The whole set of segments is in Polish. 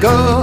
go.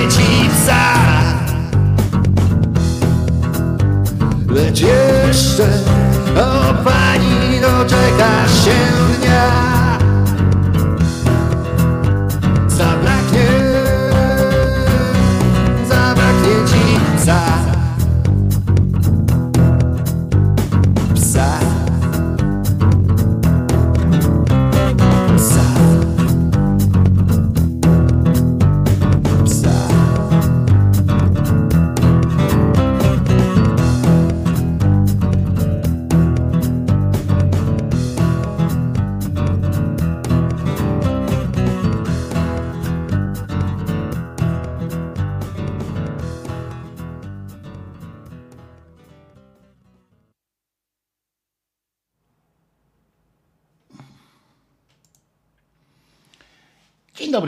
Zabraknie ci psa Lecz jeszcze, o pani, doczekasz się dnia. Zabraknie, zabraknie ci Psa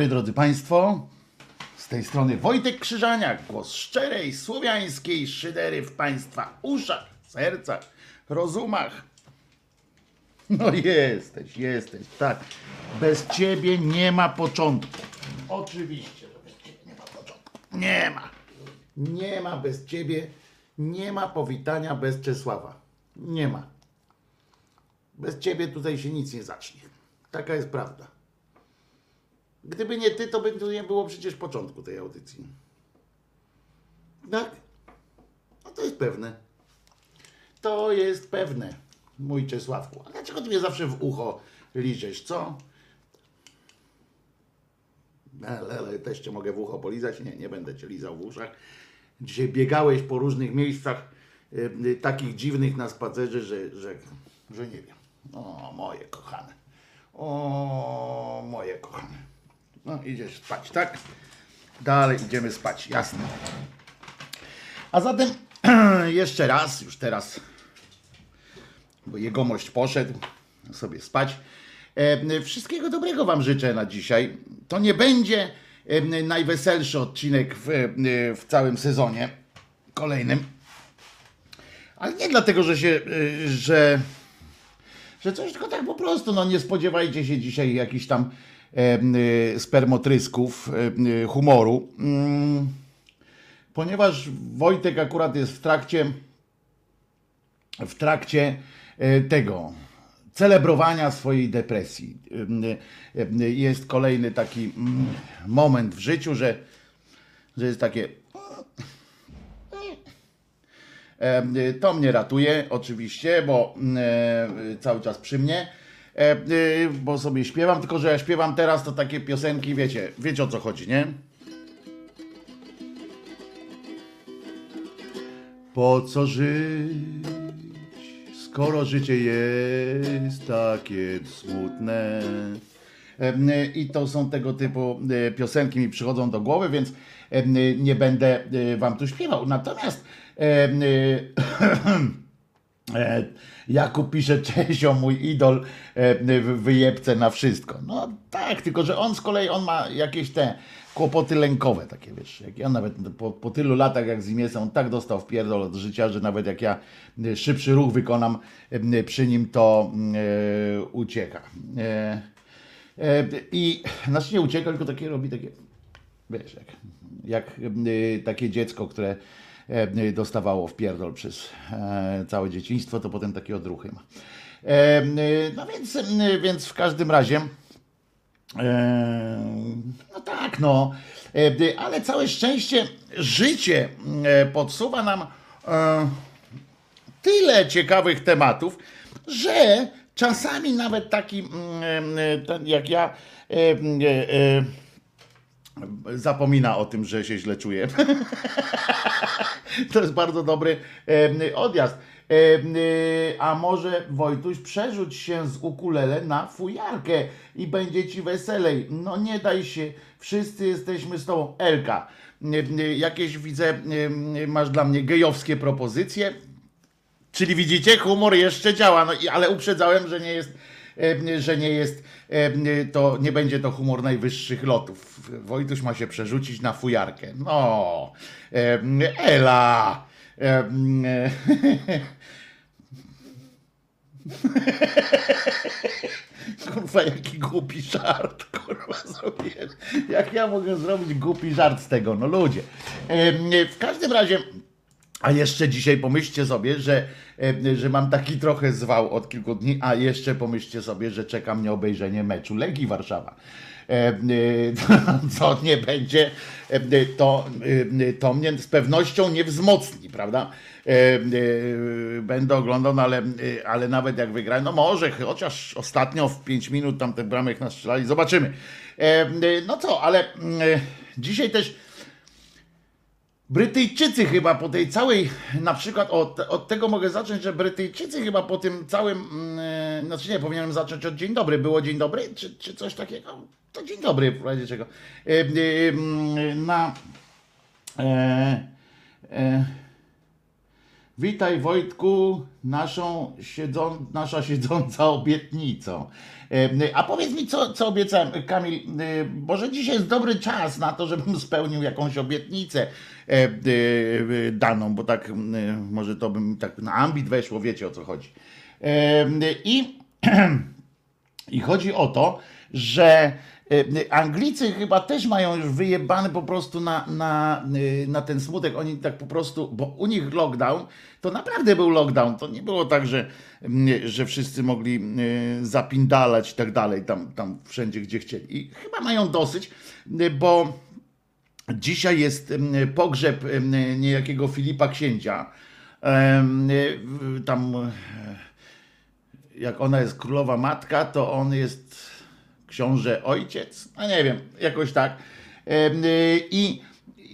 dobry drodzy Państwo. Z tej strony Wojtek Krzyżaniak, głos szczerej, słowiańskiej szydery w Państwa uszach, sercach, rozumach. No jesteś, jesteś, tak. Bez Ciebie nie ma początku. Oczywiście, że bez Ciebie nie ma początku. Nie ma. Nie ma bez Ciebie, nie ma powitania bez Czesława. Nie ma. Bez Ciebie tutaj się nic nie zacznie. Taka jest prawda. Gdyby nie ty, to by tu nie było przecież początku tej audycji. Tak? No to jest pewne. To jest pewne, mój Czesławku. A dlaczego ty mnie zawsze w ucho liżesz, co? Ale, ale też cię mogę w ucho polizać? Nie, nie będę cię lizał w uszach. Dzisiaj biegałeś po różnych miejscach y, takich dziwnych na spacerze, że, że, że nie wiem. O, moje kochane. O, moje kochane. No, idziesz spać, tak? Dalej idziemy spać, jasne. A zatem jeszcze raz, już teraz, bo jegomość poszedł sobie spać. E, wszystkiego dobrego Wam życzę na dzisiaj. To nie będzie e, najweselszy odcinek w, e, w całym sezonie kolejnym. Ale nie dlatego, że się, że, że coś, tylko tak po prostu, no nie spodziewajcie się dzisiaj jakichś tam spermotrysków, e, e, humoru. Mm. ponieważ Wojtek akurat jest w trakcie w trakcie e, tego celebrowania swojej depresji. E, Jest kolejny taki mm, moment w życiu, że, że jest takie. To mnie ratuje, oczywiście, bo mm, e, cały czas przy mnie, bo sobie śpiewam, tylko że ja śpiewam teraz to takie piosenki, wiecie, wiecie o co chodzi, nie? Po co żyć, skoro życie jest takie smutne? Em, I to są tego typu e, piosenki mi przychodzą do głowy, więc nie będę e, wam tu śpiewał. Natomiast e, Jakub pisze, Czesio, mój idol, e, wyjebce na wszystko. No tak, tylko że on z kolei, on ma jakieś te kłopoty lękowe takie, wiesz. Jak ja nawet po, po tylu latach, jak z on tak dostał w pierdol od życia, że nawet jak ja szybszy ruch wykonam przy nim, to e, ucieka. E, e, I, znaczy nie ucieka, tylko takie robi takie, wiesz, jak, jak takie dziecko, które dostawało w pierdol przez e, całe dzieciństwo, to potem takie odruchy ma. E, e, No więc, e, więc w każdym razie, e, no tak, no, E, ale całe szczęście życie e, podsuwa nam e, tyle ciekawych tematów, że czasami nawet taki mm, e, jak ja e, e, e, zapomina o tym, że się źle czuje. To jest bardzo dobry odjazd. E, a może Wojtuś przerzuć się z ukulele na fujarkę i będzie ci weselej. No nie daj się, wszyscy jesteśmy z tobą. Elka, e, jakieś widzę, masz dla mnie gejowskie propozycje? Czyli widzicie, humor jeszcze działa, no, ale uprzedzałem, że nie jest, że nie jest, to nie będzie to humor najwyższych lotów. Wojtuś ma się przerzucić na fujarkę. No, Ela. Kurwa, jaki głupi żart, kurwa, zrobiłem. Jak ja mogę zrobić głupi żart z tego? No ludzie. W każdym razie, a jeszcze dzisiaj pomyślcie sobie, że, e, że mam taki trochę zwał od kilku dni, a jeszcze pomyślcie sobie, że czeka mnie obejrzenie meczu Legii Warszawa. E, e, Co nie będzie, to, to mnie z pewnością nie wzmocni, prawda? Będę oglądał, no ale, ale nawet jak wygrają, no może, chociaż ostatnio w 5 minut tam te bramek nas strzelali, zobaczymy. No co, ale dzisiaj też Brytyjczycy chyba po tej całej, na przykład od, od tego mogę zacząć, że Brytyjczycy chyba po tym całym, mm, znaczy nie, powinienem zacząć od dzień dobry, było dzień dobry, czy, czy coś takiego? To dzień dobry, w razie czego. E, mm, na, e, e, Witaj Wojtku, naszą siedzą, nasza siedząca obietnicą. E, A powiedz mi, co, co obiecałem, Kamil, e, może dzisiaj jest dobry czas na to, żebym spełnił jakąś obietnicę e, daną, bo tak może to bym tak na ambit weszło, wiecie o co chodzi. I i chodzi o to, że Anglicy chyba też mają już wyjebane po prostu na, na, e, na ten smutek. Oni tak po prostu, bo u nich lockdown, to naprawdę był lockdown. To nie było tak, że, że wszyscy mogli e, zapindalać i tak dalej, tam, tam wszędzie, gdzie chcieli. I chyba mają dosyć, e, bo dzisiaj jest pogrzeb niejakiego Filipa Księcia. E, Tam e, jak ona jest królowa matka, to on jest książę ojciec. No nie wiem, jakoś tak. Y, I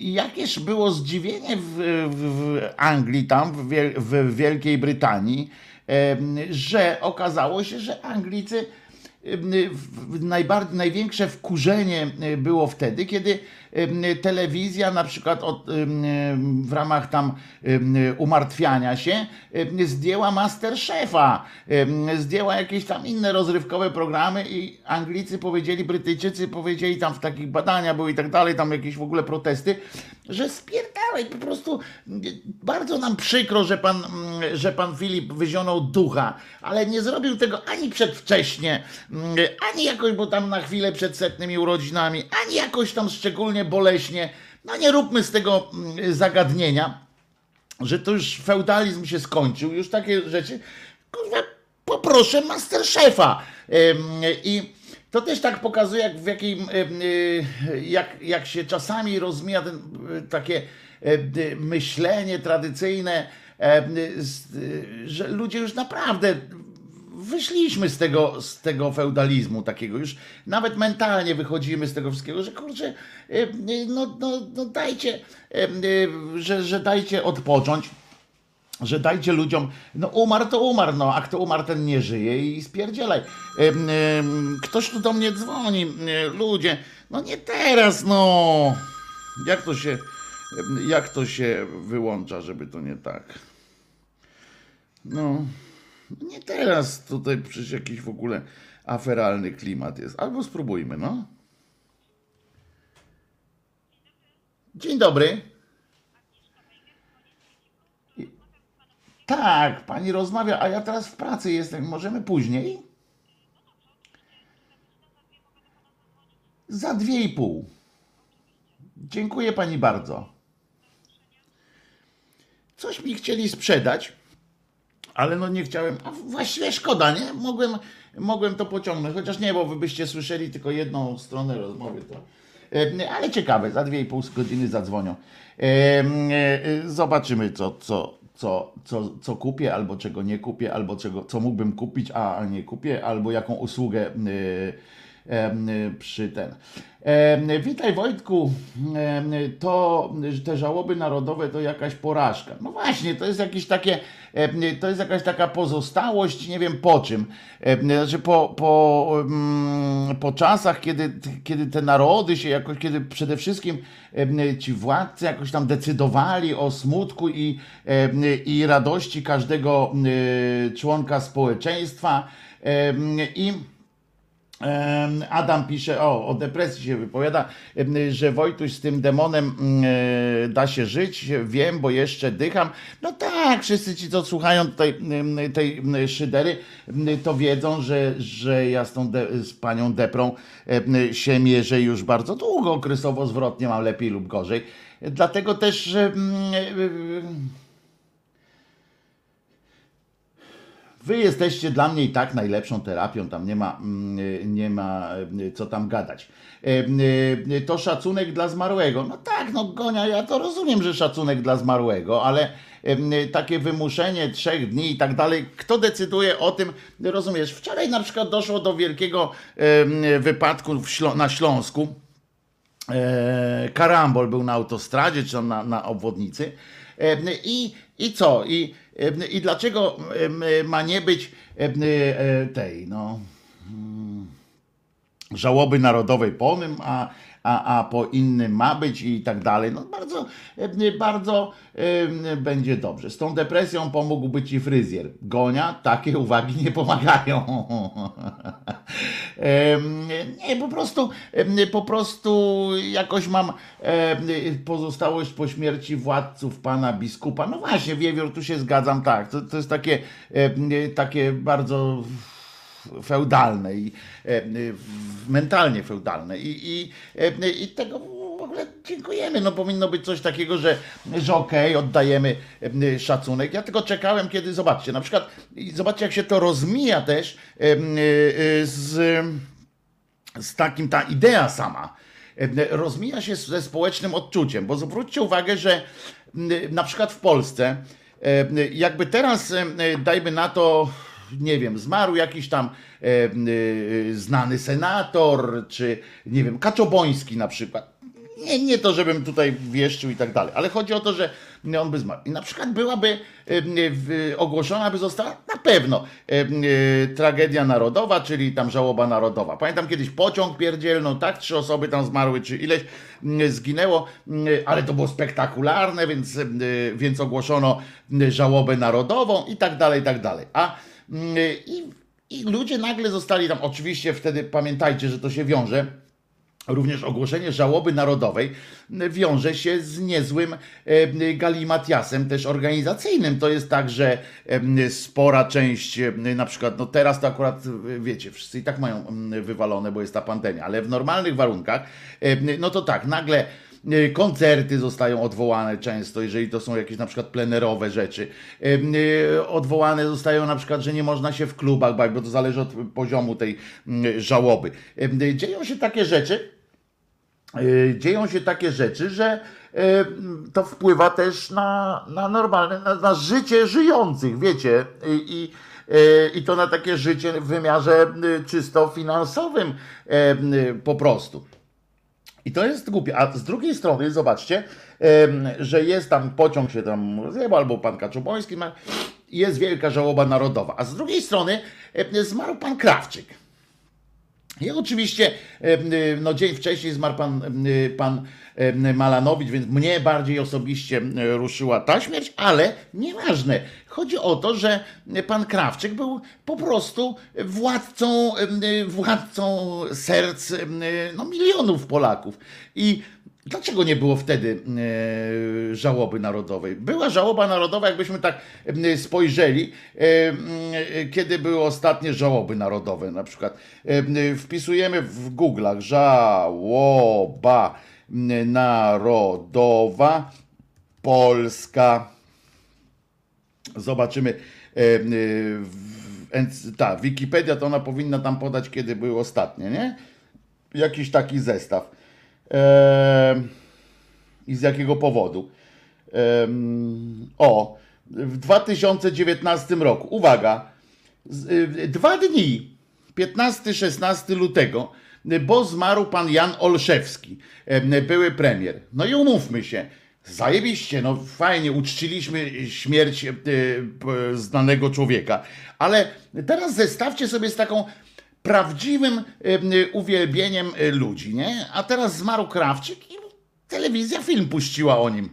jakież było zdziwienie w, w, Anglii, tam w, Wiel- w Wielkiej Brytanii, że okazało się, że Anglicy najbardziej, największe wkurzenie e, było wtedy, kiedy telewizja na przykład od, em, w ramach tam em, umartwiania się zdjęła Masterchefa, zdjęła jakieś tam inne rozrywkowe programy i Anglicy powiedzieli, Brytyjczycy powiedzieli tam w takich badania były i tak dalej, tam jakieś w ogóle protesty, że spierdalaj, po prostu bardzo nam przykro, że pan, mm, że pan Filip wyzionął ducha, ale nie zrobił tego ani przedwcześnie, mm, ani jakoś, bo tam na chwilę przed setnymi urodzinami, ani jakoś tam szczególnie boleśnie. no nie róbmy z tego mm, zagadnienia, że to już feudalizm się skończył, już takie rzeczy, kurwa, poproszę Masterchefa. I to też tak pokazuje, jak, w jakiej, ym, y, jak, jak się czasami rozmija ten, y, takie y, myślenie tradycyjne, z- y, że ludzie już naprawdę wyszliśmy z tego, z tego feudalizmu takiego, już nawet mentalnie wychodzimy z tego wszystkiego, że kurczę, y, no, no, no dajcie, y, y, że, że dajcie odpocząć że dajcie ludziom, no umarł to umarł, no a kto umarł ten nie żyje i spierdzielaj. Ktoś tu do mnie dzwoni, ludzie, no nie teraz, no. Jak to się, jak to się wyłącza, żeby to nie tak? No, nie teraz, tutaj przecież jakiś w ogóle aferalny klimat jest. Albo spróbujmy, no. Dzień dobry. Tak, pani rozmawia, a ja teraz w pracy jestem. Możemy później? Za dwie i pół. Dziękuję pani bardzo. Coś mi chcieli sprzedać, ale no nie chciałem. A właściwie szkoda, nie? Mogłem, mogłem to pociągnąć, chociaż nie, bo wy byście słyszeli tylko jedną stronę rozmowy. To. E, Ale ciekawe, za dwie i pół godziny zadzwonią. E, e, Zobaczymy, co, co, co, co, co kupię, albo czego nie kupię, albo czego, co mógłbym kupić, a nie kupię, albo jaką usługę przy ten. Witaj Wojtku, to te żałoby narodowe to jakaś porażka. No właśnie, to jest jakieś takie, to jest jakaś taka pozostałość, nie wiem po czym. Znaczy po, po, mm, po czasach, kiedy, kiedy te narody się jakoś, kiedy przede wszystkim ci władcy jakoś tam decydowali o smutku i, i radości każdego em, członka społeczeństwa i Adam pisze, o, o depresji się wypowiada, że Wojtuś z tym demonem mm, e, da się żyć, wiem, bo jeszcze dycham. No tak, wszyscy ci, co słuchają tej em, szydery, to wiedzą, że, że ja z tą de, z panią Deprą się mierzę już bardzo długo, okresowo zwrotnie mam lepiej lub gorzej. Dlatego też że, mm, e, Wy jesteście dla mnie i tak najlepszą terapią, tam nie ma, mm, nie ma y, co tam gadać. E, y, To szacunek dla zmarłego. No tak, no Gonia, ja to rozumiem, że szacunek dla zmarłego, ale takie wymuszenie trzech dni i tak dalej, kto decyduje o tym, rozumiesz? Wczoraj na przykład doszło do wielkiego wypadku na Śląsku, e, karambol był na autostradzie, czy na, na obwodnicy. E, I, I co? I, I dlaczego ma nie być e, tej, no, mm, żałoby narodowej po nim, a, a, a po innym ma być i tak dalej. No bardzo, e, bardzo e, będzie dobrze. Z tą depresją pomógłby ci fryzjer. Gonia, takie uwagi nie pomagają. Nie, po prostu, po prostu jakoś mam pozostałość po śmierci władców pana biskupa. No właśnie, wiewiór, tu się zgadzam, tak. To, to jest takie, takie bardzo feudalne i e, w- mentalnie feudalne i, i, e, i tego w ogóle dziękujemy. No powinno być coś takiego, że, że okej, oddajemy e, szacunek. Ja tylko czekałem, kiedy zobaczcie, na przykład zobaczcie, jak się to rozmija też e, e, z, z takim ta idea sama e, rozmija się ze społecznym odczuciem, bo zwróćcie uwagę, że na przykład w Polsce e, jakby teraz e, dajmy na to nie wiem, zmarł jakiś tam e, e, znany senator, czy nie wiem, Kaczoboński na przykład. Nie, nie to, żebym tutaj wieszczył i tak dalej, ale chodzi o to, że on by zmarł. I na przykład byłaby e, w- ogłoszona, by została na pewno e, e, tragedia narodowa, czyli tam żałoba narodowa. Pamiętam kiedyś pociąg pierdzielną, tak, trzy osoby tam zmarły, czy ileś zginęło, ale to było spektakularne, więc, e, więc ogłoszono żałobę narodową i tak dalej, i tak dalej. A i, i ludzie nagle zostali tam, oczywiście wtedy pamiętajcie, że to się wiąże Również ogłoszenie żałoby narodowej wiąże się z niezłym e, galimatiasem też organizacyjnym. To jest tak, że e, spora część, e, na przykład, no teraz to akurat wiecie, wszyscy i tak mają mm, wywalone, bo jest ta pandemia, ale w normalnych warunkach, no to tak, nagle koncerty zostają odwołane często, jeżeli to są jakieś na przykład plenerowe rzeczy. E, odwołane zostają na przykład, że nie można się w klubach bawić, bo to zależy od poziomu tej żałoby. Dzieją się takie rzeczy, dzieją się takie rzeczy, że to wpływa też na, na normalne, na, na życie żyjących, wiecie, i, i to na takie życie w wymiarze czysto finansowym po prostu. I to jest głupie. A z drugiej strony, zobaczcie, że jest tam pociąg się tam rozjebał, albo pan Kaczuboński ma, jest wielka żałoba narodowa. A z drugiej strony zmarł pan Krawczyk. I oczywiście, no dzień wcześniej zmarł pan, pan Malanowicz, więc mnie bardziej osobiście ruszyła ta śmierć, ale nieważne. Chodzi o to, że pan Krawczyk był po prostu władcą, władcą serc no, milionów Polaków. I Dlaczego nie było wtedy e, żałoby narodowej? Była żałoba narodowa, jakbyśmy tak e, spojrzeli, e, kiedy były ostatnie żałoby narodowe. Na przykład wpisujemy w Google'ach żałoba narodowa Polska. Zobaczymy. Ta Wikipedia to ona powinna tam podać, kiedy były ostatnie, nie? Jakiś taki zestaw. I z jakiego powodu? O, w 2019 roku, uwaga, y, dwa dni, 15-16 lutego, bo zmarł pan Jan Olszewski, były premier. No i umówmy się, zajebiście, no fajnie, uczciliśmy śmierć e, znanego człowieka, ale teraz zestawcie sobie z taką prawdziwym uwielbieniem e, ludzi, nie? A teraz zmarł Krawczyk i telewizja film puściła o nim.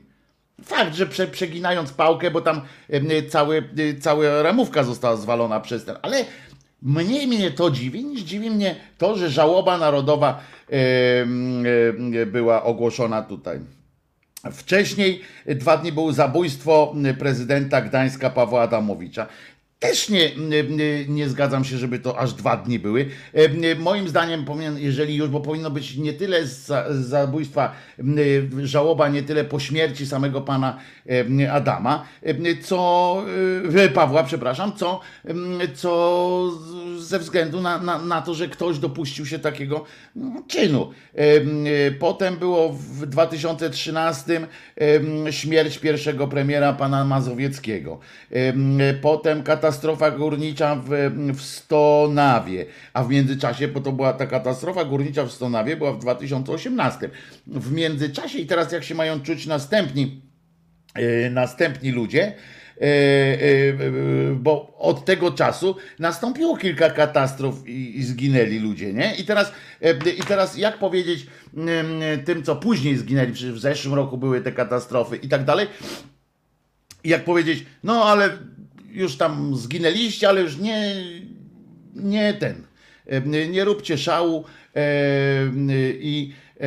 Fakt, że prze, przeginając pałkę, bo tam cały, e, cała ramówka została zwalona przez ten, ale mniej mnie to dziwi, niż dziwi mnie to, że żałoba narodowa była ogłoszona tutaj. Wcześniej dwa dni było zabójstwo prezydenta Gdańska Pawła Adamowicza. Też nie, nie, zgadzam się, żeby to aż dwa dni były. E, moim zdaniem, jeżeli już, bo powinno być nie tyle za, zabójstwa, żałoba nie tyle po śmierci samego pana Adama, co e, Pawła, przepraszam, co, co ze względu na, na, na to, że ktoś dopuścił się takiego no, czynu. Potem było w 2013 śmierć pierwszego premiera pana Mazowieckiego. Potem katastrofa katastrofa górnicza w, w Stonawie, a w międzyczasie, bo to była ta katastrofa górnicza w Stonawie, była w 2018. W międzyczasie i teraz jak się mają czuć następni, yy, następni ludzie, e, e, bo od tego czasu nastąpiło kilka katastrof i, zginęli ludzie, nie? I teraz, I teraz jak powiedzieć tym, co później zginęli, przecież w zeszłym roku były te katastrofy i tak dalej, jak powiedzieć, no ale już tam zginęliście, ale już nie, nie ten, e, nie róbcie szału e, i e,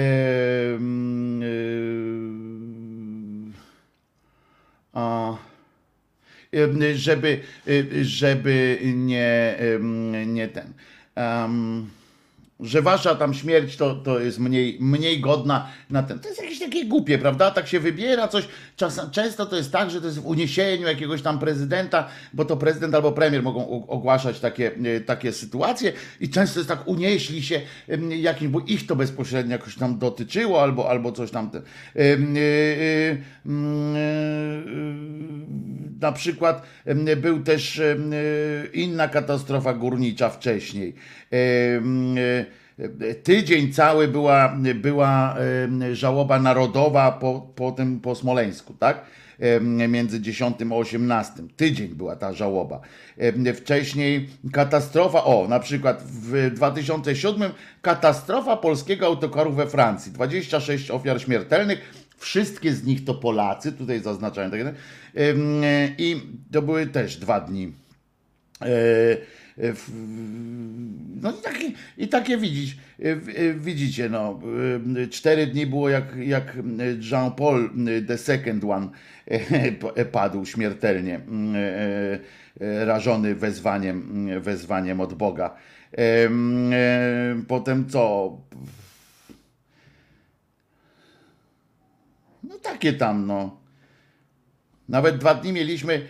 a, żeby, żeby nie, nie ten. Um, że wasza tam śmierć to, to jest mniej, mniej godna na ten. To jest jakieś takie głupie, prawda? Tak się wybiera coś. Czas, często to jest tak, że to jest w uniesieniu jakiegoś tam prezydenta, bo to prezydent albo premier mogą ogłaszać takie, e, takie sytuacje i często jest tak, unieśli się jakimś, bo ich to bezpośrednio jakoś tam dotyczyło albo, albo coś tam. Ten. E, e, na przykład był też inna katastrofa górnicza wcześniej tydzień cały była, była żałoba narodowa po, po tym, po Smoleńsku, tak? Między 10 a 18. Tydzień była ta żałoba. Wcześniej katastrofa, o, na przykład w 2007 katastrofa polskiego autokaru we Francji. 26 ofiar śmiertelnych. Wszystkie z nich to Polacy, tutaj zaznaczają. Tak, I to były też dwa dni e, no i takie, i takie widzisz, widzicie, no, cztery dni było jak, jak Jean-Paul the second one padł śmiertelnie, rażony wezwaniem, wezwaniem od Boga. Potem co? No takie tam, no. Nawet dwa dni mieliśmy, e, e,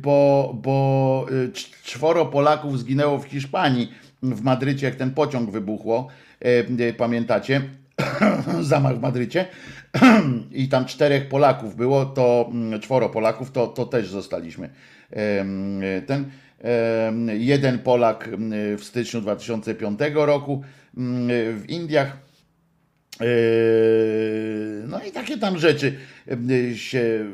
bo, bo e, cz- czworo Polaków zginęło w Hiszpanii, w Madrycie, jak ten pociąg wybuchło. E, Pamiętacie? Zamach w Madrycie. I tam czterech Polaków było, to mm, czworo Polaków, to, to też zostaliśmy. Ten jeden Polak em, w styczniu 2005 roku em, w Indiach. No i takie tam rzeczy się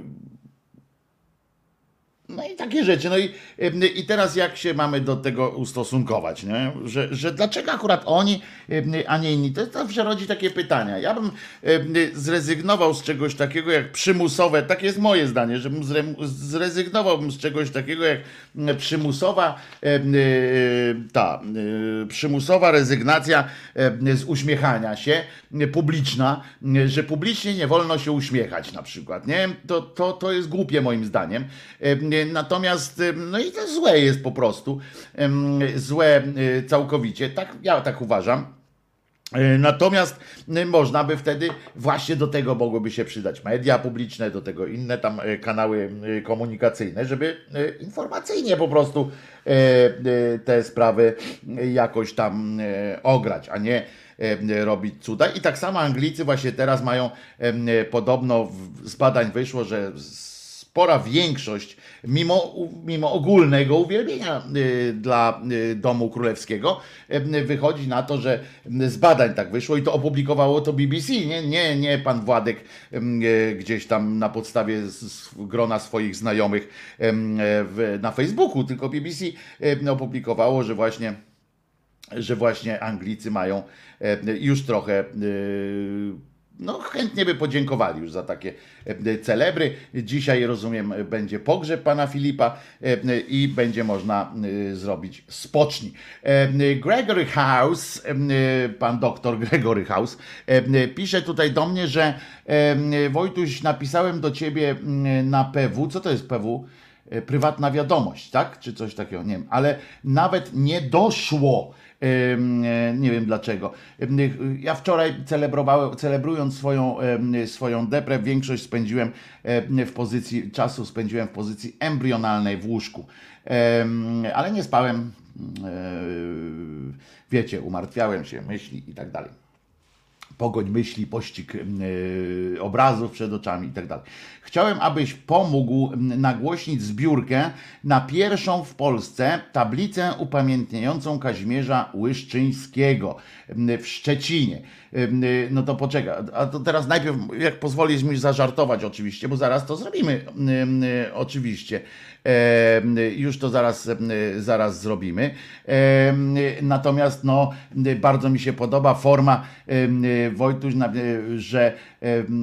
no i takie rzeczy. No i, em, i teraz jak się mamy do tego ustosunkować, nie? Że, że dlaczego akurat oni, em, a nie inni? To zawsze rodzi takie pytania. Ja bym em, zrezygnował z czegoś takiego jak przymusowe, takie jest moje zdanie, zre- zrezygnowałbym z czegoś takiego jak przymusowa y, ta y, przymusowa rezygnacja z uśmiechania się y, publiczna, y, że publicznie nie wolno się uśmiechać na przykład, nie? To, to, to jest głupie moim zdaniem. Natomiast, no i to złe jest po prostu. Złe y, całkowicie. Tak, ja tak uważam. E, Natomiast można by wtedy właśnie do tego mogłyby się przydać media publiczne, do tego inne tam e, kanały komunikacyjne, żeby informacyjnie po prostu e, e, te sprawy jakoś tam e, ograć, a nie e, robić cuda. I tak samo Anglicy właśnie teraz mają e, podobno z badań wyszło, że spora większość, mimo, mimo ogólnego uwielbienia y, dla y, domu królewskiego, y, wychodzi na to, że z badań tak wyszło i to opublikowało to BBC, nie, nie, nie pan Władek gdzieś tam na podstawie grona swoich znajomych na Facebooku, tylko BBC opublikowało, że właśnie że właśnie Anglicy mają już trochę no chętnie by podziękowali już za takie e, celebry. Dzisiaj rozumiem będzie pogrzeb pana Filipa e, i będzie można e, zrobić spocznij. E, Gregory House, e, pan doktor Gregory House e, pisze tutaj do mnie, że e, Wojtuś napisałem do ciebie mm, na PW, co to jest PW? E, prywatna wiadomość, tak? Czy coś takiego, nie wiem, ale nawet nie doszło. E, Nie wiem dlaczego. Em, Ja wczoraj celebrowałem, celebrując swoją, em, swoją deprę, większość spędziłem em, w pozycji, czasu spędziłem w pozycji embrionalnej w łóżku. Ale nie spałem, e, wiecie, umartwiałem się, myśli i tak dalej pogoń myśli, pościg yy, obrazów przed oczami i tak. Chciałem, abyś pomógł mm, nagłośnić zbiórkę na pierwszą w Polsce tablicę upamiętniającą Kazimierza Łyszczyńskiego mm, w Szczecinie. Y, No to poczekaj, a to teraz najpierw, jak pozwolisz mi zażartować oczywiście, bo zaraz to zrobimy, y, oczywiście. Już to zaraz, zaraz zrobimy. Natomiast no, bardzo mi się podoba forma Wojtuś, że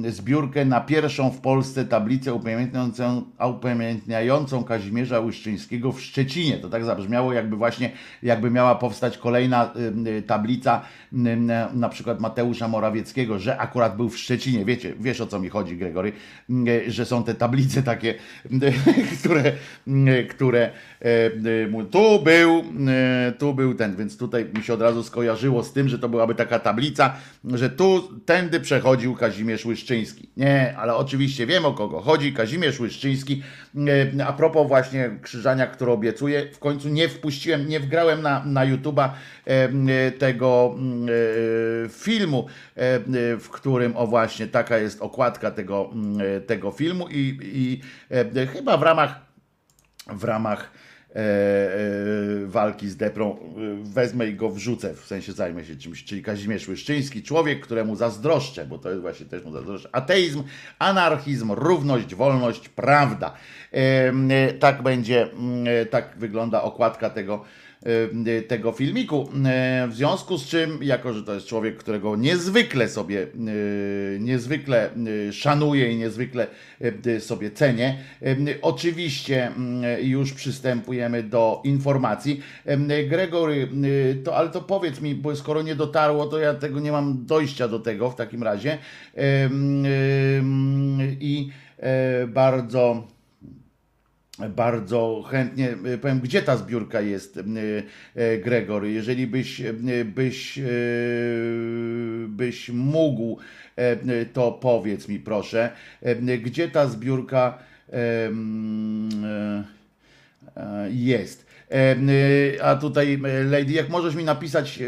zbiórkę na pierwszą w Polsce tablicę upamiętniającą, upamiętniającą Kazimierza Łyszczyńskiego w Szczecinie. To tak zabrzmiało, jakby właśnie jakby miała powstać kolejna em, tablica em, na- przykład Mateusza Morawieckiego, że akurat był w Szczecinie. Wiecie, wiesz o co mi chodzi, Gregory, że są te tablice takie, które, które tu był, tu był ten, więc tutaj mi się od razu skojarzyło z tym, że to byłaby taka tablica, że tu tędy przechodził Kazimierz Łyszczyński. Nie, ale oczywiście wiem o kogo chodzi. Kazimierz Łyszczyński. E, A propos właśnie krzyżania, które obiecuję, w końcu nie wpuściłem, nie wgrałem na, na YouTube'a e, e, tego filmu, w którym o właśnie taka jest okładka tego, tego filmu i, i chyba w ramach w ramach walki z deprą e, wezmę i go wrzucę, w sensie zajmę się czymś, czyli Kazimierz Łyszczyński, człowiek, któremu zazdroszczę, bo to jest właśnie też mu zazdroszczę. Ateizm, anarchizm, równość, wolność, prawda. E, e, tak będzie, e, tak wygląda okładka tego e, tego filmiku. E, W związku z czym, jako że to jest człowiek, którego niezwykle sobie, niezwykle szanuję i niezwykle sobie cenię, oczywiście już przystępujemy do informacji. Gregory, to, ale to powiedz mi, bo skoro nie dotarło, to ja tego nie mam dojścia do tego w takim razie. I bardzo bardzo chętnie y, powiem, gdzie ta zbiórka jest, y, y, Gregory. Jeżeli byś, byś, byś mógł, e, to powiedz mi proszę, e, gdzie ta zbiórka e, e, jest. E, A tutaj, e, Lady, jak możesz mi napisać, e,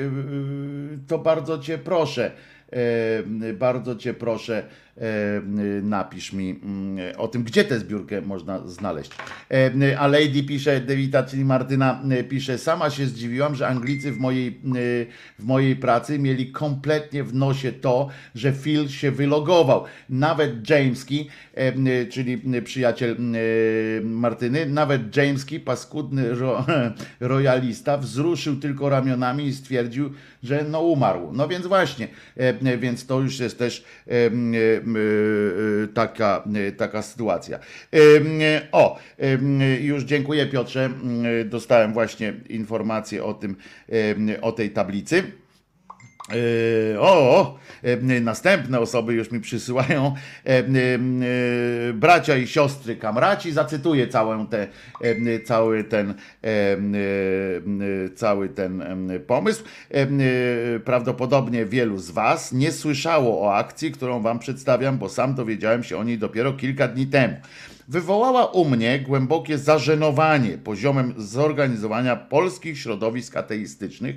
to bardzo cię proszę. e, Bardzo cię proszę, e, napisz mi mm, o tym, gdzie tę zbiórkę można znaleźć. E, A Lady pisze, Devita, czyli Martyna y, pisze, sama się zdziwiłam, że Anglicy w mojej, w mojej pracy mieli kompletnie w nosie to, że Phil się wylogował. Nawet Jameski, e, czyli przyjaciel Martyny, nawet Jameski, paskudny ro, royalista, wzruszył tylko ramionami i stwierdził, że no umarł. No więc właśnie, e, e, więc to już jest też e, e, e, taka, e, taka sytuacja. E, m, O, e, m, już dziękuję Piotrze, dostałem właśnie informację o tym, e, o tej tablicy. E, O, e, następne osoby już mi przysyłają. E, Bracia i siostry kamraci, zacytuję całą te, cały ten, cały ten pomysł. Prawdopodobnie wielu z Was nie słyszało o akcji, którą Wam przedstawiam, bo sam dowiedziałem się o niej dopiero kilka dni temu wywołała u mnie głębokie zażenowanie poziomem zorganizowania polskich środowisk ateistycznych,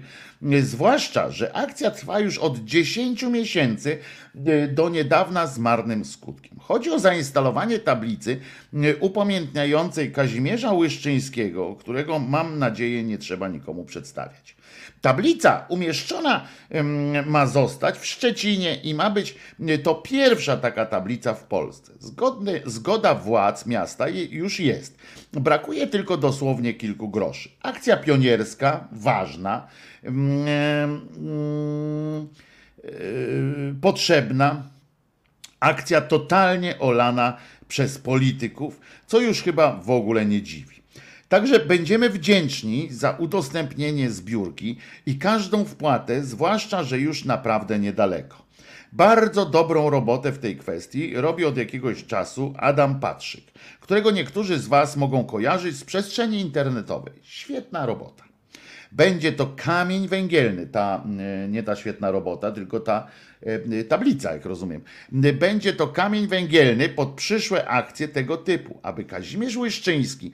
zwłaszcza, że akcja trwa już od 10 miesięcy e, do niedawna z marnym skutkiem. Chodzi o zainstalowanie tablicy e, upamiętniającej Kazimierza Łyszczyńskiego, którego mam nadzieję nie trzeba nikomu przedstawiać. Tablica umieszczona ma zostać w Szczecinie i ma być e, to pierwsza taka tablica w Polsce. Zgodny, zgoda władz miasta już jest. Brakuje tylko dosłownie kilku groszy. Akcja pionierska, ważna, e, potrzebna, akcja totalnie olana przez polityków, co już chyba w ogóle nie dziwi. Także będziemy wdzięczni za udostępnienie zbiórki i każdą wpłatę, zwłaszcza, że już naprawdę niedaleko. Bardzo dobrą robotę w tej kwestii robi od jakiegoś czasu Adam Patrzyk, którego niektórzy z Was mogą kojarzyć z przestrzeni internetowej. Świetna robota. Będzie to kamień węgielny, ta, e, nie ta świetna robota, tylko ta e, tablica, jak rozumiem. Będzie to kamień węgielny pod przyszłe akcje tego typu, aby Kazimierz Łyszczyński,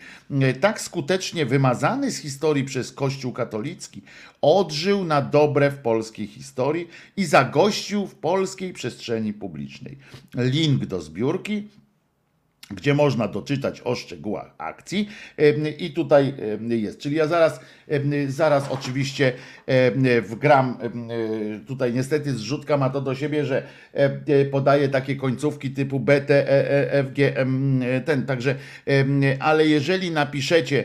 tak skutecznie wymazany z historii przez Kościół katolicki, odżył na dobre w polskiej historii i zagościł w polskiej przestrzeni publicznej. Link do zbiórki gdzie można doczytać o szczegółach akcji. I tutaj jest. Czyli ja zaraz, zaraz oczywiście wgram, e, tutaj niestety zrzutka ma to do siebie, że e, podaje takie końcówki typu B, T, E, ten, także, ale jeżeli napiszecie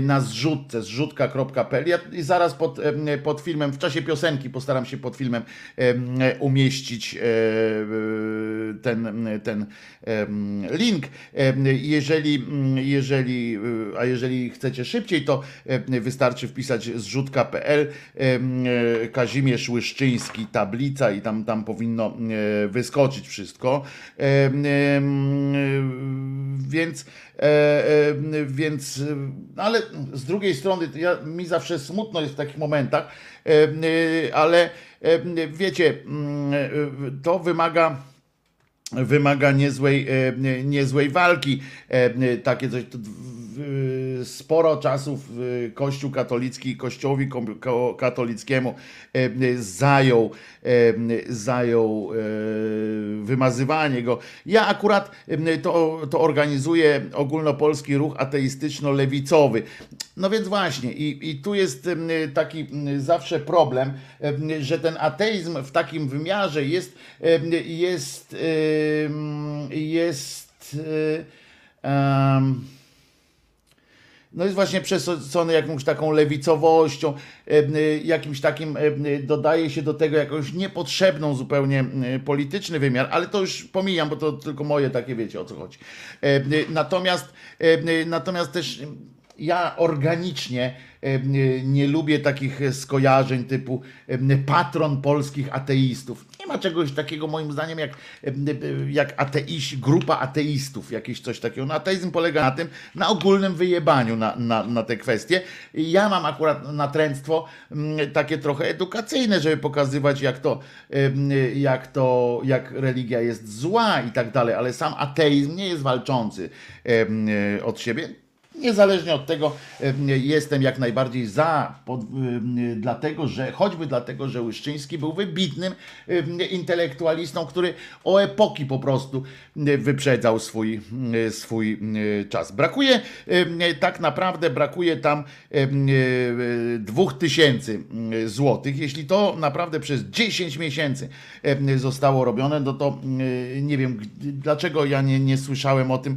na zrzutce, zrzutka.pl, ja zaraz pod, pod filmem, w czasie piosenki postaram się pod filmem em, umieścić ten, ten em, Jeżeli, mm, jeżeli, y, a jeżeli chcecie szybciej, to wystarczy wpisać zrzutka.pl e, Kazimierz Łyszczyński, tablica i tam, tam powinno e, wyskoczyć wszystko. Więc, e, więc, e, ale z drugiej strony ja, mi zawsze smutno jest w takich momentach, ale wiecie, mm, to wymaga wymaga niezłej, e, nie- niezłej walki. E, Takie coś. Sporo czasów e, Kościół katolicki, Kościołowi katolickiemu e, zajął, e, zajął e, wymazywanie go. Ja akurat to, to organizuję ogólnopolski ruch ateistyczno-lewicowy. No więc właśnie, i, i tu jest taki zawsze problem, em, że ten ateizm w takim wymiarze jest, jest, jest, e, em, no jest właśnie przesycony jakąś taką lewicowością, em, jakimś takim, em, dodaje się do tego jakąś niepotrzebną zupełnie polityczny wymiar, ale to już pomijam, bo to tylko moje takie, wiecie o co chodzi. Natomiast, natomiast też ja organicznie em, nie lubię takich skojarzeń typu patron polskich ateistów. Nie ma czegoś takiego moim zdaniem jak, jak grupa ateistów, jakieś coś takiego. No, ateizm polega na tym, na ogólnym wyjebaniu na, na, na te kwestie. Ja mam akurat natręctwo takie trochę edukacyjne, żeby pokazywać jak to, jak to, jak religia jest zła i tak dalej, ale sam ateizm nie jest walczący od siebie Niezależnie od tego jestem jak najbardziej za, pod, dlatego że, choćby dlatego, że Łyszczyński był wybitnym intelektualistą, który o epoki po prostu wyprzedzał swój, swój czas. Brakuje, tak naprawdę brakuje tam dwóch tysięcy złotych. Jeśli to naprawdę przez 10 miesięcy zostało robione, no to nie wiem, dlaczego ja nie, nie słyszałem o tym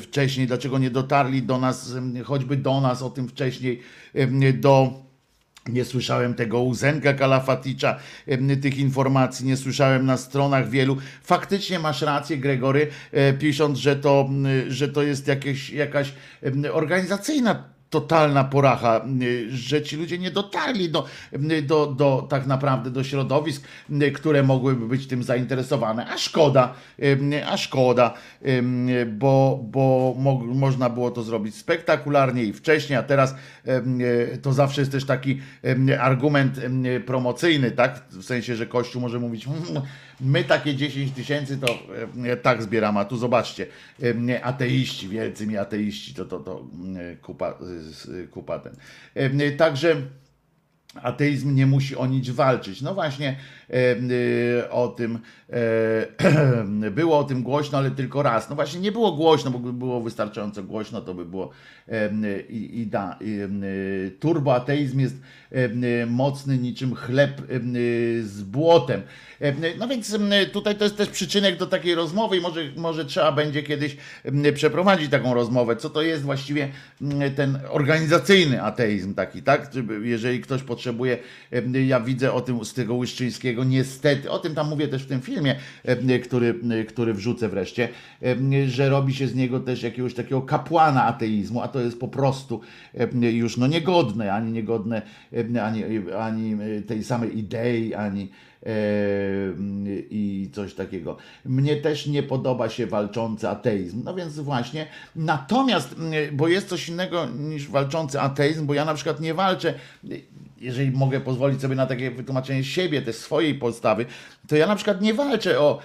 wcześniej, dlaczego nie dotarli do nas, choćby do nas o tym wcześniej, do nie słyszałem tego u Zenka Kalafaticza, tych informacji, nie słyszałem na stronach wielu. Faktycznie masz rację, Gregory, pisząc, że to, że to jest jakieś, jakaś organizacyjna totalna poracha, że ci ludzie nie dotarli do, do, do tak naprawdę do środowisk, które mogłyby być tym zainteresowane. A szkoda, a szkoda, bo, bo mo, można było to zrobić spektakularnie i wcześniej, a teraz to zawsze jest też taki argument promocyjny, tak? W sensie, że Kościół może mówić, hmm, My takie 10 tysięcy to tak zbieramy, a tu zobaczcie, ateiści, wielcy mi ateiści, to, to, to kupa, kupa ten. Także ateizm nie musi o nic walczyć. No właśnie o tym było o tym głośno, ale tylko raz. No właśnie nie było głośno, bo gdyby było wystarczająco głośno, to by było i, i da. Turboateizm jest mocny niczym chleb z błotem. No więc tutaj to jest też przyczynek do takiej rozmowy i może, może trzeba będzie kiedyś przeprowadzić taką rozmowę, co to jest właściwie ten organizacyjny ateizm taki, tak? Jeżeli ktoś potrzebuje, ja widzę o tym z tego Łyszczyńskiego, niestety, o tym tam mówię też w tym filmie, który, który wrzucę wreszcie, że robi się z niego też jakiegoś takiego kapłana ateizmu, a to jest po prostu już no niegodne, ani niegodne, ani, ani tej samej idei, ani i coś takiego. Mnie też nie podoba się walczący ateizm. No więc właśnie, natomiast, bo jest coś innego niż walczący ateizm, bo ja na przykład nie walczę, jeżeli mogę pozwolić sobie na takie wytłumaczenie siebie, też swojej postawy, to ja na przykład nie walczę o,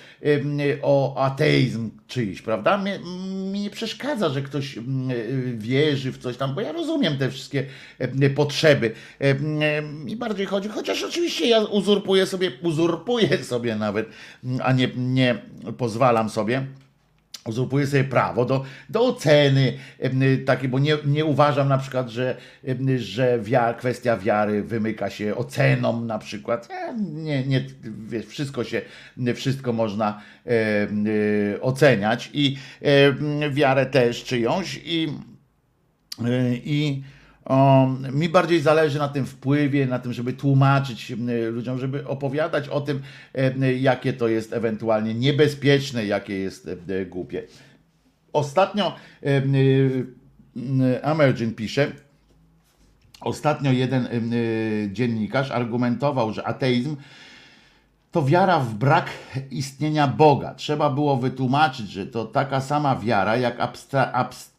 o ateizm czyjś, prawda? Mi, mi nie przeszkadza, że ktoś wierzy w coś tam, bo ja rozumiem te wszystkie potrzeby. Mi bardziej chodzi, chociaż oczywiście ja uzurpuję sobie, uzurpuję sobie nawet, a nie, nie pozwalam sobie uzurpuje sobie prawo do, do oceny takiej, bo nie, nie uważam na przykład, że, że wiar, kwestia wiary wymyka się ocenom na przykład. Nie, nie, wiesz, wszystko się, wszystko można e, oceniać i e, wiarę też czyjąś i, e, i o, mi bardziej zależy na tym wpływie, na tym, żeby tłumaczyć ludziom, żeby opowiadać o tym, jakie to jest ewentualnie niebezpieczne, jakie jest głupie. Ostatnio Emerging pisze, ostatnio jeden dziennikarz argumentował, że ateizm to wiara w brak istnienia Boga. Trzeba było wytłumaczyć, że to taka sama wiara jak abstra-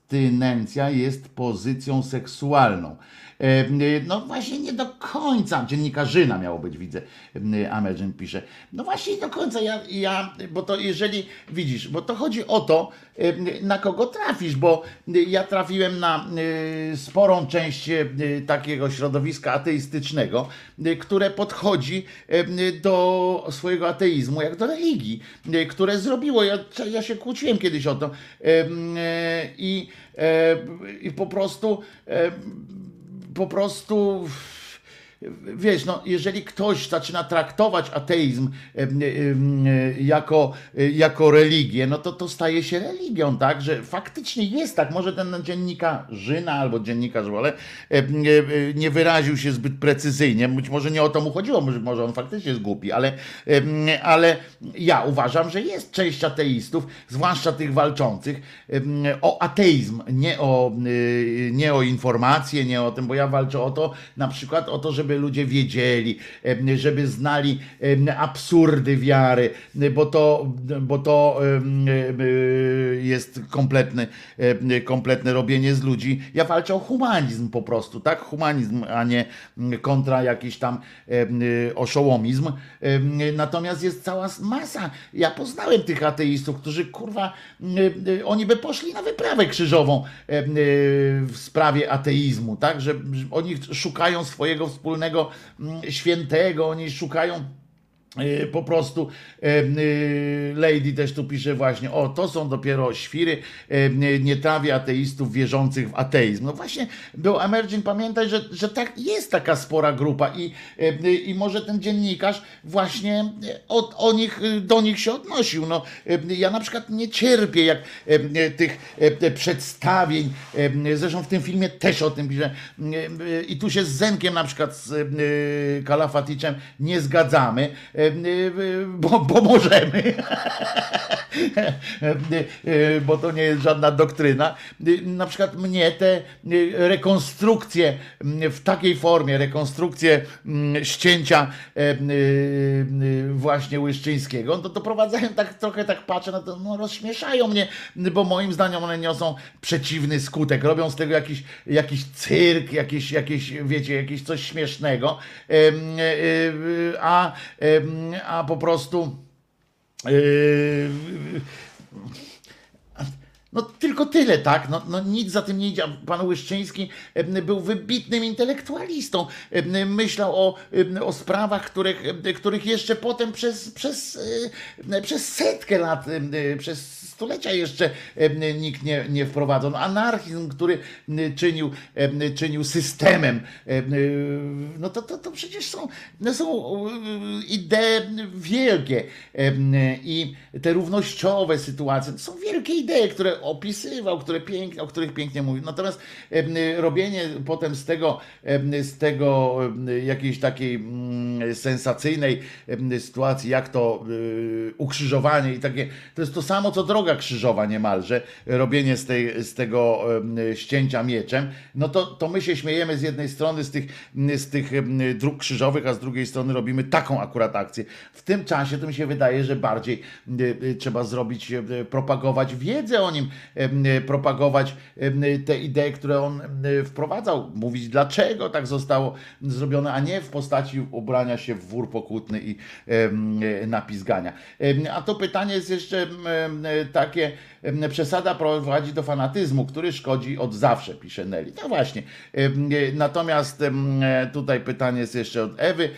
abstynencja jest pozycją seksualną. E, no właśnie nie do końca, dziennikarzyna miało być, widzę, Amergin pisze. No właśnie nie do końca, ja, ja, bo to jeżeli, widzisz, bo to chodzi o to, na kogo trafisz, bo ja trafiłem na e, sporą część e, takiego środowiska ateistycznego, które podchodzi do swojego ateizmu jak do religii, które zrobiło, ja, ja się kłóciłem kiedyś o to i, i po prostu po prostu wiesz, no, jeżeli ktoś zaczyna traktować ateizm jako, jako religię, no to to staje się religią, tak? Że faktycznie jest tak. Może ten dziennikarzyna albo dziennikarz, ale nie wyraził się zbyt precyzyjnie. Być może nie o to mu chodziło, może, on faktycznie jest głupi, ale, ale ja uważam, że jest część ateistów, zwłaszcza tych walczących, o ateizm, nie o, nie o informacje, nie o tym, bo ja walczę o to, na przykład o to, żeby żeby ludzie wiedzieli, żeby znali absurdy wiary, bo to, bo to jest kompletne, kompletne robienie z ludzi. Ja walczę o humanizm po prostu, tak? Humanizm, a nie mm, kontra jakiś tam oszołomizm. Natomiast jest cała masa. Ja poznałem tych ateistów, którzy kurwa, oni by poszli na wyprawę krzyżową em, w sprawie ateizmu, tak? Że oni szukają swojego wspólnego mm, świętego, oni szukają po prostu e, e, Lady też tu pisze właśnie, o to są dopiero świry, e, nie trawię ateistów wierzących w ateizm. No właśnie, był Emerging, pamiętaj, że, że tak jest taka spora grupa i, e, i może ten dziennikarz właśnie od, o nich, do nich się odnosił. No, e, ja na przykład nie cierpię jak e, tych e, przedstawień, e, zresztą w tym filmie też o tym pisze e, e, i tu się z Zenkiem na przykład z e, Kalafaticzem nie zgadzamy, e, bo, bo możemy, bo to nie jest żadna doktryna. Na przykład mnie te rekonstrukcje w takiej formie, rekonstrukcje ścięcia właśnie Łyszczyńskiego, to doprowadzają tak trochę tak patrzę na to, no rozśmieszają mnie, bo moim zdaniem one niosą przeciwny skutek, robią z tego jakiś, jakiś cyrk, jakieś, jakieś, wiecie, jakieś coś śmiesznego, a, a po prostu yy, no tylko tyle, tak? No, no nic za tym nie idzie. Pan Łyszczyński był wybitnym intelektualistą. Myślał o, o sprawach, których, których jeszcze potem przez, przez, przez setkę lat, przez stulecia jeszcze nikt nie, nie wprowadzono. Anarchizm, który czynił, czynił systemem. em, y, No to, to, to przecież są, no są y, idee wielkie i te równościowe sytuacje, to są wielkie idee, które opisywał, które pięknie, o których pięknie mówił. Natomiast robienie potem z tego, z tego jakiejś takiej sensacyjnej sytuacji, jak to y, ukrzyżowanie i takie, to jest to samo co droga krzyżowa niemalże, robienie z, tej, z tego ścięcia mieczem, no to, to my się śmiejemy z jednej strony z tych, z tych dróg krzyżowych, a z drugiej strony robimy taką akurat akcję. W tym czasie to mi się wydaje, że bardziej y, y, trzeba zrobić, y, propagować wiedzę o nim, propagować te idee, które on wprowadzał, mówić dlaczego tak zostało zrobione, a nie w postaci ubrania się w wór pokutny i napizgania. A to pytanie jest jeszcze y, takie, em, przesada prowadzi do fanatyzmu, który szkodzi od zawsze, pisze Nelly. No właśnie. Y, Natomiast e, tutaj pytanie jest jeszcze od Ewy,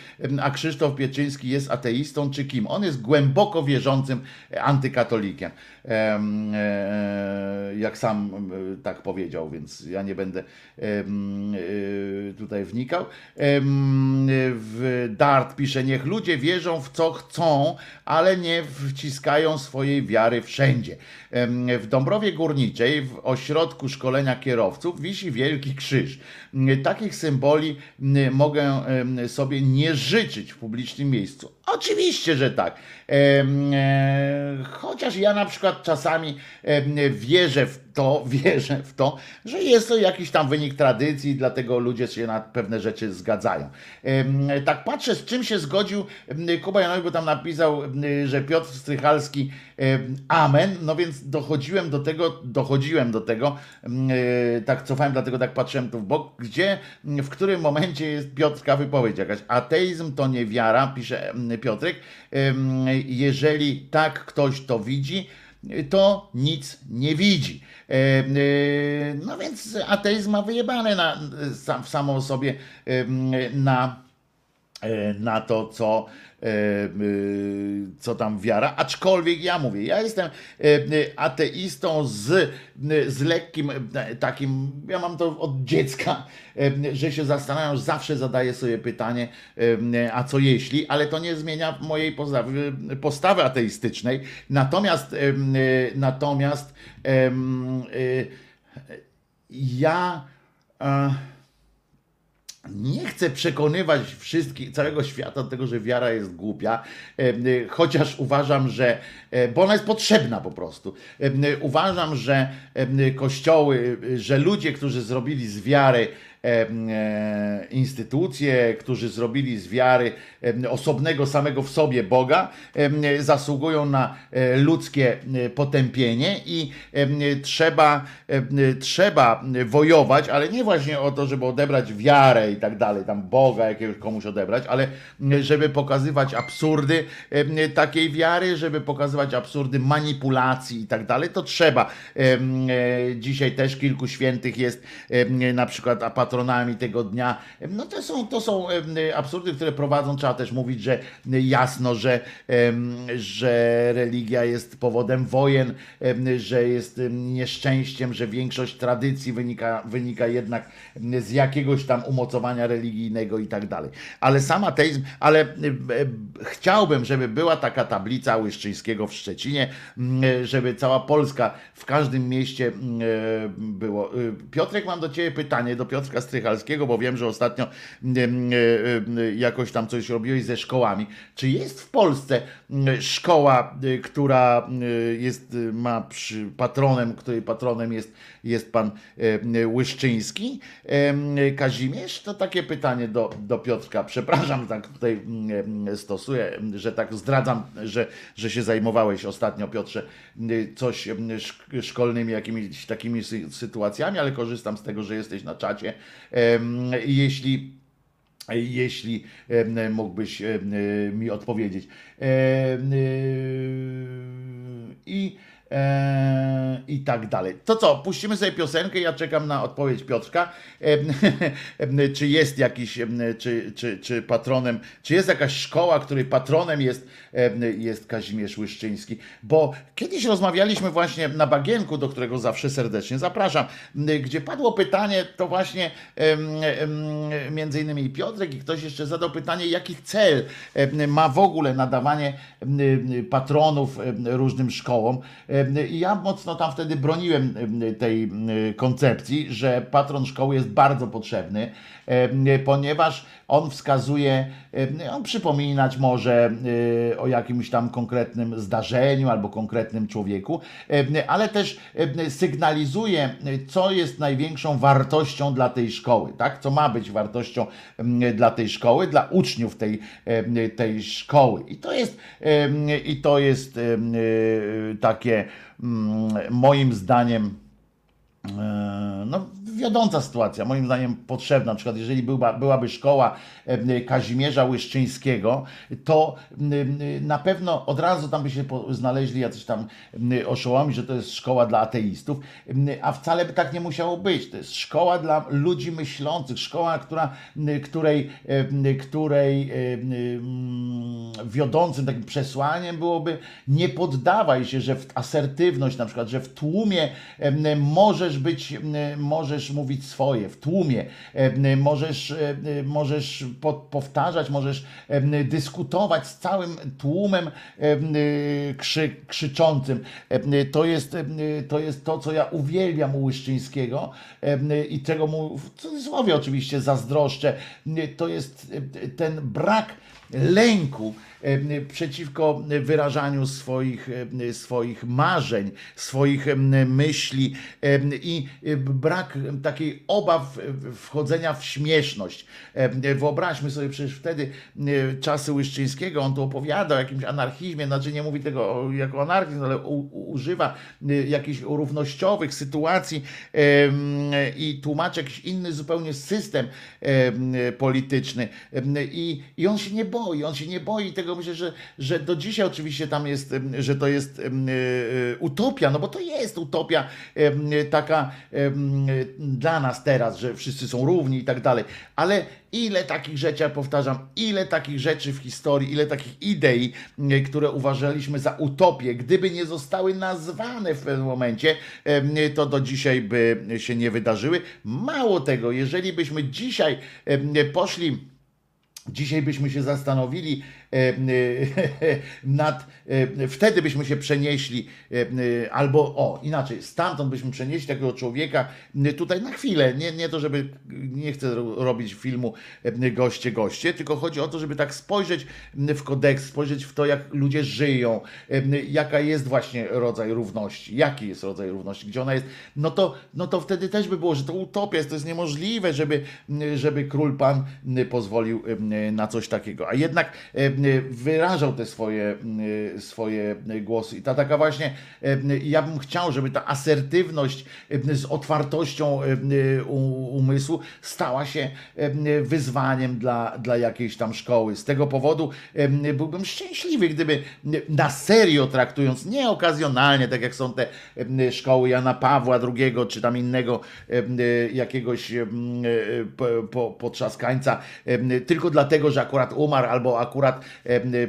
a Krzysztof Pieczyński jest ateistą czy kim? On jest głęboko wierzącym e, antykatolikiem. Em, e, Jak sam e, tak powiedział, więc ja nie będę e, tutaj wnikał. W Dart pisze, niech ludzie wierzą w co chcą, ale nie wciskają swojej wiary wszędzie. W Dąbrowie Górniczej, w ośrodku szkolenia kierowców, wisi wielki krzyż. Takich symboli mogę sobie nie życzyć w publicznym miejscu. Oczywiście, że tak. E, Chociaż ja na przykład czasami wierzę w to, wierzę w to, że jest to jakiś tam wynik tradycji, dlatego ludzie się na pewne rzeczy zgadzają. Tak patrzę, z czym się zgodził Kuba Janowicz, bo tam napisał, że Piotr Strychalski amen, no więc dochodziłem do tego, dochodziłem do tego, e, tak cofałem, dlatego tak patrzyłem tu w bok, gdzie, w którym momencie jest Piotrka wypowiedź jakaś. Ateizm to nie wiara, pisze Piotrek. Jeżeli tak ktoś to widzi, to nic nie widzi. E, e, No więc ateizm ma wyjebane na, w samą sobie na, e, na to, co, co tam wiara. Aczkolwiek ja mówię, ja jestem e, ateistą z, z lekkim e, takim, ja mam to od dziecka, e, że się zastanawiam, zawsze zadaję sobie pytanie, e, a co jeśli, ale to nie zmienia mojej postawy, ateistycznej. Natomiast, e, natomiast e, ja. e, nie chcę przekonywać wszystkich, całego świata do tego, że wiara jest głupia, y, chociaż uważam, że, e, bo ona jest potrzebna po prostu. Y, Uważam, że y, kościoły, że ludzie, którzy zrobili z wiary instytucje, którzy zrobili z wiary e, osobnego samego w sobie Boga, e, zasługują na e, ludzkie e, potępienie i e, trzeba, e, trzeba wojować, ale nie właśnie o to, żeby odebrać wiarę i tak dalej, tam Boga jakiegoś komuś odebrać, ale e, żeby pokazywać absurdy e, takiej wiary, żeby pokazywać absurdy manipulacji i tak dalej, to trzeba. E, e, Dzisiaj też kilku świętych jest e, na przykład a patronami tego dnia. No to są, to są absurdy, które prowadzą, trzeba też mówić, że jasno, że, że religia jest powodem wojen, że jest em, nieszczęściem, że większość tradycji wynika, wynika jednak z jakiegoś tam umocowania religijnego i tak dalej. Ale sam ateizm, ale chciałbym, żeby była taka tablica Łyszczyńskiego w Szczecinie, żeby cała Polska w każdym mieście e, było. E, Piotrek, mam do Ciebie pytanie, do Piotrka Strychalskiego, bo wiem, że ostatnio m, e, e, jakoś tam coś robiłeś ze szkołami. Czy jest w Polsce szkoła, e, która e, jest, e, ma przy patronem, której patronem jest, jest pan Łyszczyński, Kazimierz? To takie pytanie do, do Piotrka. Przepraszam, tak tutaj mm, stosuję, że tak zdradzam, że, że się zajmowałeś ostatnio, Piotrze, y, coś mm, szk- szkolnymi jakimiś takimi sy- sytuacjami, ale korzystam z tego, że jesteś na czacie. Jeśli jeśli mógłbyś y, mi odpowiedzieć. Y, I, e, I tak dalej. To co, puścimy sobie piosenkę, ja czekam na odpowiedź Piotrka. Em, Czy jest jakiś, czy, czy, czy patronem, czy jest jakaś szkoła, której patronem jest, jest Kazimierz Łyszczyński? Bo kiedyś rozmawialiśmy właśnie na Bagienku, do którego zawsze serdecznie zapraszam, gdzie padło pytanie, to właśnie między innymi Piotrek i ktoś jeszcze zadał pytanie, jaki cel ma w ogóle nadawanie patronów różnym szkołom. I ja mocno tam wtedy broniłem em, tej koncepcji, że patron szkoły jest bardzo potrzebny, ponieważ on wskazuje, on przypominać może e, o jakimś tam konkretnym zdarzeniu albo konkretnym człowieku, ale też sygnalizuje, co jest największą wartością dla tej szkoły, tak? Co ma być wartością dla tej szkoły, dla uczniów tej, tej szkoły. I to jest, i to jest e, takie moim zdaniem e, no, wiodąca sytuacja, moim zdaniem potrzebna. Na przykład, jeżeli była, byłaby szkoła Kazimierza Łyszczyńskiego, to na pewno od razu tam by się znaleźli jacyś tam oszołomi, że to jest szkoła dla ateistów, a wcale by tak nie musiało być. To jest szkoła dla ludzi myślących, szkoła, która, której, której wiodącym takim przesłaniem byłoby nie poddawaj się, że w asertywność na przykład, że w tłumie możesz być, em, możesz mówić swoje, w tłumie możesz, możesz po- powtarzać, możesz dyskutować z całym tłumem em, krzy, krzyczącym. Em, To jest, em, to jest to, co ja uwielbiam u Łyszczyńskiego i czego mu w cudzysłowie oczywiście zazdroszczę. To jest ten brak lęku przeciwko wyrażaniu swoich, swoich marzeń, swoich myśli i em, brak takiej obaw wchodzenia w śmieszność. Wyobraźmy sobie przecież wtedy em, czasy Łyszczyńskiego, on tu opowiada o jakimś anarchizmie, znaczy nie mówi tego jako anarchizm, ale u, używa em, jakichś równościowych sytuacji i tłumaczy jakiś inny zupełnie system em, polityczny i, i on się nie boi, on się nie boi tego, myślę, że, że do dzisiaj oczywiście tam jest, że to jest e, e, utopia, no bo to jest utopia taka dla nas teraz, że wszyscy są równi i tak dalej, ale ile takich rzeczy, ja powtarzam, ile takich rzeczy w historii, ile takich idei, które uważaliśmy za utopię, gdyby nie zostały nazwane w pewnym momencie, to do dzisiaj by się nie wydarzyły. Mało tego, jeżeli byśmy dzisiaj poszli Dzisiaj byśmy się zastanowili, nad, wtedy byśmy się przenieśli, albo o, inaczej, stamtąd byśmy przenieśli takiego człowieka tutaj na chwilę. Nie, nie to, żeby nie chcę robić filmu goście, goście, tylko chodzi o to, żeby tak spojrzeć w kodeks, spojrzeć w to, jak ludzie żyją, jaka jest właśnie rodzaj równości, jaki jest rodzaj równości, gdzie ona jest, no to, no to wtedy też by było, że to utopia jest, to jest niemożliwe, żeby, żeby król pan pozwolił na coś takiego. A jednak wyrażał te swoje, swoje głosy. I ta taka właśnie, ja bym chciał, żeby ta asertywność z otwartością umysłu stała się wyzwaniem dla, dla jakiejś tam szkoły. Z tego powodu byłbym szczęśliwy, gdyby na serio traktując, nie okazjonalnie, tak jak są te szkoły Jana Pawła II, czy tam innego jakiegoś potrzaskańca, tylko dlatego, że akurat umarł, albo akurat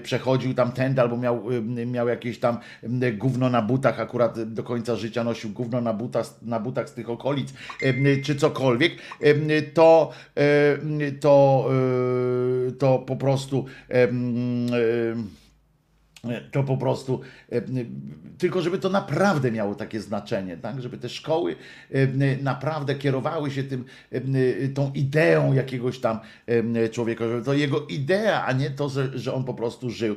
przechodził tamtędy, albo miał, miał jakieś tam gówno na butach, akurat do końca życia nosił gówno na butach, na butach z tych okolic, czy cokolwiek, to, to, to po prostu to po prostu, tylko żeby to naprawdę miało takie znaczenie, tak? żeby te szkoły naprawdę kierowały się tym, tą ideą jakiegoś tam człowieka, żeby to jego idea, a nie to, że, że on po prostu żył,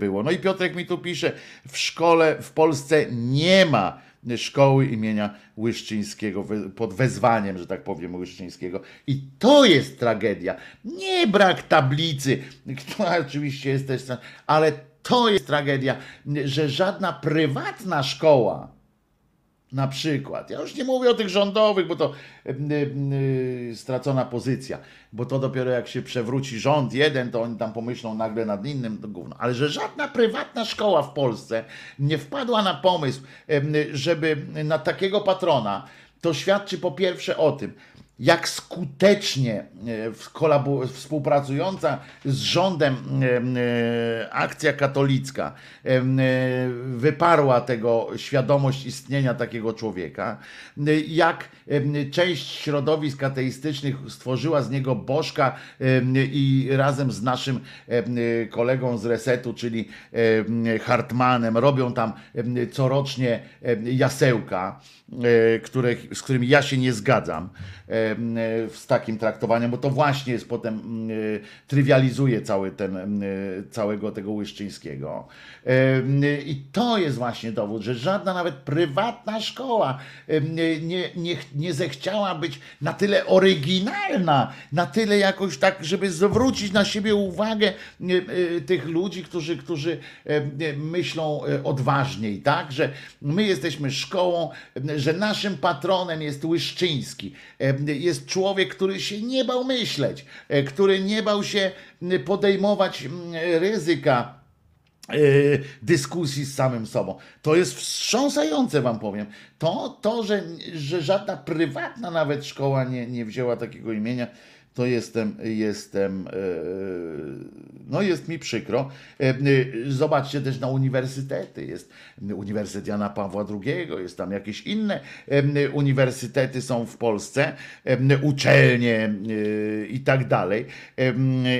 było. No i Piotrek mi tu pisze, w szkole w Polsce nie ma szkoły imienia Łyszczyńskiego pod wezwaniem, że tak powiem, Łyszczyńskiego. I to jest tragedia. Nie brak tablicy, która oczywiście jest też, ale to jest tragedia, że żadna prywatna szkoła, na przykład, ja już nie mówię o tych rządowych, bo to yy, stracona pozycja, bo to dopiero jak się przewróci rząd jeden, to oni tam pomyślą nagle nad innym, to gówno. Ale że żadna prywatna szkoła w Polsce nie wpadła na pomysł, yy, żeby na takiego patrona, to świadczy po pierwsze o tym, jak skutecznie e, współpracująca z rządem e, e, akcja katolicka wyparła tego świadomość istnienia takiego człowieka, jak część środowisk ateistycznych stworzyła z niego bożka i razem z naszym kolegą z Resetu, czyli Hartmanem, robią tam corocznie jasełka, z którymi ja się nie zgadzam z takim traktowaniem, bo to właśnie jest potem trywializuje cały ten, całego tego Łyszczyńskiego. I to jest właśnie dowód, że żadna nawet prywatna szkoła nie, nie, nie zechciała być na tyle oryginalna, na tyle jakoś tak, żeby zwrócić na siebie uwagę tych ludzi, którzy, którzy myślą odważniej, tak? Że my jesteśmy szkołą, że naszym patronem jest Łyszczyński. Jest człowiek, który się nie bał myśleć, który nie bał się podejmować ryzyka E, dyskusji z samym sobą. To jest wstrząsające, wam powiem. To, to że, że żadna prywatna nawet szkoła nie, nie wzięła takiego imienia, to jestem, jestem, e, no jest mi przykro. E, zobaczcie też na uniwersytety. Jest Uniwersytet Jana Pawła II, jest tam jakieś inne uniwersytety są w Polsce, uczelnie e, i tak dalej.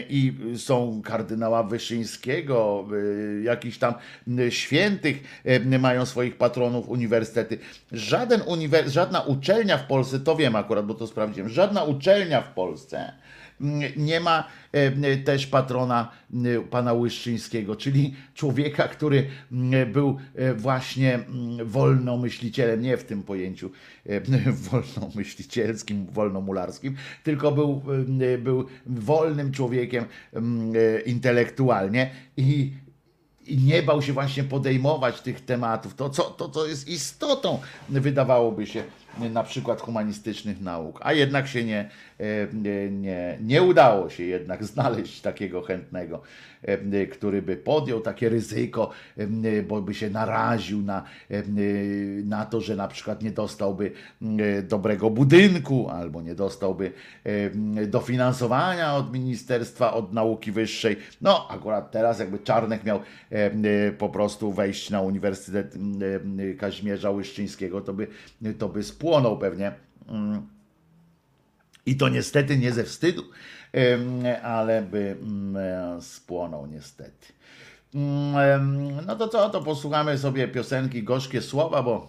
I są kardynała Wyszyńskiego, jakichś tam świętych mają swoich patronów uniwersytety. Żaden uniwer żadna uczelnia w Polsce, to wiem akurat, bo to sprawdziłem, żadna uczelnia w Polsce nie ma e, też patrona e, pana Łyszczyńskiego, czyli człowieka, który był e, właśnie wolnomyślicielem, nie w tym pojęciu wolnomyślicielskim, wolnomularskim, tylko był, był wolnym człowiekiem intelektualnie i i nie bał się właśnie podejmować tych tematów. To, co, to, co jest istotą, wydawałoby się, na przykład humanistycznych nauk, a jednak się nie, nie, nie, nie udało się jednak znaleźć takiego chętnego, który by podjął takie ryzyko, bo by się naraził na, na to, że na przykład nie dostałby dobrego budynku albo nie dostałby dofinansowania od Ministerstwa, od Nauki Wyższej. No, akurat teraz jakby Czarnek miał po prostu wejść na Uniwersytet Kazimierza Łyszczyńskiego, to by, to by spłonął pewnie. I to niestety nie ze wstydu, ale by mm, e, spłonął niestety. Mm, No to co, to posłuchamy sobie piosenki Gorzkie Słowa, bo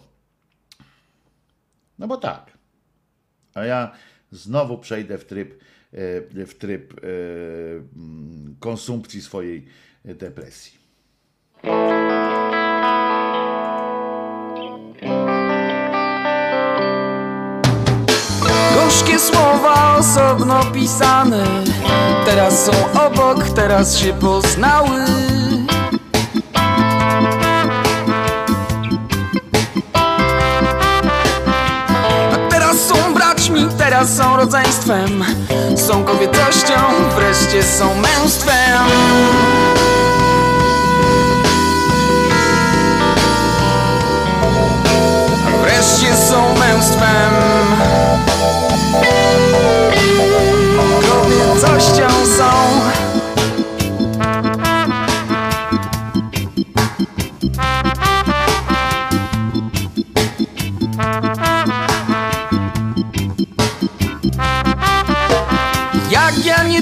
no bo tak. A ja znowu przejdę w tryb, e, w tryb e, mm, konsumpcji swojej depresji. Gorzkie słowa osobno pisane. Teraz są obok, teraz się poznały. Teraz są braćmi, teraz są rodzeństwem. Są kobietością, wreszcie są męstwem. Wreszcie są męstwem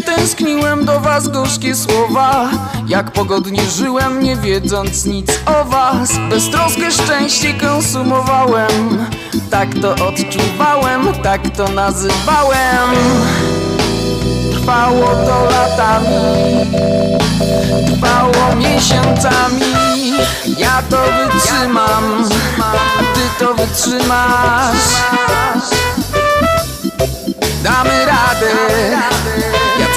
tęskniłem do was gorzkie słowa. Jak pogodnie żyłem nie wiedząc nic o was. Beztroskę szczęście konsumowałem. Tak to odczuwałem, tak to nazywałem. Trwało to latami Trwało miesiącami. Ja to wytrzymam ty to wytrzymasz. Damy radę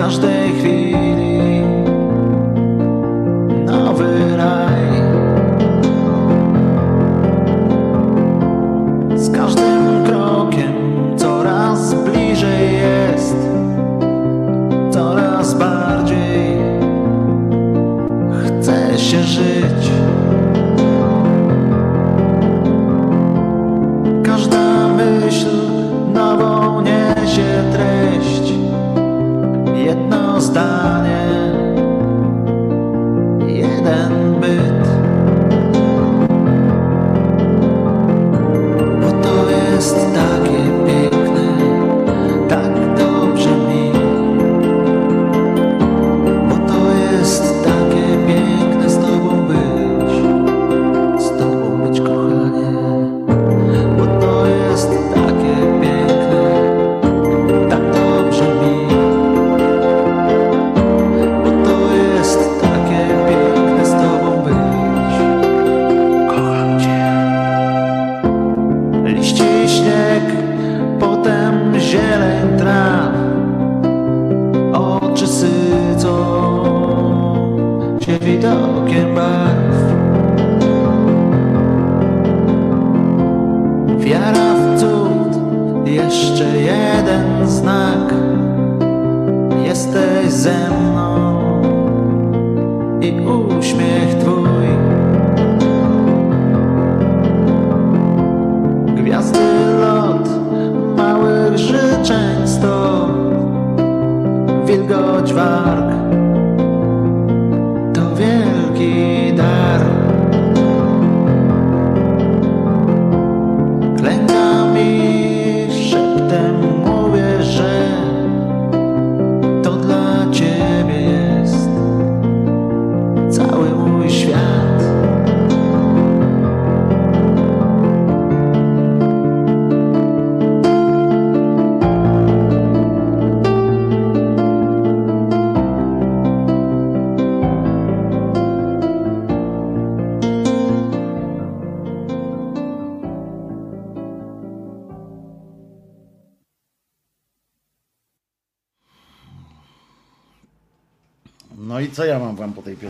każdej chwili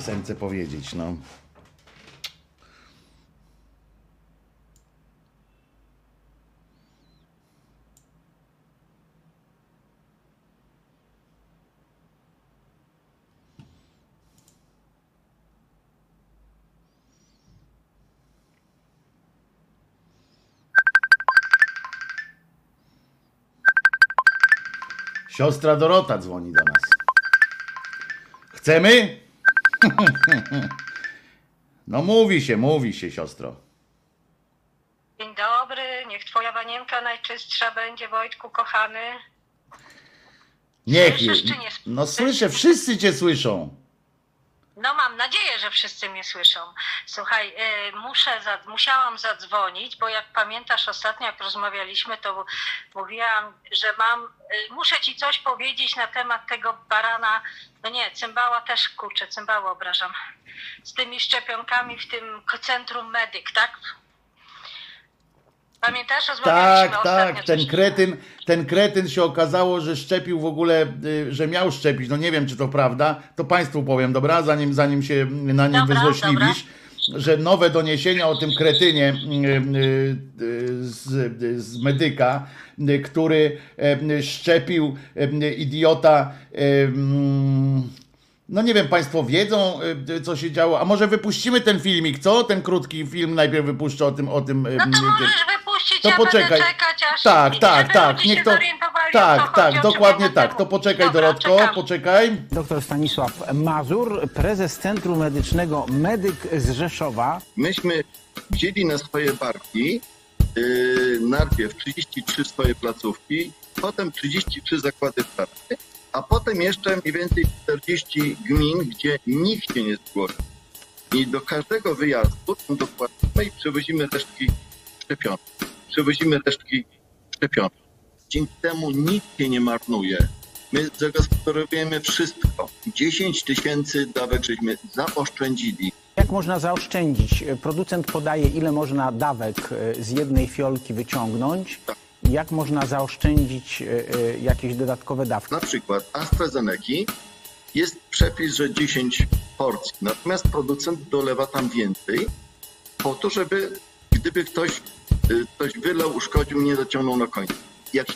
piosence powiedzieć? No. Siostra Dorota dzwoni do nas. Chcemy? No mówi się, mówi się, siostro. Dzień dobry, niech twoja wanienka najczystsza będzie, Wojtku kochany. Niech. Słyszysz, czy nie No słyszę, wszyscy cię słyszą. No mam nadzieję, że wszyscy mnie słyszą. Słuchaj, y, muszę, za, musiałam zadzwonić, bo jak pamiętasz ostatnio, jak rozmawialiśmy, to mówiłam, że mam, y, muszę ci coś powiedzieć na temat tego barana, no nie, cymbała też, kurczę, cymbałę obrażam, z tymi szczepionkami w tym centrum medyk, tak? Pamiętasz, rozmawialiśmy Tak, tak, ten kretyn, ten kretyn się okazało, że szczepił w ogóle, y, że miał szczepić. No nie wiem, czy to prawda. To Państwu powiem, dobra? Zanim, zanim się na nim Dobra, wyzłośliwisz, że nowe doniesienia o tym kretynie y, z, z medyka, który y, szczepił y, idiota. mm, No nie wiem, Państwo wiedzą, co się działo. A może wypuścimy ten filmik, co? Ten krótki film najpierw wypuszczę o tym. O tym No to tym- możesz wypuścić, to ja poczekaj. będę czekać aż... Tak, tak, tak. Niech się to. Tak, tak, dokładnie tak. To poczekaj. Dobra, Dorotko, czekam. poczekaj. Dr Stanisław Mazur, prezes Centrum Medycznego Medyk z Rzeszowa. myśmy wzięli na swoje barki najpierw 33 swoje placówki, potem 33 zakłady pracy, a potem jeszcze mniej więcej 40 gmin, gdzie nikt się nie zgłosił. I do każdego wyjazdu tam dokładamy i przewozimy resztki szczepionek. Przewozimy resztki szczepionek. Dzięki temu nikt się nie marnuje. My zagospodarowujemy wszystko. 10 tysięcy dawek żeśmy zaoszczędzili. Jak można zaoszczędzić? Producent podaje, ile można dawek e, z jednej fiolki wyciągnąć. Jak można zaoszczędzić e, e, jakieś dodatkowe dawki? Na przykład AstraZeneca jest przepis, że 10 porcji, natomiast producent dolewa tam więcej po to, żeby gdyby ktoś, ktoś wylał, uszkodził, nie dociągnął na końcu. Jak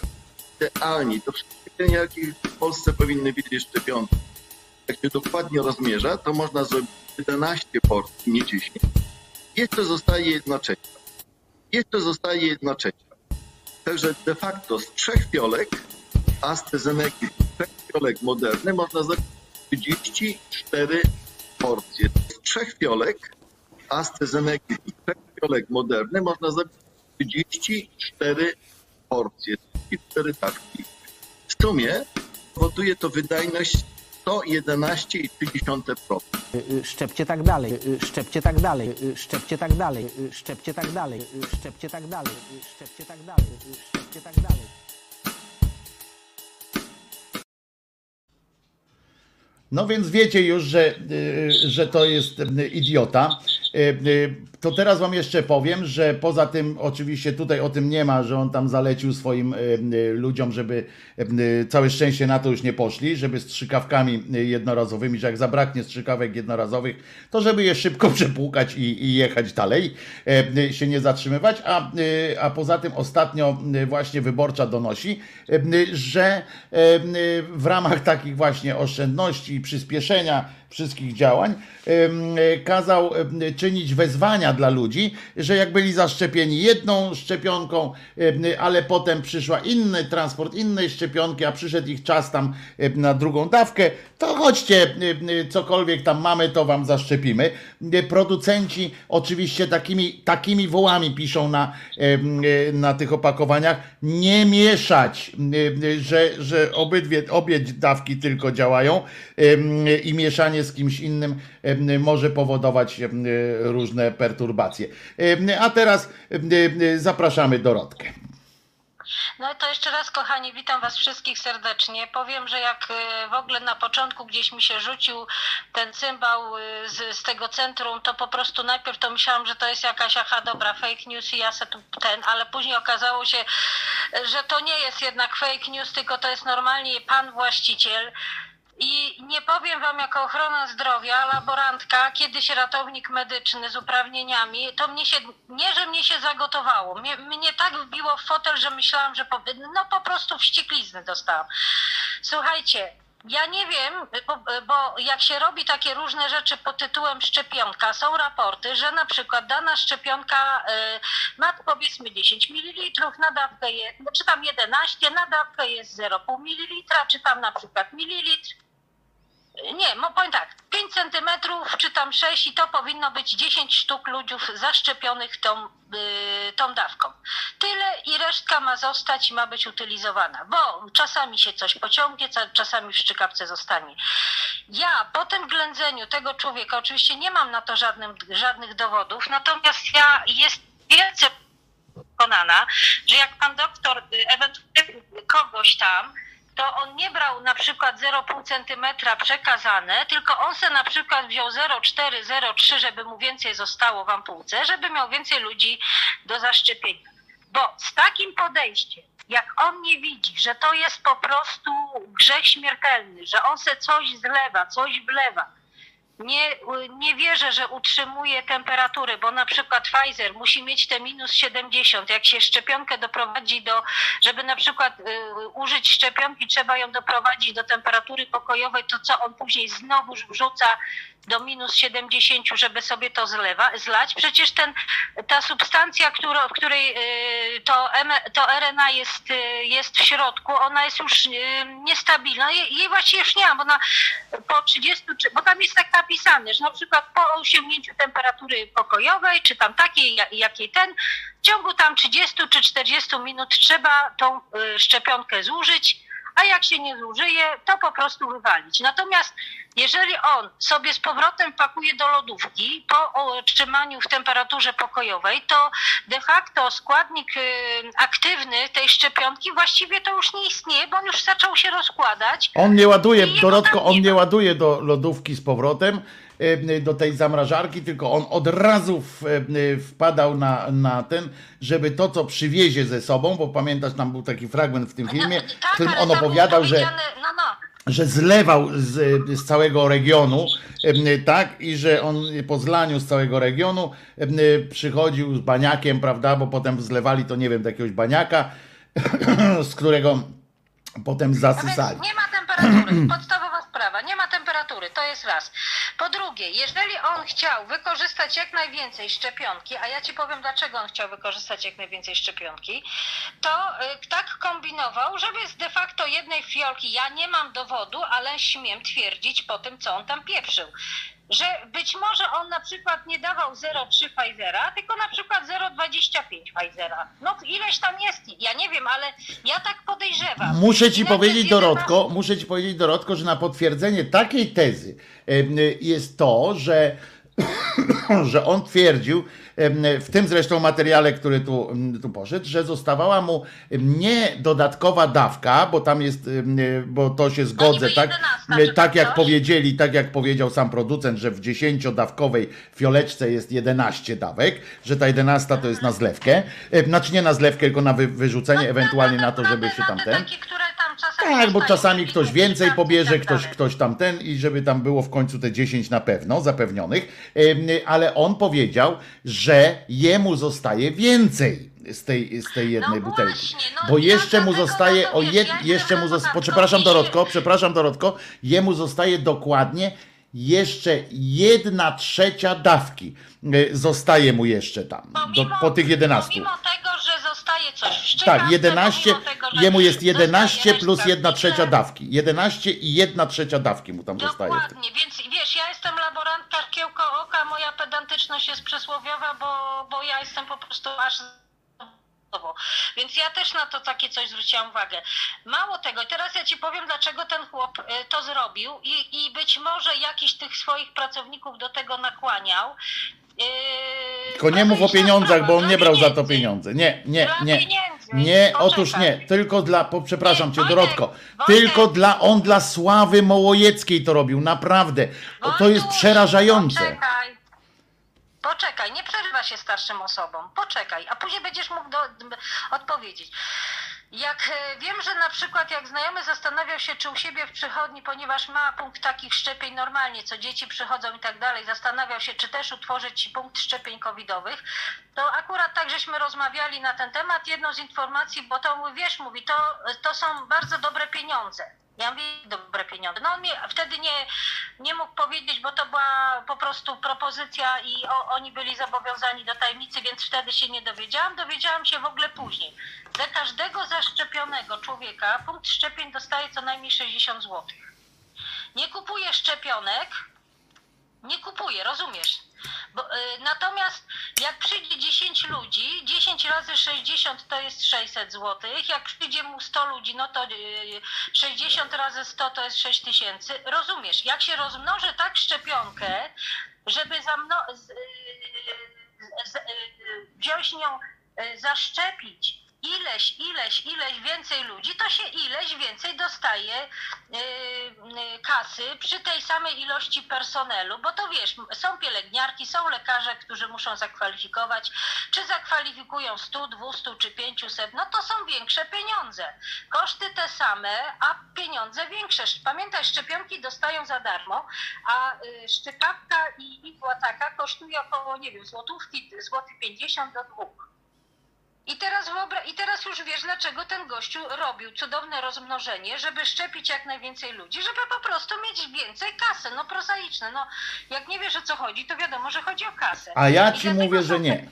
idealnie, to wszystkie jakie w Polsce powinny być szczepionki. Jak się dokładnie rozmierza, to można zrobić 11 porcji, nie 10. Jeszcze zostaje jedna trzecia. Jeszcze zostaje jedna trzecia. Także de facto z trzech fiolek AstraZeneca, z trzech fiolek Moderny można zrobić 34 porcje. Z trzech fiolek AstraZeneca, z trzech fiolek Moderny można zrobić 34 porcje, 34 dawki. W sumie powoduje to wydajność 111,3%. Y, y, Szczepcie tak dalej, y, szczepcie tak dalej, szczepcie tak dalej, szczepcie tak dalej, szczepcie tak dalej, szczepcie tak dalej, szczepcie tak dalej. No więc wiecie już, że, że to jest idiota. Y, y, To teraz wam jeszcze powiem, że poza tym oczywiście tutaj o tym nie ma, że on tam zalecił swoim y, ludziom, żeby całe szczęście na to już nie poszli, żeby strzykawkami jednorazowymi, że jak zabraknie strzykawek jednorazowych, to żeby je szybko przepłukać i, i jechać dalej, się nie zatrzymywać, a, a poza tym ostatnio właśnie wyborcza donosi, że w ramach takich właśnie oszczędności i przyspieszenia wszystkich działań, y, kazał czynić wezwania dla ludzi, że jak byli zaszczepieni jedną szczepionką, ale potem przyszła inny transport innej szczepionki, a przyszedł ich czas tam na drugą dawkę, to chodźcie, cokolwiek tam mamy, to wam zaszczepimy. Y, Producenci oczywiście takimi, takimi wołami piszą na, y, na tych opakowaniach, nie mieszać, że, że obydwie, obie dawki tylko działają i mieszanie z kimś innym ym, może powodować różne perturbacje. A teraz zapraszamy Dorotkę. No to jeszcze raz, kochani, witam Was wszystkich serdecznie. Powiem, że jak y, w ogóle na początku gdzieś mi się rzucił ten cymbał y, z, z tego centrum, to po prostu najpierw to myślałam, że to jest jakaś, aha, dobra, fake news i ja se tu ten, ale później okazało się, że to nie jest jednak fake news, tylko to jest normalnie pan właściciel. I nie powiem wam jako ochrona zdrowia, laborantka, kiedyś ratownik medyczny z uprawnieniami, to mnie się, nie że mnie się zagotowało, mnie, mnie tak wbiło w fotel, że myślałam, że po, no po prostu wścieklizny dostałam. Słuchajcie, ja nie wiem, bo, bo jak się robi takie różne rzeczy pod tytułem szczepionka, są raporty, że na przykład dana szczepionka y, ma powiedzmy 10 ml, na dawkę jest, czy tam 11, na dawkę jest 0,5 ml, czy tam na przykład mililitr. Nie, mo- powiem tak, 5 centymetrów czy tam 6 i to powinno być 10 sztuk ludzi zaszczepionych tą, y, tą dawką. Tyle i resztka ma zostać i ma być utylizowana, bo czasami się coś pociągnie, czasami w szczykawce zostanie. Ja po tym ględzeniu tego człowieka, oczywiście nie mam na to żadnym, żadnych dowodów, natomiast ja jest wielce przekonana, że jak pan doktor y, ewentualnie kogoś tam, to on nie brał na przykład 0,5 centymetra przekazane, tylko on se na przykład wziął 0,4, 0,3, żeby mu więcej zostało w ampułce, żeby miał więcej ludzi do zaszczepienia. Bo z takim podejściem, jak on nie widzi, że to jest po prostu grzech śmiertelny, że on se coś zlewa, coś wlewa, nie, nie wierzę, że utrzymuje temperatury, bo na przykład Pfizer musi mieć te minus 70. Jak się szczepionkę doprowadzi do, żeby na przykład y, użyć szczepionki, trzeba ją doprowadzić do temperatury pokojowej, to co on później znowu wrzuca do minus 70, żeby sobie to zlewa, zlać. Przecież ten, ta substancja, którą, w której y, to, to RNA jest, y, jest w środku, ona jest już y, niestabilna. Jej, właściwie już nie ma, bo ona po 30, czy- bo tam jest tak napisane, że na przykład po osiągnięciu temperatury pokojowej, czy tam takiej, ja- jakiej ten, w ciągu tam 30 czy 40 minut trzeba tą szczepionkę zużyć, a jak się nie zużyje, to po prostu wywalić. Natomiast jeżeli on sobie z powrotem pakuje do lodówki po otrzymaniu w temperaturze pokojowej, to de facto składnik y, aktywny tej szczepionki właściwie to już nie istnieje, bo on już zaczął się rozkładać. On nie ładuje, Dorotko, on nie ładuje do lodówki z powrotem, do tej zamrażarki, tylko on od razu e, wpadał na, na ten, żeby to, co przywiezie ze sobą, bo pamiętasz, tam był taki fragment w tym filmie, w Tak, którym on opowiadał, że No, no. że zlewał z, z całego regionu, em, tak, i że on po zlaniu z całego regionu przychodził z baniakiem, prawda, bo potem zlewali to, nie wiem, do jakiegoś baniaka, z którego potem zasysali. nie ma temperatury. Podstawowa sprawa. Nie ma temperatury. To jest raz. Po drugie, jeżeli on chciał wykorzystać jak najwięcej szczepionki, a ja ci powiem, dlaczego on chciał wykorzystać jak najwięcej szczepionki, to y, tak kombinował, żeby z de facto jednej fiolki, ja nie mam dowodu, ale śmiem twierdzić po tym, co on tam pieprzył. Że być może on na przykład nie dawał 0,3 Pfizera, tylko na przykład 0,25 Pfizera. No ileś tam jest, ja nie wiem, ale ja tak podejrzewam. Muszę ci Inaczej powiedzieć, z 11 Dorotko, muszę ci powiedzieć, Dorotko, że na potwierdzenie takiej tezy jest to, że, że on twierdził, w tym zresztą materiale, który tu, tu poszedł, że zostawała mu nie dodatkowa dawka, bo tam jest, em, bo to się zgodzę, tak? 11 czy Tak jak powiedzieli, tak jak powiedział sam producent, że w 10-dawkowej fioleczce jest 11 dawek, że ta 11 to jest na zlewkę, e, znaczy nie na zlewkę, tylko na wy, wyrzucenie, ewentualnie na to, żeby się tam ten. Takie, które tam czasami Tak, bo czasami ktoś więcej pobierze, tak ktoś, ktoś tam ten i żeby tam było w końcu te 10 na pewno zapewnionych, ale on powiedział, że jemu zostaje więcej z tej, z tej jednej No butelki. właśnie, no bo jeszcze mu zostaje na to o jed, jeszcze mu zostaje, tak, przepraszam Dorotko, przepraszam Dorotko, jemu zostaje dokładnie jeszcze jedna trzecia dawki. E, Zostaje mu jeszcze tam, do, po tych 11. Pomimo tego, coś Tak, 11, pomimo tego, jemu jest 11 zostaje plus reszta 1 trzecia dawki. 11 i 1 trzecia dawki mu tam zostaje. Dokładnie, więc wiesz, ja jestem laborantka szkiełko oka, moja pedantyczność jest przysłowiowa, bo, bo ja jestem po prostu aż więc ja też na to takie coś zwróciłam uwagę. Mało tego, i teraz ja ci powiem, dlaczego ten chłop y, to zrobił i, i być może jakiś tych swoich pracowników do tego nakłaniał. Yy, Tylko nie mów o pieniądzach, bo on nie brał za to pieniądze. Nie, nie, nie. Nie, otóż nie. Tylko dla, po, przepraszam cię, Dorotko. Tylko dla, on dla sławy Mołojeckiej to robił, naprawdę. To jest przerażające. Poczekaj. Nie przerywa się starszym osobom. Poczekaj, a później będziesz mógł do, odpowiedzieć. Jak e, wiem, że na przykład jak znajomy zastanawiał się, czy u siebie w przychodni, ponieważ ma punkt takich szczepień normalnie, co dzieci przychodzą i tak dalej, zastanawiał się, czy też utworzyć punkt szczepień covidowych, to akurat tak żeśmy rozmawiali na ten temat. Jedną z informacji, bo to wiesz, mówi, to, to są bardzo dobre pieniądze. Ja mówię, dobre pieniądze. No on mi wtedy nie, nie mógł powiedzieć, bo to była po prostu propozycja i o, oni byli zobowiązani do tajemnicy, więc wtedy się nie dowiedziałam. Dowiedziałam się w ogóle później. Za każdego zaszczepionego człowieka punkt szczepień dostaje co najmniej 60 zł. Nie kupuje szczepionek, nie kupuje, rozumiesz? Bo, y, natomiast jak przyjdzie 10 ludzi, 10 razy 60 to jest 600 zł. Jak przyjdzie mu 100 ludzi, no to y, 60 razy 100 to jest 6 tysięcy. Rozumiesz? Jak się rozmnoży tak szczepionkę, żeby zamno- z, y, z, y, wziąć nią, y, zaszczepić ileś, ileś, ileś więcej ludzi, to się ileś więcej dostaje y, y, kasy przy tej samej ilości personelu, bo to wiesz, są pielęgniarki, są lekarze, którzy muszą zakwalifikować, czy zakwalifikują 100, 200 czy 500, no to są większe pieniądze. Koszty te same, a pieniądze większe. Pamiętaj, szczepionki dostają za darmo, a y, szczepawka i igła taka kosztuje około, nie wiem, złotówki, złoty 50 do dwóch. I teraz, wyobra- I teraz już wiesz, dlaczego ten gościu robił cudowne rozmnożenie, żeby szczepić jak najwięcej ludzi, żeby po prostu mieć więcej kasy. No prozaiczne. No, jak nie wiesz o co chodzi, to wiadomo, że chodzi o kasę. A ja I ci mówię, że nie.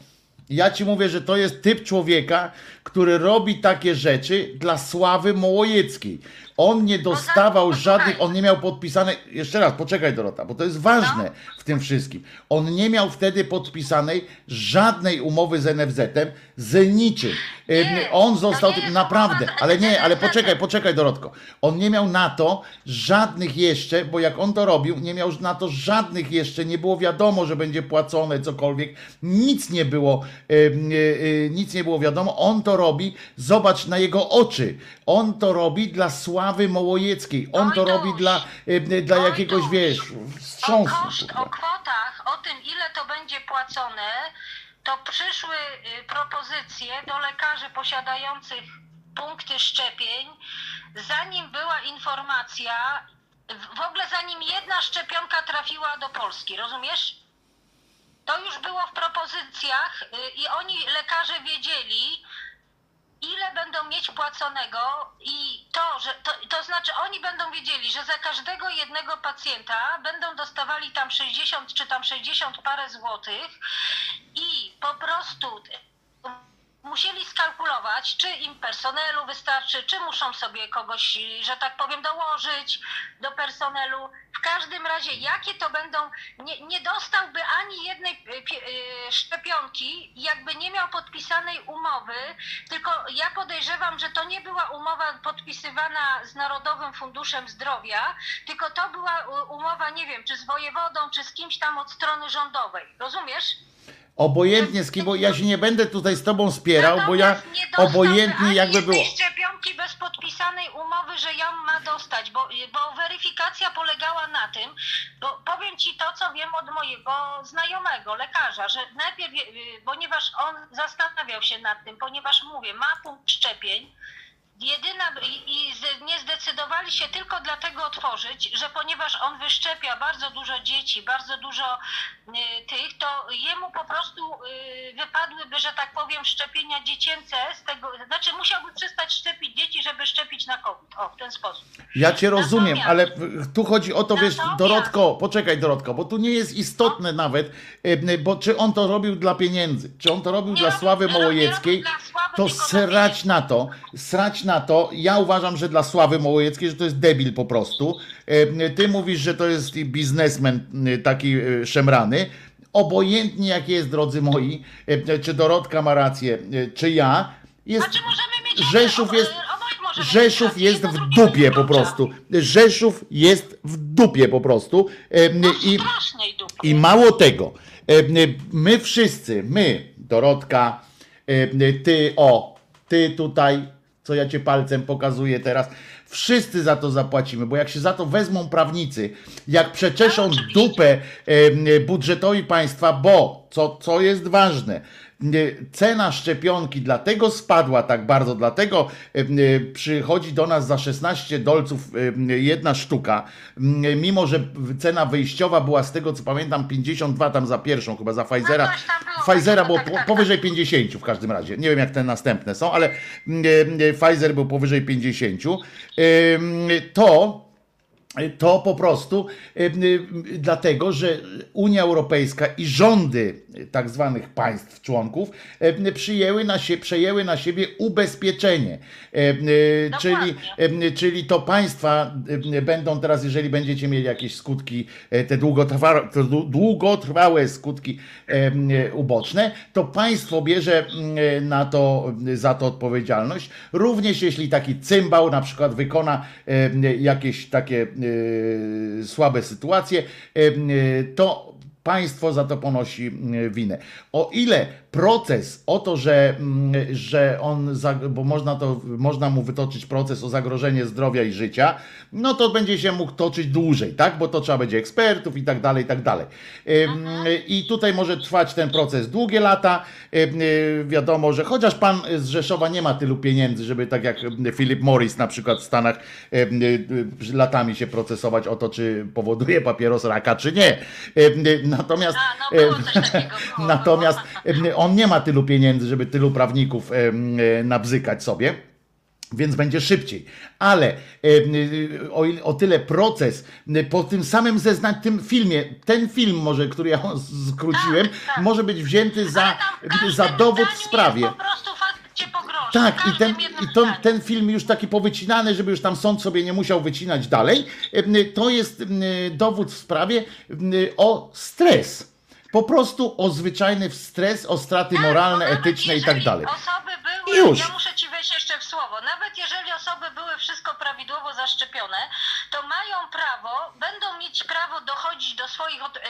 Ja ci mówię, że to jest typ człowieka, który robi takie rzeczy dla sławy Mołojeckiej, On nie dostawał No, żadnych, on nie miał podpisane, jeszcze raz, poczekaj Dorota, bo to jest ważne w tym wszystkim. On nie miał wtedy podpisanej żadnej umowy z NFZ-em, z niczym. Ym, Nie, On został, nie naprawdę, ale nie, ale poczekaj, poczekaj Dorotko. On nie miał na to żadnych jeszcze, bo jak on to robił, nie miał na to żadnych jeszcze, nie było wiadomo, że będzie płacone cokolwiek, nic nie było, y, y, nic nie było wiadomo. On to robi, zobacz na jego oczy. On to robi dla sławy Mołojeckiej. On to robi dla, dla jakiegoś, wiesz, wstrząsu. koszt, o kwotach, o tym ile to będzie płacone, to przyszły y, propozycje do lekarzy posiadających punkty szczepień, zanim była informacja, w- ogóle zanim jedna szczepionka trafiła do Polski, rozumiesz? To już było w propozycjach y, i oni, lekarze, wiedzieli, ile będą mieć płaconego i to, że to, to znaczy oni będą wiedzieli, że za każdego jednego pacjenta będą dostawali tam 60 czy tam 60 parę złotych i po prostu musieli skalkulować, czy im personelu wystarczy, czy muszą sobie kogoś, że tak powiem, dołożyć do personelu. W każdym razie, jakie to będą, nie, nie dostałby ani jednej pie- y, szczepionki, jakby nie miał podpisanej umowy, tylko ja podejrzewam, że to nie była umowa podpisywana z Narodowym Funduszem Zdrowia, tylko to była umowa, nie wiem, czy z wojewodą, czy z kimś tam od strony rządowej. Rozumiesz? Obojętnie z kim, bo ja się nie będę tutaj z tobą spierał, bo ja obojętnie jakby było. szczepionki bez podpisanej umowy, że ją ma dostać, bo, bo weryfikacja polegała na tym, bo powiem ci to, co wiem od mojego znajomego, lekarza, że najpierw, ponieważ on zastanawiał się nad tym, ponieważ mówię, ma punkt szczepień, Jedyna i, nie zdecydowali się tylko dlatego otworzyć, że ponieważ on wyszczepia bardzo dużo dzieci, bardzo dużo y, tych, to jemu po prostu y, wypadłyby, że tak powiem, szczepienia dziecięce z tego, znaczy musiałby przestać szczepić dzieci, żeby szczepić na COVID. O, w ten sposób. Ja cię rozumiem, Natomiast- ale tu chodzi o to, wiesz, Dorotko, poczekaj Dorotko, bo tu nie jest istotne nawet, e, bo czy on to robił dla pieniędzy, czy on to robił Nie dla sławy Mołojeckiej, to srać na to, srać na to, ja uważam, że dla sławy Mołojeckiej, że to jest debil po prostu. E, Ty mówisz, że to jest biznesmen e, taki e, szemrany, obojętnie jak jest, drodzy moi, czy Dorotka ma rację, czy ja, jest... Znaczy Rzeszów jest, mieć Rzeszów jest jedno w dupie po prostu. Rzeszów jest w dupie po prostu. No I. I mało tego, my wszyscy, my, Dorotka, ty, o, ty tutaj, co ja cię palcem pokazuję teraz, wszyscy za to zapłacimy, bo jak się za to wezmą prawnicy, jak przeczeszą dupę budżetowi państwa, bo, co, co jest ważne, cena szczepionki dlatego spadła tak bardzo, dlatego em, e, przychodzi do nas za 16 dolców em, jedna sztuka, mimo że cena wyjściowa była z tego co pamiętam 52 tam za pierwszą chyba za Pfizera. No Pfizera było po, powyżej 50 w każdym razie. Nie wiem jak te następne są, ale e, Pfizer był powyżej 50. Em, To to po prostu y, y, dlatego, że Unia Europejska i rządy tak zwanych państw członków y, przyjęły na sie, przejęły na siebie ubezpieczenie. Czyli, czyli to państwa będą teraz, jeżeli będziecie mieli jakieś skutki, te długotrwałe, długotrwałe skutki uboczne, to państwo bierze na to, za to odpowiedzialność. Również jeśli taki cymbał na przykład wykona jakieś takie słabe sytuacje, y, y, to państwo za to ponosi winę. O ile proces o to, że, mm, że on, bo można, to, można mu wytoczyć proces o zagrożenie zdrowia i życia, no to będzie się mógł toczyć dłużej, tak? Bo to trzeba będzie ekspertów i tak dalej, i tak dalej. Ym, I tutaj może trwać ten proces długie lata. Y, Wiadomo, że chociaż pan z Rzeszowa nie ma tylu pieniędzy, żeby tak jak Philip Morris na przykład w Stanach y, y, latami się procesować o to, czy powoduje papieros raka, czy nie. Natomiast, A, no było ym, coś takiego, było, natomiast było. On nie ma tylu pieniędzy, żeby tylu prawników y, nabzykać sobie więc będzie szybciej. Ale e, o, o tyle proces po tym samym zeznań, tym filmie, ten film może, który ja skróciłem, Tak, tak. może być wzięty za, za dowód w sprawie. Tak, i ten, i to, ten film już taki powycinany, żeby już tam sąd sobie nie musiał wycinać dalej, to jest dowód w sprawie o stres. Po prostu o zwyczajny stres, o straty Tak, moralne, etyczne i tak dalej. Osoby były, Już. ja muszę ci wejść jeszcze w słowo, nawet jeżeli osoby były wszystko prawidłowo zaszczepione, to mają prawo, będą mieć prawo dochodzić do swoich od, y,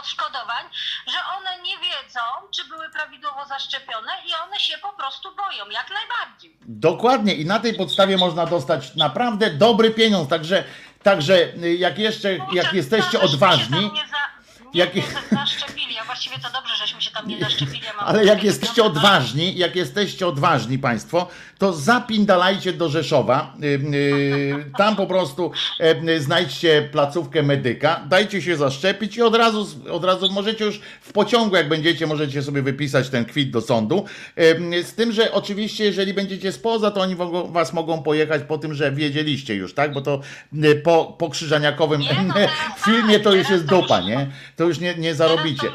odszkodowań, że one nie wiedzą, czy były prawidłowo zaszczepione i one się po prostu boją, jak najbardziej. Dokładnie i na tej podstawie można dostać naprawdę dobry pieniądz, także, także y, jak jeszcze, jak jesteście odważni, Jak- nie za- zaszczepili, a właściwie to dobrze, żeśmy się tam nie zaszczepili. Ja Ale jak jesteście odważni, jak jesteście odważni Państwo, to zapindalajcie do Rzeszowa. y, Tam po prostu znajdźcie placówkę medyka, dajcie się zaszczepić i od razu, od razu możecie już w pociągu, jak będziecie, możecie sobie wypisać ten kwit do sądu. Z tym, że oczywiście, jeżeli będziecie spoza, to oni was mogą pojechać po tym, że wiedzieliście już, tak? Bo to y, po, po krzyżaniakowym Nie, no filmie to tak, już jest dupa, nie? To już nie, nie zarobicie.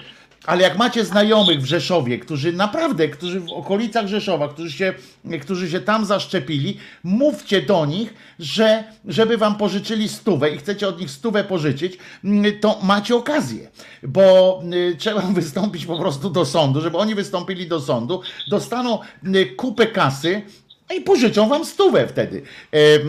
Ale jak macie znajomych w Rzeszowie, którzy naprawdę, którzy w okolicach Rzeszowa, którzy się, którzy się tam zaszczepili, mówcie do nich, że żeby wam pożyczyli stówę i chcecie od nich stówę pożyczyć, mm, to macie okazję, bo y, trzeba wystąpić po prostu do sądu, żeby oni wystąpili do sądu, dostaną y, kupę kasy, i pożyczą wam stówę wtedy. E, e,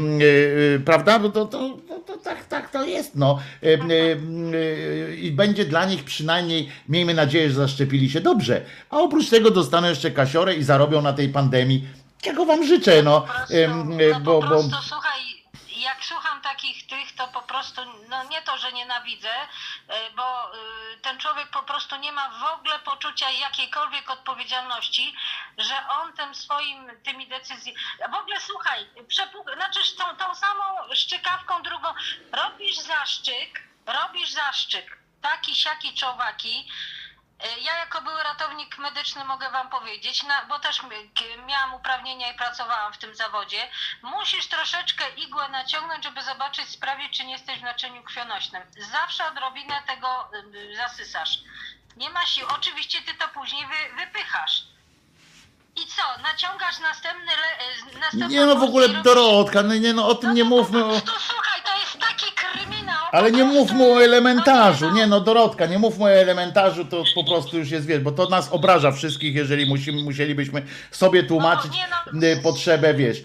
e, prawda? Bo to, to, to, tak, tak to jest. No. E, e, e, I będzie dla nich przynajmniej, miejmy nadzieję, że zaszczepili się dobrze. A oprócz tego dostaną jeszcze kasiorę i zarobią na tej pandemii. Czego wam życzę, no. Po prostu, no bo, bo, prostu słuchaj, jak słucham takich tych, to po prostu, no nie to, że nienawidzę, e, bo y, ten człowiek po prostu nie ma w ogóle poczucia jakiejkolwiek odpowiedzialności, że on tym swoim, tymi decyzjami, w ogóle słuchaj, przepuk- znaczy tą, tą samą szczykawką drugą, robisz zaszczyk, robisz zaszczyk, taki, siaki, czowaki, E, Ja jako były ratownik medyczny mogę wam powiedzieć, bo też miałam uprawnienia i pracowałam w tym zawodzie, musisz troszeczkę igłę naciągnąć, żeby zobaczyć sprawie, czy nie jesteś w naczyniu krwionośnym. Zawsze odrobinę tego y, zasysasz. Nie ma sił. Oczywiście ty to później wy, wypychasz. I co? Naciągasz następny le, y, następną nie no w ogóle robisz- Dorotka, no nie no o tym nie No to mówmy. Po O... prostu, słuchaj, to jest taki kryminał. Ale po nie prostu. mówmy o elementarzu, No nie no Dorotka, nie mówmy o elementarzu, to po prostu już jest, wiesz, bo to nas obraża wszystkich, jeżeli musimy, musielibyśmy sobie tłumaczyć No, nie no. y, potrzebę, wiesz. Y,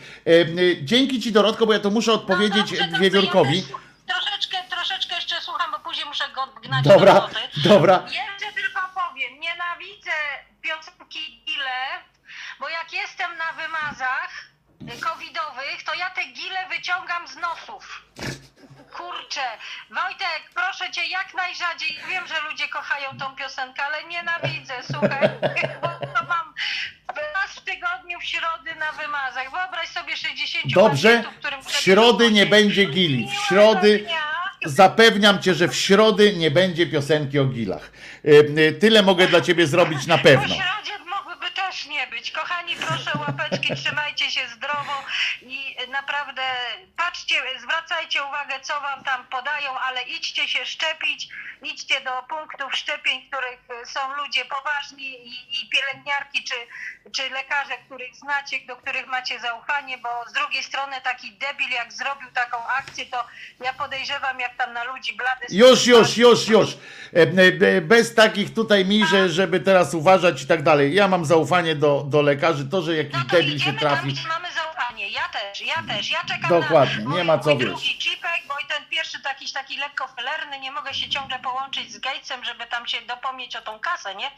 y, Dzięki Ci Dorotko, bo ja to muszę odpowiedzieć No dobrze, dobrze, Wiewiórkowi. Ja też troszeczkę, troszeczkę jeszcze słucham, bo później muszę go gnać Dobra, do roboty. dobra. Jeszcze tylko powiem, nienawidzę piosenki Gile, bo jak jestem na wymazach y, covidowych, to ja te gile wyciągam z nosów. Kurczę, Wojtek, proszę cię jak najrzadziej. Wiem, że ludzie kochają tą piosenkę, ale nienawidzę, słuchaj, bo to mam raz w tygodniu w środy na wymazach. Wyobraź sobie 60 Dobrze, pacjentów, którym w środy nie będzie gili. W środy zapewniam Cię, że w środy nie będzie piosenki o gilach. Y, y, Tyle mogę dla Ciebie zrobić na pewno. Środzie nie być. Kochani, proszę łapeczki, trzymajcie się zdrowo i naprawdę patrzcie, zwracajcie uwagę, co wam tam podają, ale idźcie się szczepić, idźcie do punktów szczepień, w których y, są ludzie poważni i, i pielęgniarki czy, czy lekarze, których znacie, do których macie zaufanie, bo z drugiej strony taki debil jak zrobił taką akcję, to ja podejrzewam, jak tam na ludzi blady... Już, już, już, już. E, e, Bez takich tutaj mi, że, żeby teraz uważać i tak dalej. Ja mam zaufanie do, do lekarzy. To, że jakiś No to debil się trafi. tam, mamy zaufanie. Ja też, ja też. Ja czekam Dokładnie, na nie ma co wiesz. drugi chipek, bo i ten pierwszy taki, taki lekko felerny, nie mogę się ciągle połączyć z Gatesem, żeby tam się dopomnieć o tą kasę, nie?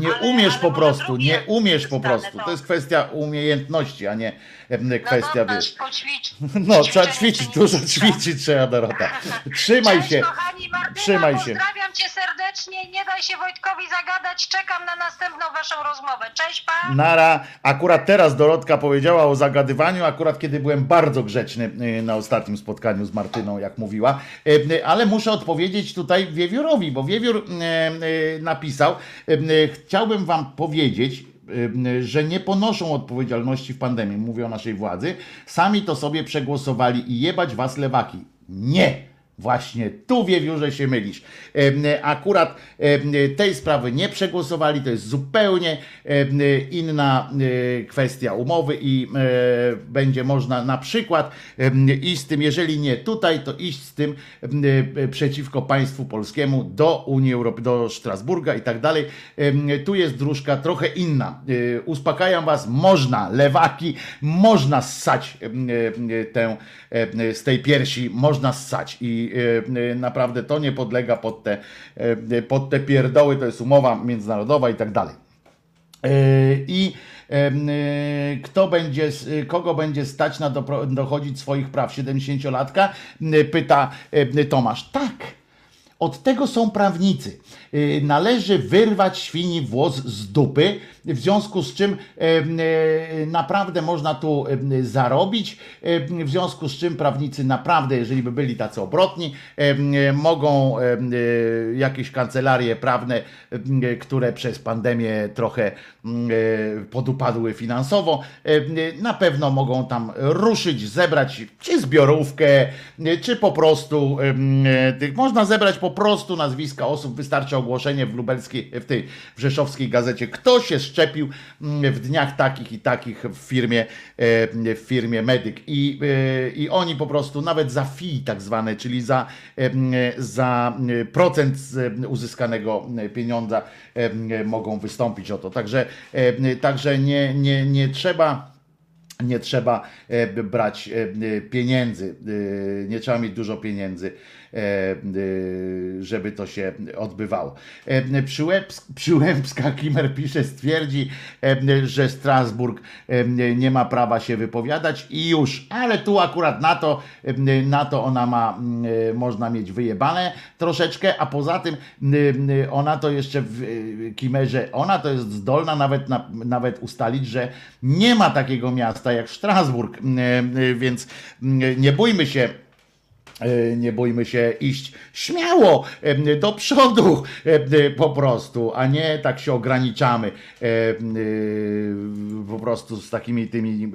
Nie Ale- umiesz ale po prostu, nie umiesz po prostu. To jest kwestia umiejętności, a nie No kwestia, dobra, poćwicz. No, trzeba ćwiczyć, dużo ćwiczyć trzeba, Dorota. Trzymaj Cześć, się. kochani, Martyna, Trzymaj się. pozdrawiam cię serdecznie. Nie daj się Wojtkowi zagadać. Czekam na następną waszą rozmowę. Cześć, pa! Nara, akurat teraz Dorotka powiedziała o zagadywaniu, akurat kiedy byłem bardzo grzeczny y, na ostatnim spotkaniu z Martyną, jak mówiła, Y, ale muszę odpowiedzieć tutaj Wiewiórowi, bo Wiewiór y, napisał, chciałbym wam powiedzieć, że nie ponoszą odpowiedzialności w pandemii, mówię o naszej władzy, sami to sobie przegłosowali i jebać was lewaki. Nie! Właśnie tu wiewiórze się mylisz. Akurat tej sprawy nie przegłosowali, to jest zupełnie inna e, kwestia umowy i e, będzie można na przykład iść z tym, jeżeli nie tutaj, to iść z tym e, przeciwko państwu polskiemu do Unii Europejskiej, do Strasburga i tak dalej. Tu jest dróżka trochę inna. Uspokajam was, można, lewaki, można ssać tę, z tej piersi, można ssać i e, naprawdę to nie podlega pod te, e, pod te pierdoły, to jest umowa międzynarodowa i tak dalej. I kto będzie, kogo będzie stać na dochodzić swoich praw? 70-latka? M, Pyta Tomasz. Tak. Od tego są prawnicy. Y, Należy wyrwać świni włos z dupy, w związku z czym em, e, naprawdę można tu zarobić, em, w związku z czym prawnicy naprawdę, jeżeli by byli tacy obrotni, e, mogą e, jakieś kancelarie prawne, e, które przez pandemię trochę e, podupadły finansowo, e, na pewno mogą tam ruszyć, zebrać czy zbiorówkę, e, czy po prostu e, można zebrać po prostu nazwiska osób, wystarczy ogłoszenie w lubelskiej, w tej w rzeszowskiej gazecie, kto się szczepił mm, w dniach takich i takich w firmie, e, w firmie Medyk? I, e, i oni po prostu nawet za fee tak zwane, czyli za, za procent uzyskanego pieniądza mogą wystąpić o to. Także, e, także nie, nie, nie trzeba nie trzeba brać pieniędzy, nie trzeba mieć dużo pieniędzy, żeby to się odbywało. E, Przyłębsk- Przyłębska Kimer pisze, stwierdzi, e, że Strasburg e, nie ma prawa się wypowiadać i już, ale tu akurat na to, e, na to ona ma, e, można mieć wyjebane troszeczkę, a poza tym ona to jeszcze w e, Kimerze, ona to jest zdolna nawet, na, nawet ustalić, że nie ma takiego miasta jak Strasburg, e, więc nie bójmy się E, nie bójmy się iść śmiało e, do przodu e, po prostu, a nie tak się ograniczamy e, e, po prostu z takimi tymi e,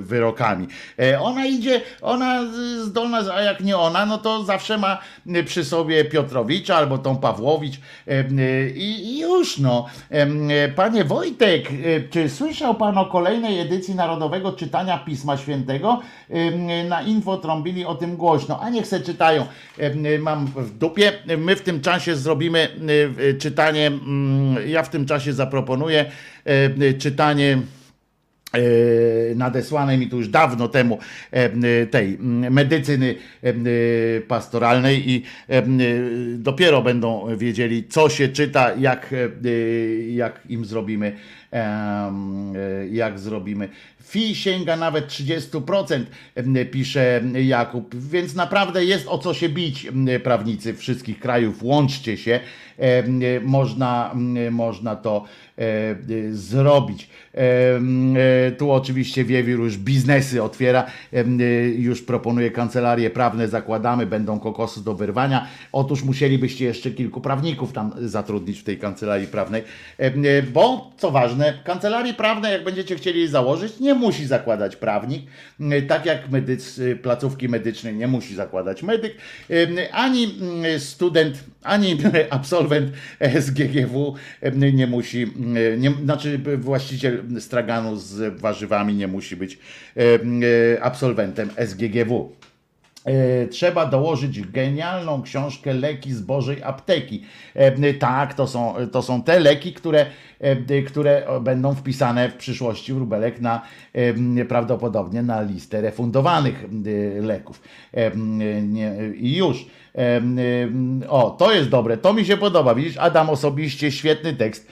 wyrokami. E, Ona idzie, ona zdolna, a jak nie ona, no to zawsze ma przy sobie Piotrowicza albo tą Pawłowicz e, i już no. E, Panie Wojtek, e, czy słyszał pan o kolejnej edycji Narodowego Czytania Pisma Świętego? E, Na info trąbili o tym głośno, a niech se czytają. E, Mam w dupie. My w tym czasie zrobimy e, czytanie, mm, ja w tym czasie zaproponuję czytanie e, nadesłanej mi tu już dawno temu tej m, medycyny pastoralnej i dopiero będą wiedzieli, co się czyta, jak, e, jak im zrobimy, jak zrobimy. Fi sięga nawet 30%, e, pisze Jakub, więc naprawdę jest o co się bić, prawnicy wszystkich krajów, łączcie się, można, można to e, zrobić. E, Tu oczywiście Wiewiór już biznesy otwiera, e, już proponuje kancelarię prawne, zakładamy, będą kokosy do wyrwania. Otóż musielibyście jeszcze kilku prawników tam zatrudnić w tej kancelarii prawnej, bo co ważne, kancelarii prawne, jak będziecie chcieli założyć, nie musi zakładać prawnik, m, tak jak medyc, placówki medycznej nie musi zakładać medyk, em, ani student, ani absolwent SGGW em, nie musi, nie, znaczy właściciel straganu z warzywami nie musi być em, e, absolwentem SGGW. E, Trzeba dołożyć genialną książkę Leki z Bożej Apteki. E, Tak, to są, to są te leki, które, e, które będą wpisane w przyszłości wróbelek na e, prawdopodobnie na listę refundowanych e, leków. E, I już. O, to jest dobre, to mi się podoba. Widzisz, Adam osobiście, świetny tekst.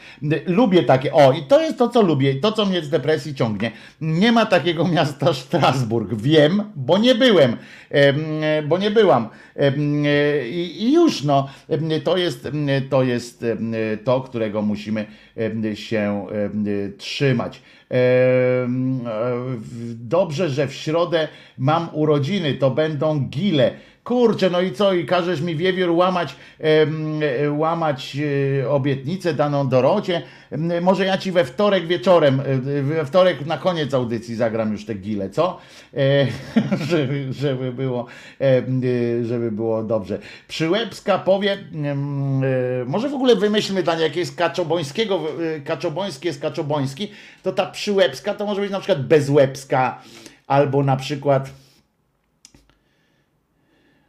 Lubię takie, o, i to jest to, co lubię, to, co mnie z depresji ciągnie. Nie ma takiego miasta Strasburg. Wiem, bo nie byłem, em, bo nie byłam. I już, no, to jest, to jest to, którego musimy się trzymać. Dobrze, że w środę mam urodziny, to będą gile. Kurczę, no i co, i każesz mi wiewiór łamać, e, łamać e, obietnicę daną Dorocie. Może ja ci we wtorek wieczorem, e, we wtorek na koniec audycji zagram już te gile, co? Żeby, żeby było, żeby było dobrze. Przyłębska powie, może w ogóle wymyślmy dla niej jakiegoś kaczobońskiego, kaczoboński jest kaczoboński, to ta przyłębska to może być na przykład bezłebska, albo na przykład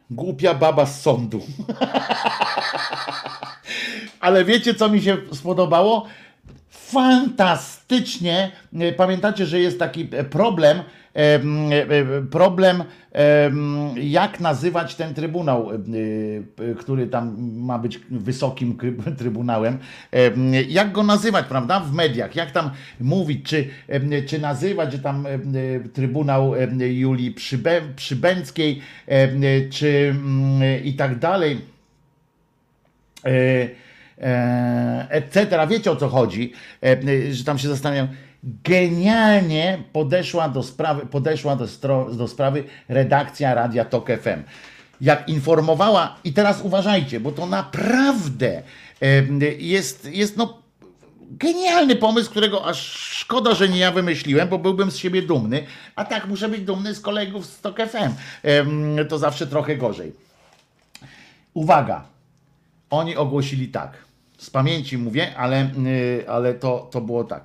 głupia baba z sądu. Ale wiecie, co mi się spodobało? Fantastycznie. e, Pamiętacie, że jest taki e, problem, em, e, problem, em, jak nazywać ten trybunał, który tam ma być wysokim trybunałem. Em, Jak go nazywać, prawda? W mediach. Jak tam mówić, czy, czy nazywać, że tam trybunał Julii Przybę, Przybęckiej, czy i tak dalej etc. Wiecie o co chodzi, e, e, że tam się zastanawiam. Genialnie podeszła do sprawy, podeszła do, do sprawy redakcja Radia Tok FM. Jak informowała, i teraz uważajcie, bo to naprawdę e, jest, jest no, genialny pomysł, którego aż szkoda, że nie ja wymyśliłem, bo byłbym z siebie dumny, a tak muszę być dumny z kolegów z Tok FM. To zawsze trochę gorzej. Uwaga, oni ogłosili tak. Z pamięci mówię, ale, yy, ale to, to było tak.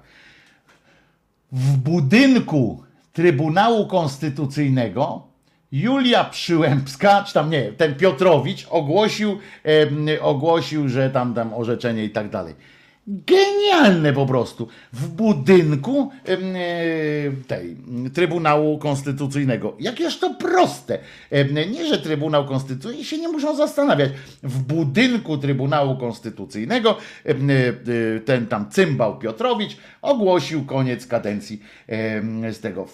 W budynku Trybunału Konstytucyjnego Julia Przyłębska, czy tam nie, ten Piotrowicz ogłosił, em, ogłosił, że tam tam orzeczenie i tak dalej. Genialne po prostu. W budynku e, tej Trybunału Konstytucyjnego. Jakież to proste. Nie, że Trybunał Konstytucyjny się nie muszą zastanawiać. W budynku Trybunału Konstytucyjnego e, e, ten tam cymbał Piotrowicz ogłosił koniec kadencji z tego.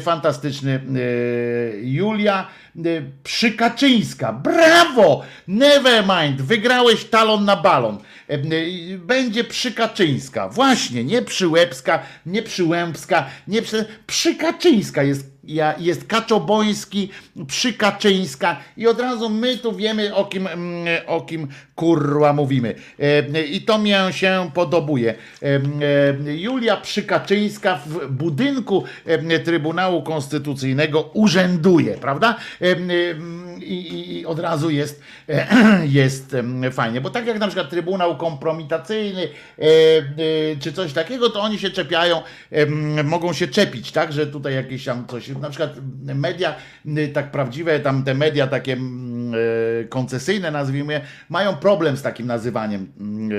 Fantastyczny e, Julia e, Przykaczyńska. Brawo! Nevermind, wygrałeś talon na balon. E, e, Będzie Przykaczyńska. Właśnie, nie Przyłębska, nie Przyłębska, nie przy... Przykaczyńska jest ja, jest Kaczoboński, Przykaczyńska i od razu my tu wiemy o kim, mm, o kim kurwa mówimy. E, I to mnie się podobuje. E, e, Julia Przykaczyńska w budynku Trybunału Konstytucyjnego urzęduje, prawda? I, i, od razu jest, jest fajnie, bo tak jak na przykład Trybunał Kompromitacyjny czy coś takiego, to oni się czepiają, mogą się czepić, tak, że tutaj jakieś tam coś, na przykład media y, tak prawdziwe, tam te media takie mm, e, koncesyjne nazwijmy, je, mają problem z takim nazywaniem, mm,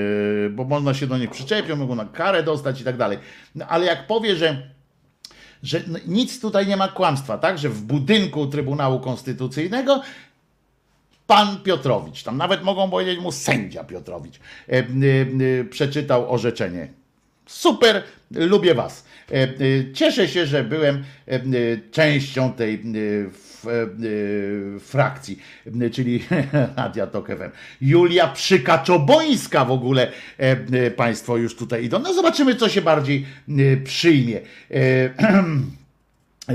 e, bo można się do nich przyczepić, mogą na karę dostać i tak dalej. No, Ale jak powie, że że nic tutaj nie ma kłamstwa, tak? Że w budynku Trybunału Konstytucyjnego pan Piotrowicz, tam nawet mogą powiedzieć mu sędzia Piotrowicz, e, e, e, przeczytał orzeczenie. Super, lubię was. E, e, Cieszę się, że byłem e, częścią tej frakcji, czyli Radia Tok FM. Julia Przykaczobońska w ogóle państwo już tutaj idą. No zobaczymy, co się bardziej przyjmie.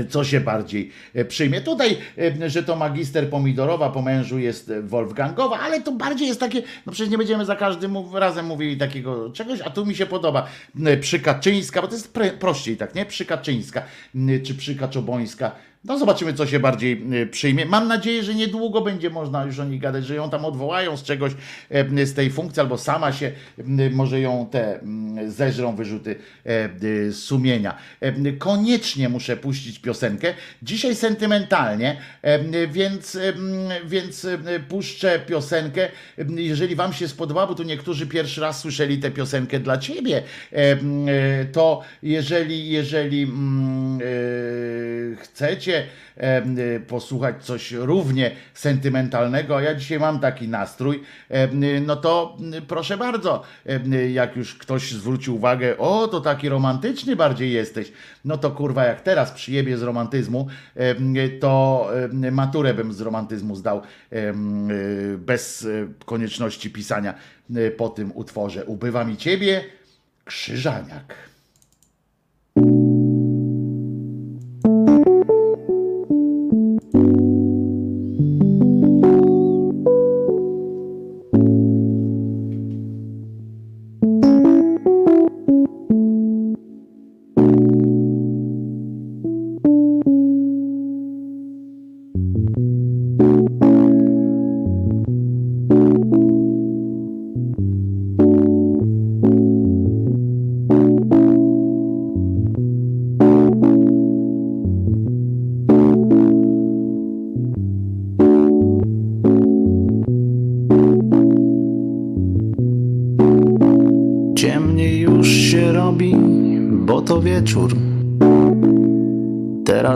Co się bardziej e, przyjmie. Tutaj, e, że to magister pomidorowa po mężu jest e, Wolfgangowa, ale to bardziej jest takie, no przecież nie będziemy za każdym razem mówili takiego czegoś, a tu mi się podoba Przykaczyńska, bo to jest prościej tak, nie? Przykaczyńska czy Przykaczobońska. No zobaczymy, co się bardziej e, przyjmie. Mam nadzieję, że niedługo będzie można już o niej gadać, że ją tam odwołają z czegoś, e, z tej funkcji, albo sama się, m, może ją te m, zeżrą wyrzuty e, sumienia. E, Koniecznie muszę puścić piosenkę. Dzisiaj sentymentalnie, e, więc, e, więc puszczę piosenkę. Jeżeli Wam się spodoba, bo tu niektórzy pierwszy raz słyszeli tę piosenkę dla Ciebie, e, to jeżeli, jeżeli mm, chcecie e, posłuchać coś równie sentymentalnego, a ja dzisiaj mam taki nastrój, e, no to proszę bardzo, jak już ktoś zwrócił uwagę, o to taki romantyczny bardziej jesteś, no to kurwa jak teraz przyjebie z romantyzmu, to maturę bym z romantyzmu zdał bez konieczności pisania po tym utworze. Ubywa mi ciebie, Krzyżaniak.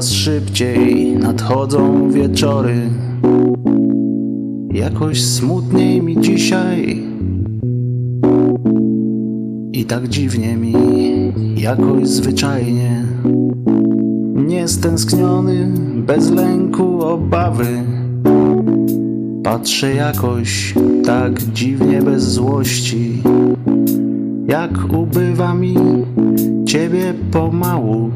Teraz szybciej nadchodzą wieczory. Jakoś smutniej mi dzisiaj. I tak dziwnie mi, jakoś zwyczajnie. Niestęskniony, bez lęku, obawy. Patrzę jakoś tak dziwnie bez złości, jak ubywa mi ciebie pomału,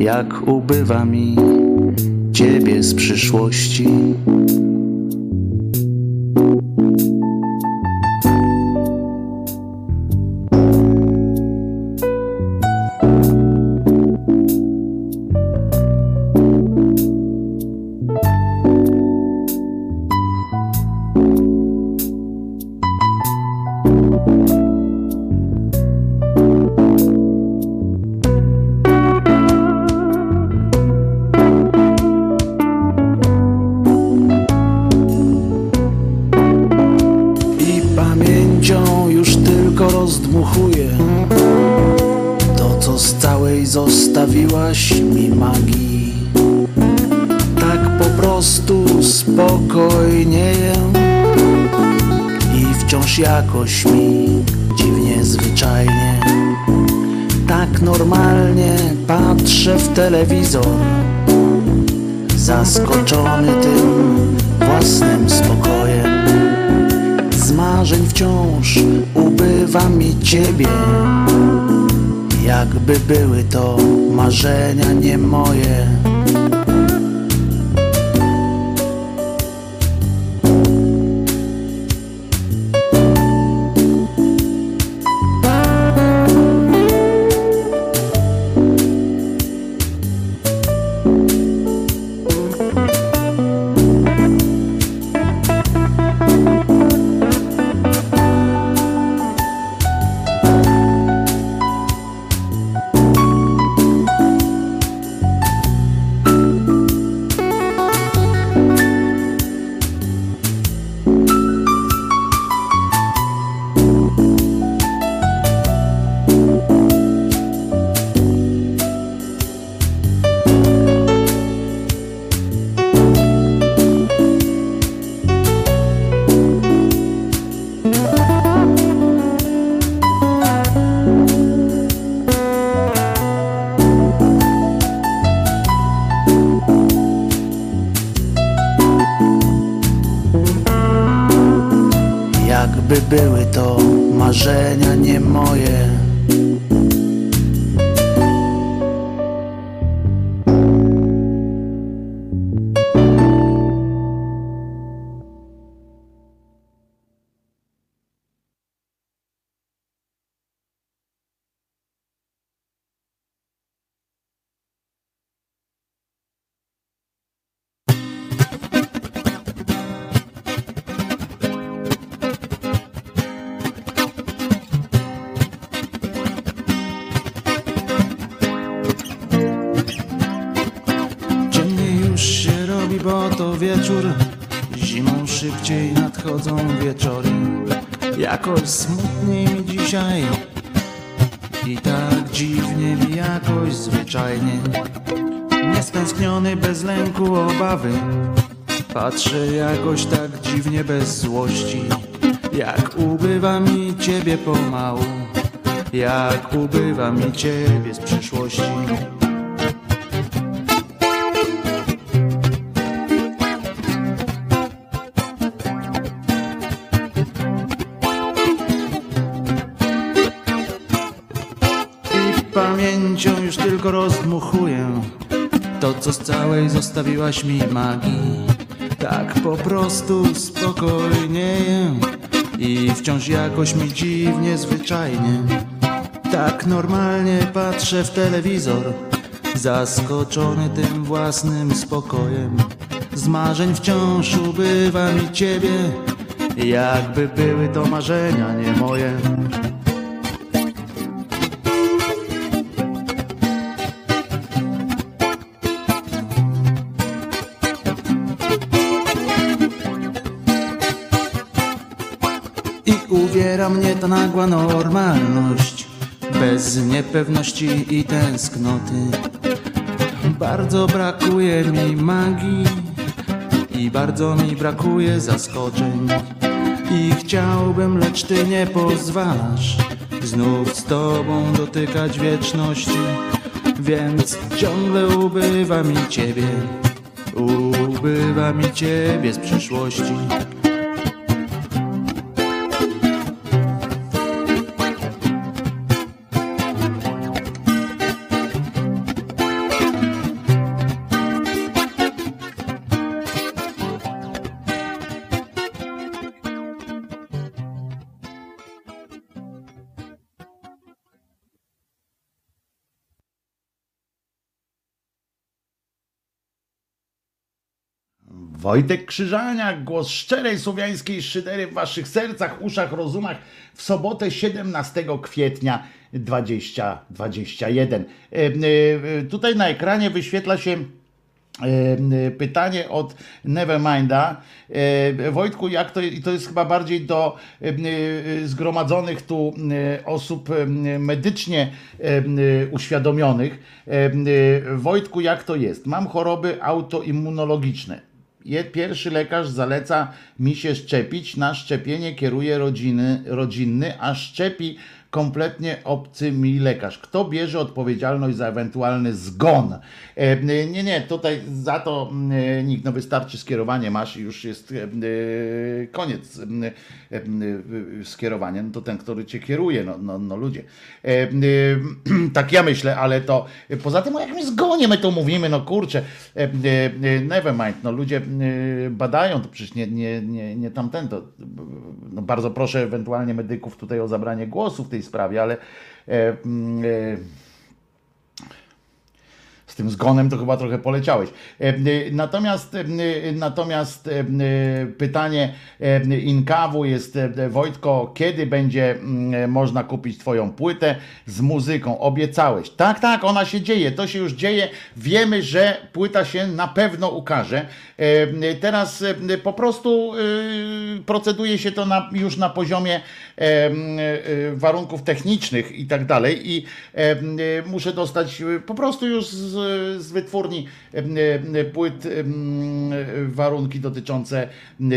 jak ubywa mi ciebie z przyszłości. Patrzę jakoś tak dziwnie bez złości. Jak ubywa mi ciebie pomału. Jak ubywa mi ciebie z przyszłości. I pamięcią już tylko rozdmuchuję To, co z całej zostawiłaś mi magii po prostu spokojnieję I wciąż jakoś mi dziwnie, zwyczajnie. Tak normalnie patrzę w telewizor Zaskoczony tym własnym spokojem. Z marzeń wciąż ubywa mi ciebie Jakby były to marzenia nie moje mnie ta nagła normalność. Bez niepewności i tęsknoty. Bardzo brakuje mi magii I bardzo mi brakuje zaskoczeń. I chciałbym, lecz ty nie pozwalasz Znów z tobą dotykać wieczności. Więc ciągle ubywa mi ciebie Ubywa mi ciebie z przyszłości Wojtek Krzyżaniak, głos szczerej słowiańskiej szydery w waszych sercach, uszach, rozumach w sobotę 17 kwietnia 2021. E, e, Tutaj na ekranie wyświetla się e, pytanie od Neverminda. Wojtku, jak to, i to jest chyba bardziej do zgromadzonych tu osób medycznie uświadomionych. Wojtku, jak to jest? Mam choroby autoimmunologiczne. Pierwszy lekarz zaleca mi się szczepić. Na szczepienie kieruje rodziny, rodzinny, a szczepi kompletnie obcy mi lekarz. Kto bierze odpowiedzialność za ewentualny zgon? E, Nie, nie, tutaj za to e, nikt, no wystarczy skierowanie masz i już jest e, koniec skierowania. No to ten, który cię kieruje, no, no, no ludzie. Tak ja myślę, ale to poza tym o jakimś zgonie my tu mówimy, no kurczę, never mind, no ludzie badają, to przecież nie, nie, nie, nie tamten, to no bardzo proszę ewentualnie medyków tutaj o zabranie głosu w tej sprawie, ale e, mm, e, tym zgonem to chyba trochę poleciałeś. E, e, Natomiast, e, natomiast pytanie Inkawu jest Wojtko, kiedy będzie mm, można kupić twoją płytę z muzyką? Obiecałeś. Tak, tak, ona się dzieje, to się już dzieje. Wiemy, że płyta się na pewno ukaże. Teraz po prostu proceduje się to na, już na poziomie warunków technicznych i tak dalej i muszę dostać po prostu już z, z wytwórni płyt warunki dotyczące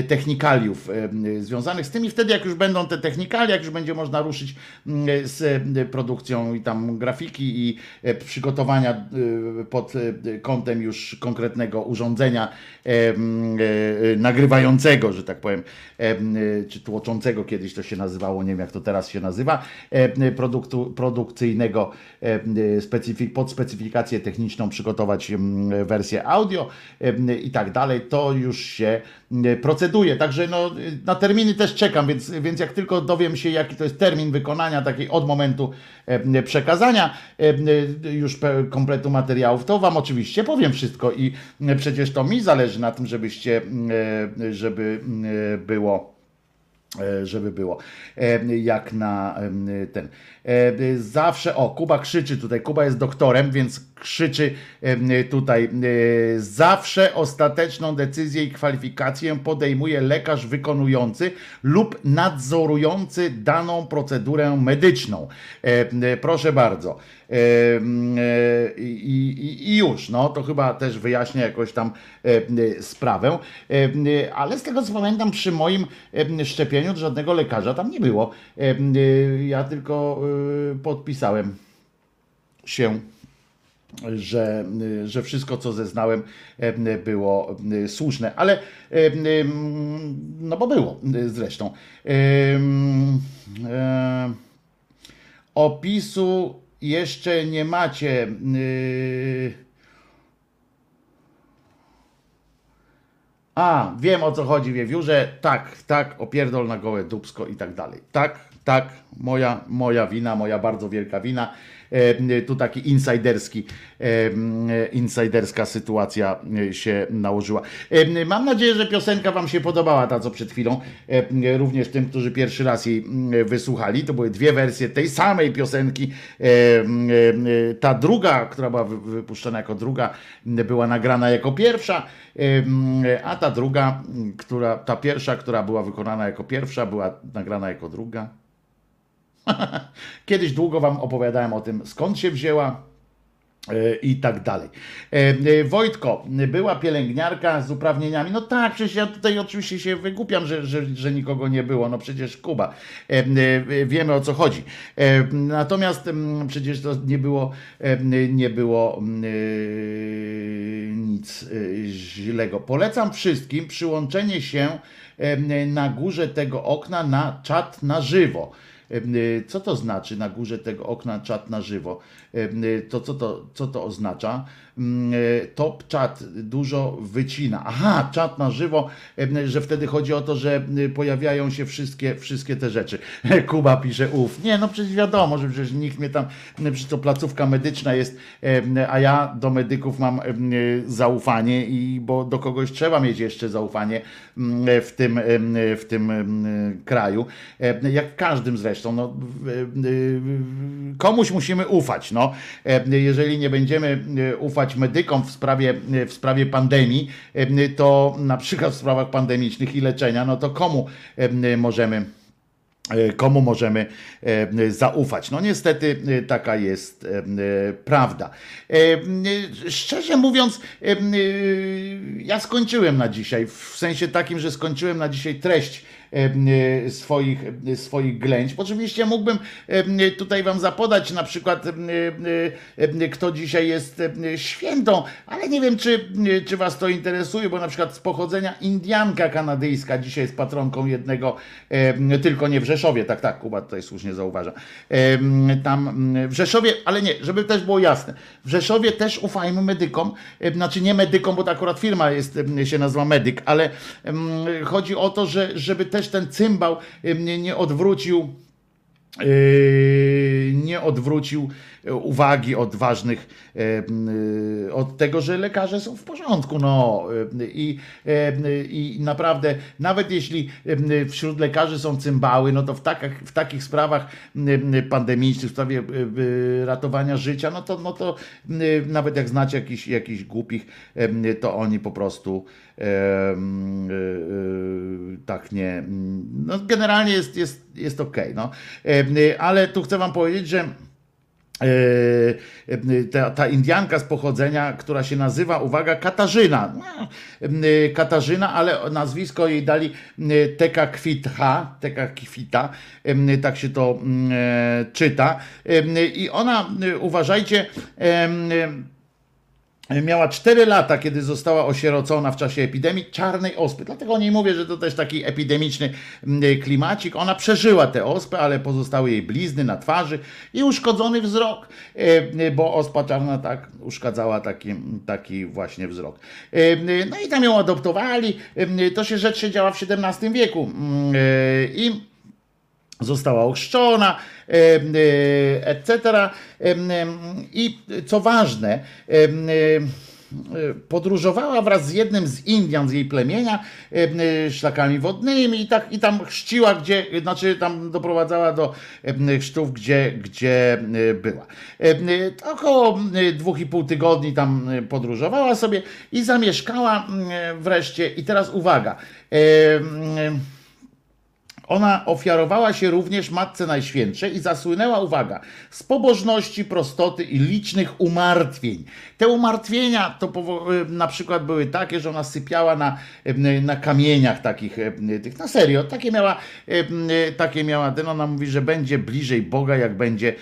technikaliów związanych z tym i wtedy jak już będą te technikalia, jak już będzie można ruszyć z produkcją i tam grafiki i e, przygotowania e, pod e, kątem już konkretnego urządzenia nagrywającego, że tak powiem, czy tłoczącego kiedyś to się nazywało, nie wiem jak to teraz się nazywa, produktu, produkcyjnego specyfik, pod specyfikację techniczną przygotować wersję audio i tak dalej, to już się proceduje. Także no, na terminy też czekam, więc, więc jak tylko dowiem się, jaki to jest termin wykonania takiej od momentu przekazania już kompletu materiałów, to wam oczywiście powiem wszystko i przecież to mi zależy na tym, żebyście, żeby było żeby było e, jak na ten. E, Zawsze, o, Kuba krzyczy tutaj, Kuba jest doktorem, więc krzyczy tutaj, e, zawsze ostateczną decyzję i kwalifikację podejmuje lekarz wykonujący lub nadzorujący daną procedurę medyczną. E, Proszę bardzo. E, I, i, I już, no to chyba też wyjaśnia jakoś tam e, e, sprawę. Ale z tego co pamiętam, przy moim szczepieniu żadnego lekarza tam nie było. Ja tylko podpisałem się że, że wszystko, co zeznałem, było słuszne, ale no bo było zresztą. Opisu jeszcze nie macie. y, A, wiem o co chodzi, wiewiórze. Tak, tak, opierdol na gołe dubsko i tak dalej. Tak, tak, moja, moja wina, moja bardzo wielka wina. E, Tu taki insiderski, e, insiderska sytuacja e, się nałożyła. Mam nadzieję, że piosenka Wam się podobała, ta co przed chwilą. Również tym, którzy pierwszy raz jej mm, wysłuchali. To były dwie wersje tej samej piosenki. Ta druga, która była wy- wypuszczona jako druga, była nagrana jako pierwsza, a ta druga, która, ta pierwsza, która była wykonana jako pierwsza, była nagrana jako druga. Kiedyś długo Wam opowiadałem o tym, skąd się wzięła e, i tak dalej. E, e, Wojtko, była pielęgniarka z uprawnieniami. No tak, przecież ja tutaj oczywiście się wygłupiam, że, że, że nikogo nie było. No przecież Kuba. Wiemy o co chodzi. Natomiast m, przecież to nie było, nie było m, e, nic źlego. Polecam wszystkim przyłączenie się na górze tego okna na czat na żywo. Y, Co to znaczy na górze tego okna czat na żywo? Y, To co to, co to oznacza? Mm, y, Top czat dużo wycina. Aha, czat na żywo, że wtedy chodzi o to, że y, pojawiają się wszystkie, wszystkie te rzeczy. Kuba pisze, uf. Nie, no przecież wiadomo, że przecież nikt mnie tam, przecież to placówka medyczna jest, a ja do medyków mam y, zaufanie i bo do kogoś trzeba mieć jeszcze zaufanie w tym, w tym kraju. E, Jak w każdym zresztą. No, komuś musimy ufać. No. E, Jeżeli nie będziemy e, ufać medykom w sprawie, w sprawie pandemii, e, to na przykład w sprawach pandemicznych i leczenia, no to komu e, możemy e, komu możemy zaufać. No niestety taka jest prawda. Szczerze mówiąc, ja skończyłem na dzisiaj, w sensie takim, że skończyłem na dzisiaj treść swoich, e, swoich ględź. Oczywiście mógłbym e, tutaj wam zapodać na przykład, e, e, e, kto dzisiaj jest e, świętą, ale nie wiem, czy, e, czy was to interesuje, bo na przykład z pochodzenia Indianka kanadyjska dzisiaj jest patronką jednego, e, tylko nie w Rzeszowie, tak, tak, Kuba tutaj słusznie zauważa. E, Tam mm, w Rzeszowie, ale nie, żeby też było jasne, w Rzeszowie też ufajmy medykom, e, znaczy nie medykom, bo to akurat firma jest, e, się nazywa Medyk, ale chodzi o to, że żeby też ten cymbał em, nie, nie odwrócił Yy, nie odwrócił uwagi od ważnych, e, od tego, że lekarze są w porządku. No. I, yy, I naprawdę, nawet jeśli yy, wśród lekarzy są cymbały, no to w, takich, w takich sprawach pandemicznych, w sprawie ratowania życia, no to, no to nawet jak znacie jakichś jakichś głupich, to oni po prostu tak nie. No generalnie jest, jest, jest okej. no. Ale tu chcę wam powiedzieć, że e, e, ta, ta Indianka z pochodzenia, która się nazywa, uwaga, Katarzyna. E, Katarzyna, ale nazwisko jej dali Teka Kwitha, Teka Kwita, tak się to czyta. I ona, uważajcie, Miała 4 lata, kiedy została osierocona w czasie epidemii czarnej ospy. Dlatego o niej mówię, że to też taki epidemiczny mm, klimacik. Ona przeżyła tę ospę, ale pozostały jej blizny na twarzy i uszkodzony wzrok, e, bo ospa czarna tak uszkadzała taki, taki właśnie wzrok. E, No i tam ją adoptowali. E, To się rzecz się działa w XVII wieku. Mm, e, I została ochrzczona, e, e, etc. E, I co ważne, em, e, podróżowała wraz z jednym z Indian z jej plemienia em, e, szlakami wodnymi i tak i tam chrzciła, gdzie, znaczy tam doprowadzała do chrztów, gdzie, gdzie e, była. E, Około e, dwóch i pół tygodni tam e, podróżowała sobie i zamieszkała mm, wreszcie i teraz uwaga, ona ofiarowała się również Matce Najświętszej i zasłynęła, uwaga, z pobożności, prostoty i licznych umartwień. Te umartwienia to y, na przykład były takie, że ona sypiała na, y, na kamieniach takich, y, tych, na serio, takie miała, takie miała, ona mówi, że będzie bliżej Boga, jak będzie,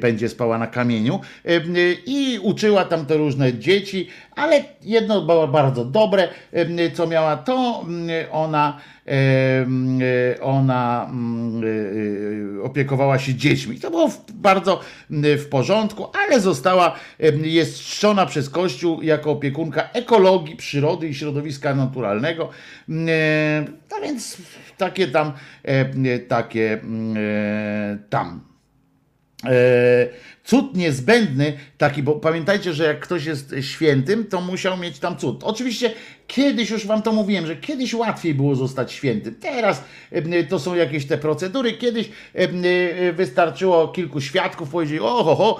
będzie spała na kamieniu y, i uczyła tam te różne dzieci, ale jedno było bardzo dobre, co miała, to y, ona e, ona mm, e, e, opiekowała się dziećmi. To było bardzo mm, w porządku, ale została, jest czczona przez Kościół jako opiekunka ekologii, przyrody i środowiska naturalnego. Mm, e, No więc takie tam, e, takie mm, e, tam. É, cud niezbędny, taki, bo pamiętajcie, że jak ktoś jest świętym, to musiał mieć tam cud. Oczywiście kiedyś już wam to mówiłem, że kiedyś łatwiej było zostać świętym. Teraz e, to są jakieś te procedury. Kiedyś e, e, wystarczyło kilku świadków powiedzieć, o ho,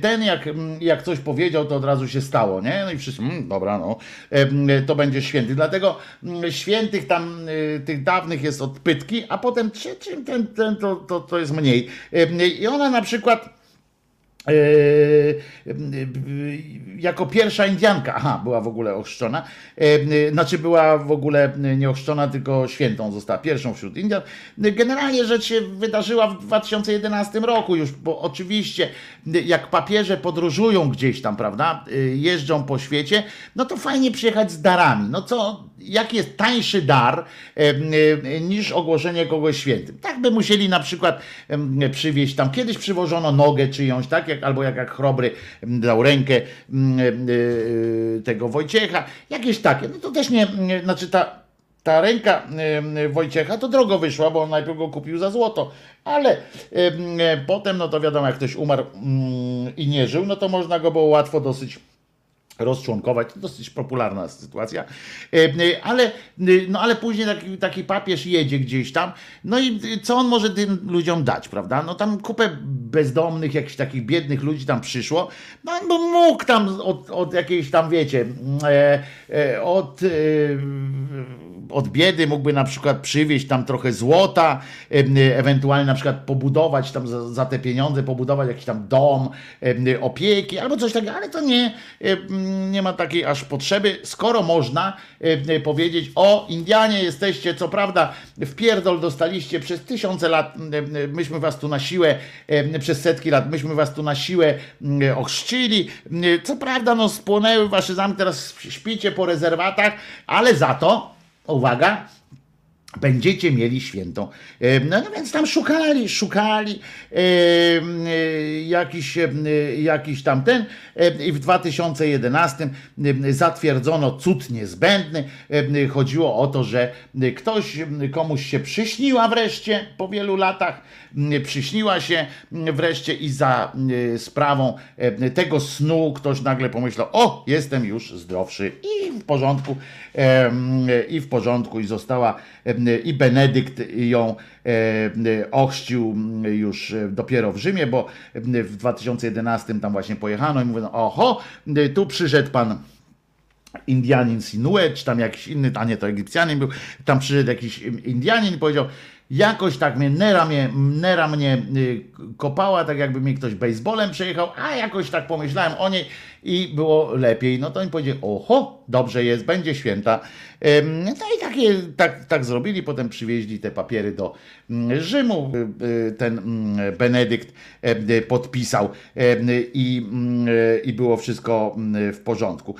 ten jak, jak coś powiedział, to od razu się stało, nie? No i wszyscy, mm, dobra, no, to będzie święty. Dlatego świętych tam, tych dawnych jest odpytki, a potem czy- czym ten, ten to, to, to jest mniej. I ona na przykład jako pierwsza Indianka, aha, była w ogóle ochrzczona, e, e, znaczy była w ogóle nie ochrzczona, tylko świętą została pierwszą wśród Indian. Generalnie rzecz się wydarzyła w 2011 roku już, bo oczywiście jak papieże podróżują gdzieś tam, prawda, e, jeżdżą po świecie, no to fajnie przyjechać z darami. No co, jaki jest tańszy dar niż ogłoszenie kogoś świętym? Tak by musieli na przykład przywieźć tam, kiedyś przywożono nogę czyjąś, tak, jak, albo jak, jak Chrobry dał rękę e, tego Wojciecha, jakieś takie, no to też nie, nie znaczy ta, ta ręka Wojciecha to drogo wyszła, bo on najpierw go kupił za złoto, ale e, potem, no to wiadomo, jak ktoś umarł mm, i nie żył, no to można go było łatwo dosyć rozczłonkować. To dosyć popularna sytuacja. E, e, Ale, e, no ale później taki, taki papież jedzie gdzieś tam, no i co on może tym ludziom dać, prawda? No tam kupę bezdomnych, jakichś takich biednych ludzi tam przyszło, no bo mógł tam od, od jakiejś tam, wiecie, od, od biedy mógłby na przykład przywieźć tam trochę złota, ewentualnie na przykład pobudować tam za, za te pieniądze, pobudować jakiś tam dom opieki albo coś takiego, ale to nie, nie ma takiej aż potrzeby, skoro można e, powiedzieć, o Indianie jesteście, co prawda w pierdol dostaliście przez tysiące lat, myśmy was tu na siłę, przez setki lat, myśmy was tu na siłę ochrzcili, co prawda no spłonęły wasze zamki, teraz śpicie po rezerwatach, ale za to, uwaga, będziecie mieli świętą. E, No, no więc tam szukali, szukali e, e, jakiś, e, jakiś tam ten i w 2011 e, zatwierdzono cud niezbędny. Chodziło o to, że ktoś komuś się przyśniła wreszcie po wielu latach, przyśniła się wreszcie i za e, sprawą e, tego snu ktoś nagle pomyślał, o, jestem już zdrowszy i w porządku, e, i w porządku i została e, i Benedykt ją e, ochrzcił już dopiero w Rzymie, bo w 2011 tam właśnie pojechano i mówiono, oho, tu przyszedł pan Indianin Sinuet, czy tam jakiś inny, a nie to Egipcjanin był, tam przyszedł jakiś Indianin i powiedział, jakoś tak mnie, nera mnie, nera mnie y, kopała, tak jakby mi ktoś baseballem przejechał, a jakoś tak pomyślałem o niej i było lepiej. No to im powiedzieli, oho, dobrze jest, będzie święta. No i takie, tak, tak zrobili, potem przywieźli te papiery do mm, Rzymu, Y, y, ten mm, Benedykt podpisał i, mm, i było wszystko w porządku.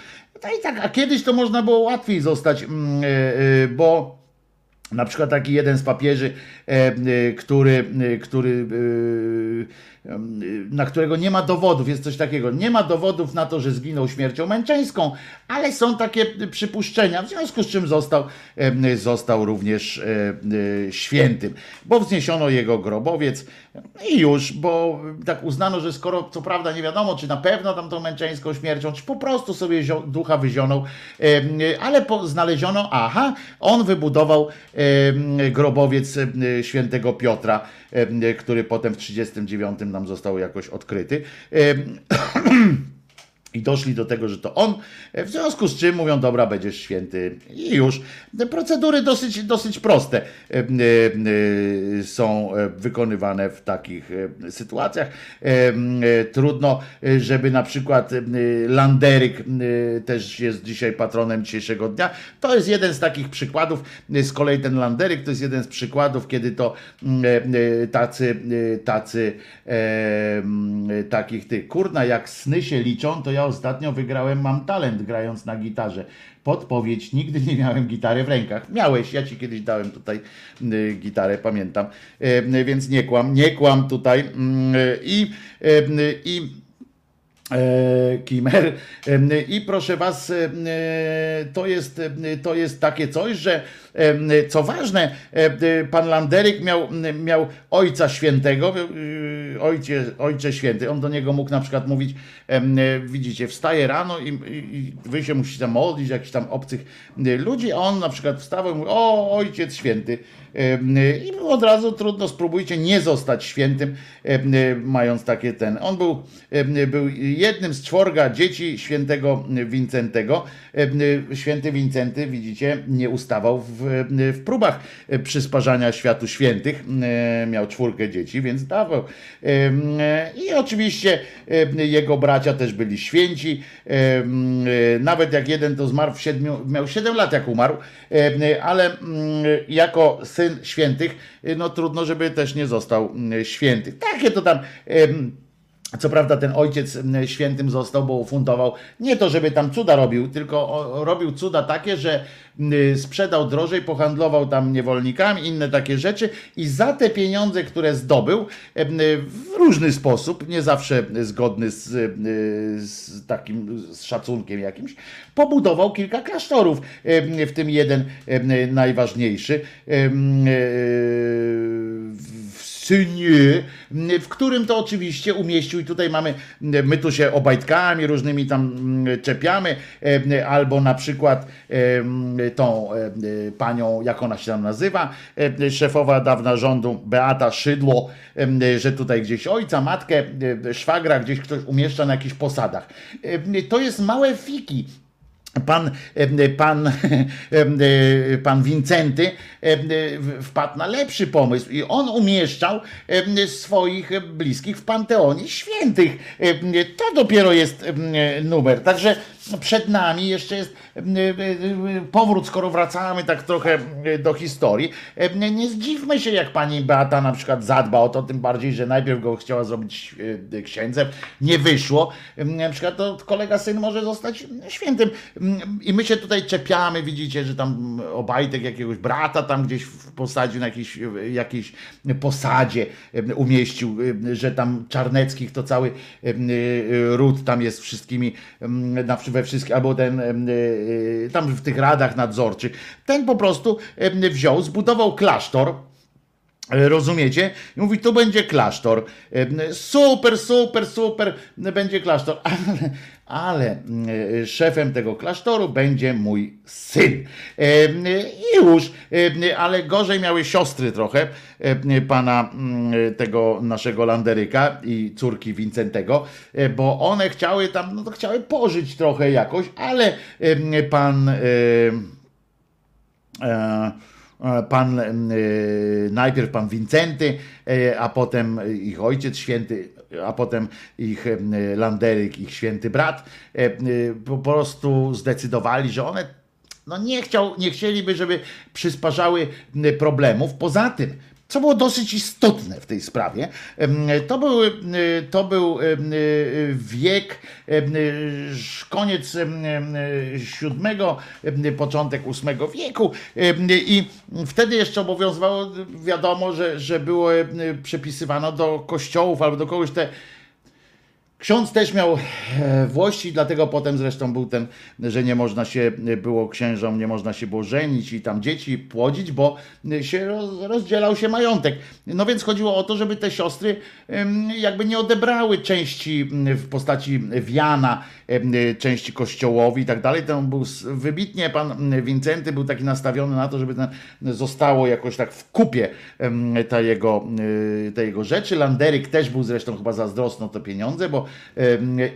No i tak, a kiedyś to można było łatwiej zostać, bo na przykład taki jeden z papieży, e, e, który, e, który, na którego nie ma dowodów, jest coś takiego, nie ma dowodów na to, że zginął śmiercią męczeńską, ale są takie przypuszczenia, w związku z czym został, e, został również świętym, bo wzniesiono jego grobowiec i już, bo tak uznano, że skoro co prawda nie wiadomo, czy na pewno tam tą męczeńską śmiercią, czy po prostu sobie ducha wyzionął, ale znaleziono, aha, on wybudował grobowiec świętego Piotra, który potem w 39 nam został jakoś odkryty. E, I doszli do tego, że to on, w związku z czym mówią, dobra, będziesz święty i już. Te procedury dosyć, dosyć proste e, e, e, są e, wykonywane w takich e, sytuacjach. E, e, Trudno, e, żeby na przykład e, Landeryk e, też jest dzisiaj patronem dzisiejszego dnia. To jest jeden z takich przykładów. E, Z kolei ten Landeryk to jest jeden z przykładów, kiedy to e, e, tacy, e, tacy e, takich tych, kurna, jak sny się liczą, to ja ostatnio wygrałem Mam Talent grając na gitarze. Podpowiedź, nigdy nie miałem gitary w rękach. Miałeś, ja ci kiedyś dałem tutaj y, gitarę, pamiętam. E, więc nie kłam, nie kłam tutaj. Mm, I, e, i e, Kimer. Em, I proszę was, e, to jest, to jest takie coś, że co ważne, em, pan Landeryk miał, miał ojca świętego, ojcie, ojcze święty, on do niego mógł na przykład mówić, widzicie, wstaje rano i, i, wy się musicie modlić, jakichś tam obcych ludzi, a on na przykład wstawał i mówił, o ojciec święty, I było od razu trudno, spróbujcie nie zostać świętym, em, mając takie ten. On był, em, był jednym z czworga dzieci świętego Wincentego. Święty Wincenty, widzicie, nie ustawał w, w próbach przysparzania światu świętych. E, Miał czwórkę dzieci, więc dawał. Em, I oczywiście jego bracia też byli święci. E, Nawet jak jeden to zmarł w siedmiu, miał 7 lat jak umarł, ale mm, jako świętych, no trudno, żeby też nie został mm, święty. Takie to tam. Co prawda ten ojciec świętym został, bo ufundował nie to, żeby tam cuda robił, tylko robił cuda takie, że sprzedał drożej, pohandlował tam niewolnikami, inne takie rzeczy i za te pieniądze, które zdobył em, w różny sposób, nie zawsze zgodny z, z takim z szacunkiem jakimś, pobudował kilka klasztorów, em, w tym jeden em, najważniejszy. Em, e, w którym to oczywiście umieścił i tutaj mamy, my tu się obajtkami różnymi tam mm, czepiamy, e, albo na przykład e, tą e, panią, jak ona się tam nazywa, szefowa dawna rządu Beata Szydło, że tutaj gdzieś ojca, matkę, szwagra gdzieś ktoś umieszcza na jakichś posadach. To jest małe fiki, Pan, em, pan, e, pan Wincenty e, wpadł na lepszy pomysł i on umieszczał swoich bliskich w Panteonie Świętych. To dopiero jest numer. Także przed nami jeszcze jest em, e, e, powrót, skoro wracamy tak trochę do historii. Nie zdziwmy się, jak pani Beata na przykład zadba o to, tym bardziej, że najpierw go chciała zrobić księdzem, nie wyszło. Na przykład to kolega syn może zostać świętym. Mm, I my się tutaj czepiamy, widzicie, że tam Obajtek jakiegoś brata tam gdzieś w- posadził na jakiejś, jakiejś posadzie, umieścił, że tam Czarneckich to cały y, ród tam jest wszystkimi, na, we wszystkich, albo ten y, y, tam w tych radach nadzorczych. Ten po prostu wziął, zbudował klasztor, E, Rozumiecie? I mówi, tu będzie klasztor. E, Super, super, super, będzie klasztor. Ale, ale e, szefem tego klasztoru będzie mój syn. E, I już, E, ale gorzej miały siostry trochę e, pana mm, tego naszego Landeryka i córki Wincentego, e, bo one chciały tam, no to chciały pożyć trochę jakoś, ale e, pan. e, e, pan e, najpierw pan Wincenty, e, a potem ich ojciec święty, a potem ich e, Landeryk, ich święty brat, po prostu zdecydowali, że one no nie, chciał, nie chcieliby, żeby przysparzały problemów. Poza tym, co było dosyć istotne w tej sprawie, to był, to był wiek, koniec VII, początek VIII wieku. I wtedy jeszcze obowiązywało, wiadomo, że, że było przepisywano do kościołów albo do kogoś te Ksiądz też miał e, włości, dlatego potem zresztą był ten, że nie można się było księżom, nie można się było żenić i tam dzieci płodzić, bo się roz, rozdzielał się majątek. No więc chodziło o to, żeby te siostry jakby nie odebrały części w postaci wiana, części kościołowi i tak dalej. To był wybitnie, pan Wincenty był taki nastawiony na to, żeby ten zostało jakoś tak w kupie ta jego, te jego rzeczy. Landeryk też był zresztą chyba zazdrosny o te pieniądze, bo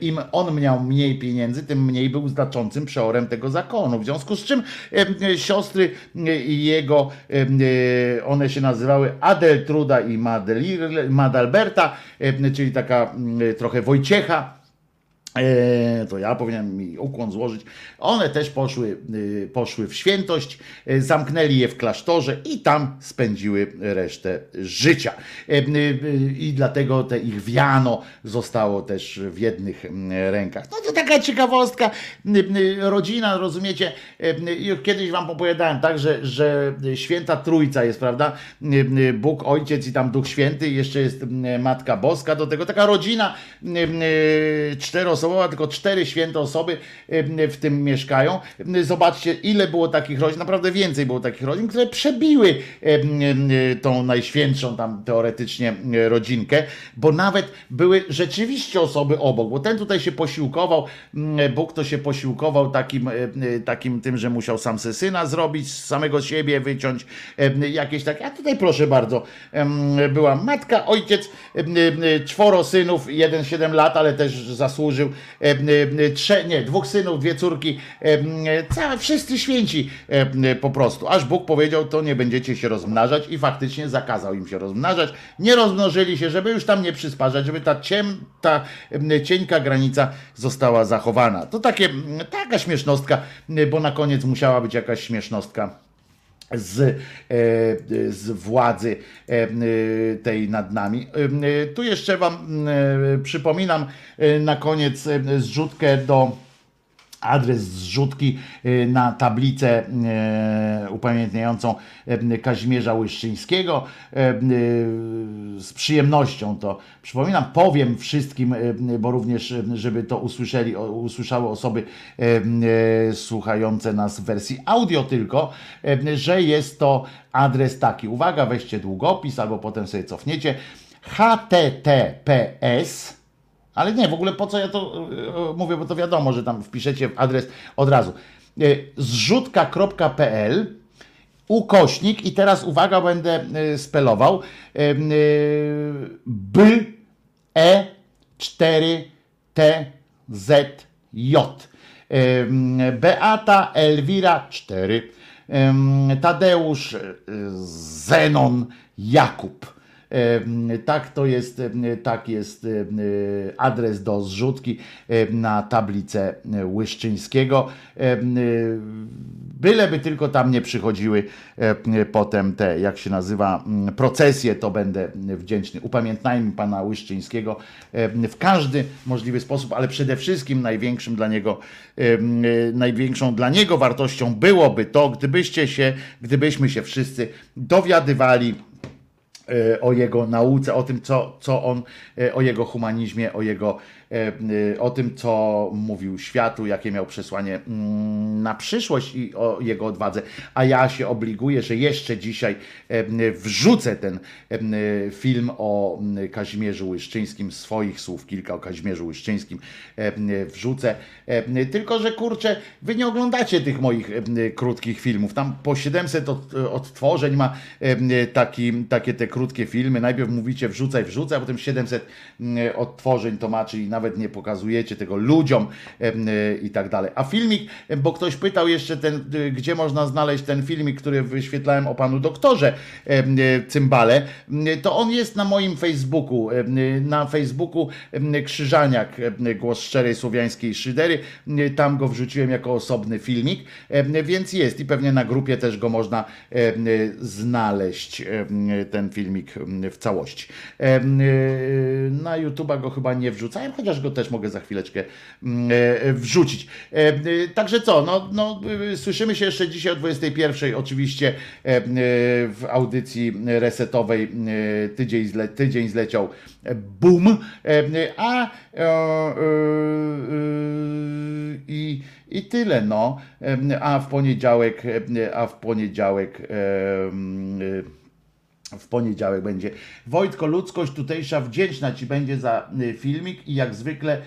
im on miał mniej pieniędzy, tym mniej był znaczącym przeorem tego zakonu. W związku z czym em, siostry y, i jego, one się nazywały Adeltruda i Madalberta, czyli taka mm, trochę Wojciecha. E, to ja powinienem mi ukłon złożyć. One też poszły, y, poszły w świętość, e, zamknęli je w klasztorze i tam spędziły resztę życia. E, y, y, I dlatego te ich wiano zostało też w jednych mm, rękach. No to taka ciekawostka. Y, y, Rodzina, rozumiecie, y, już kiedyś wam opowiadałem, tak, że, że święta trójca jest, prawda? Y, y, Bóg, Ojciec i tam Duch Święty, jeszcze jest y, Matka Boska, do tego taka rodzina y, y, czteroosobowa, tylko cztery święte osoby w tym mieszkają. Zobaczcie, ile było takich rodzin, naprawdę więcej było takich rodzin, które przebiły tą najświętszą tam teoretycznie rodzinkę, bo nawet były rzeczywiście osoby obok, bo ten tutaj się posiłkował, Bóg to się posiłkował takim, takim tym, że musiał sam se syna zrobić, samego siebie wyciąć, jakieś takie, a tutaj proszę bardzo, była matka, ojciec, czworo synów, jeden 7 lat, ale też zasłużył, trze, nie, dwóch synów, dwie córki, em, całe, wszyscy święci po prostu, aż Bóg powiedział, to nie będziecie się rozmnażać i faktycznie zakazał im się rozmnażać, nie rozmnożyli się, żeby już tam nie przysparzać, żeby ta, ciem, ta em, cieńka granica została zachowana. To takie, taka śmiesznostka, bo na koniec musiała być jakaś śmiesznostka z, e, z władzy e, tej nad nami. E, Tu jeszcze Wam e, przypominam e, na koniec e, zrzutkę do adres zrzutki e, na tablicę e, upamiętniającą e, Kazimierza Łyszczyńskiego. Z przyjemnością to przypominam, powiem wszystkim, bo również, żeby to usłyszeli, usłyszały osoby słuchające nas w wersji audio tylko, że jest to adres taki. Uwaga, weźcie długopis albo potem sobie cofniecie. https ale nie, w ogóle po co ja to e, mówię, bo to wiadomo, że tam wpiszecie adres od razu. E, Zrzutka.pl ukośnik i teraz uwaga, będę e, spelował. E, e, B E 4 T Z J. Beata Elwira 4. Em, Tadeusz e, Zenon Jakub. Tak to jest, tak jest adres do zrzutki na tablicę Łyszczyńskiego. E, Byleby tylko tam nie przychodziły em, potem te, jak się nazywa, procesje, to będę wdzięczny. Upamiętnajmy pana Łyszczyńskiego w każdy możliwy sposób, ale przede wszystkim największym dla niego, e, największą dla niego wartością byłoby to, gdybyście się, gdybyśmy się wszyscy dowiadywali o jego nauce, o tym, co, co on, e, o jego humanizmie, o jego, e, e, o tym, co mówił światu, jakie miał przesłanie mm, na przyszłość i o jego odwadze. A ja się obliguję, że jeszcze dzisiaj e, wrzucę ten e, film o Kazimierzu Łyszczyńskim, swoich słów kilka o Kazimierzu Łyszczyńskim e, wrzucę. E, Tylko, że kurczę, wy nie oglądacie tych moich e, krótkich filmów. Tam po 700 od, odtworzeń ma e, taki, takie te krótkie filmy. Najpierw mówicie wrzucaj, wrzucaj, a potem 700 mm, odtworzeń to ma, czyli nawet nie pokazujecie tego ludziom e, i tak dalej. A filmik, bo ktoś pytał jeszcze ten, y, gdzie można znaleźć ten filmik, który wyświetlałem o panu doktorze e, Cymbale, to on jest na moim Facebooku, e, na Facebooku Krzyżaniak, głos szczerej słowiańskiej szydery, tam go wrzuciłem jako osobny filmik, więc jest i pewnie na grupie też go można znaleźć, ten filmik w całości. E, Na YouTube'a go chyba nie wrzucałem, chociaż go też mogę za chwileczkę mm, e, wrzucić. Em, e, Także co, no, no, słyszymy się jeszcze dzisiaj o 21 oczywiście e, w audycji resetowej e, tydzień, zle, tydzień zleciał e, boom, a e, e, e, i, i tyle no, a w poniedziałek, a w poniedziałek e, w poniedziałek będzie. Wojtko, ludzkość tutejsza wdzięczna Ci będzie za y, filmik i jak zwykle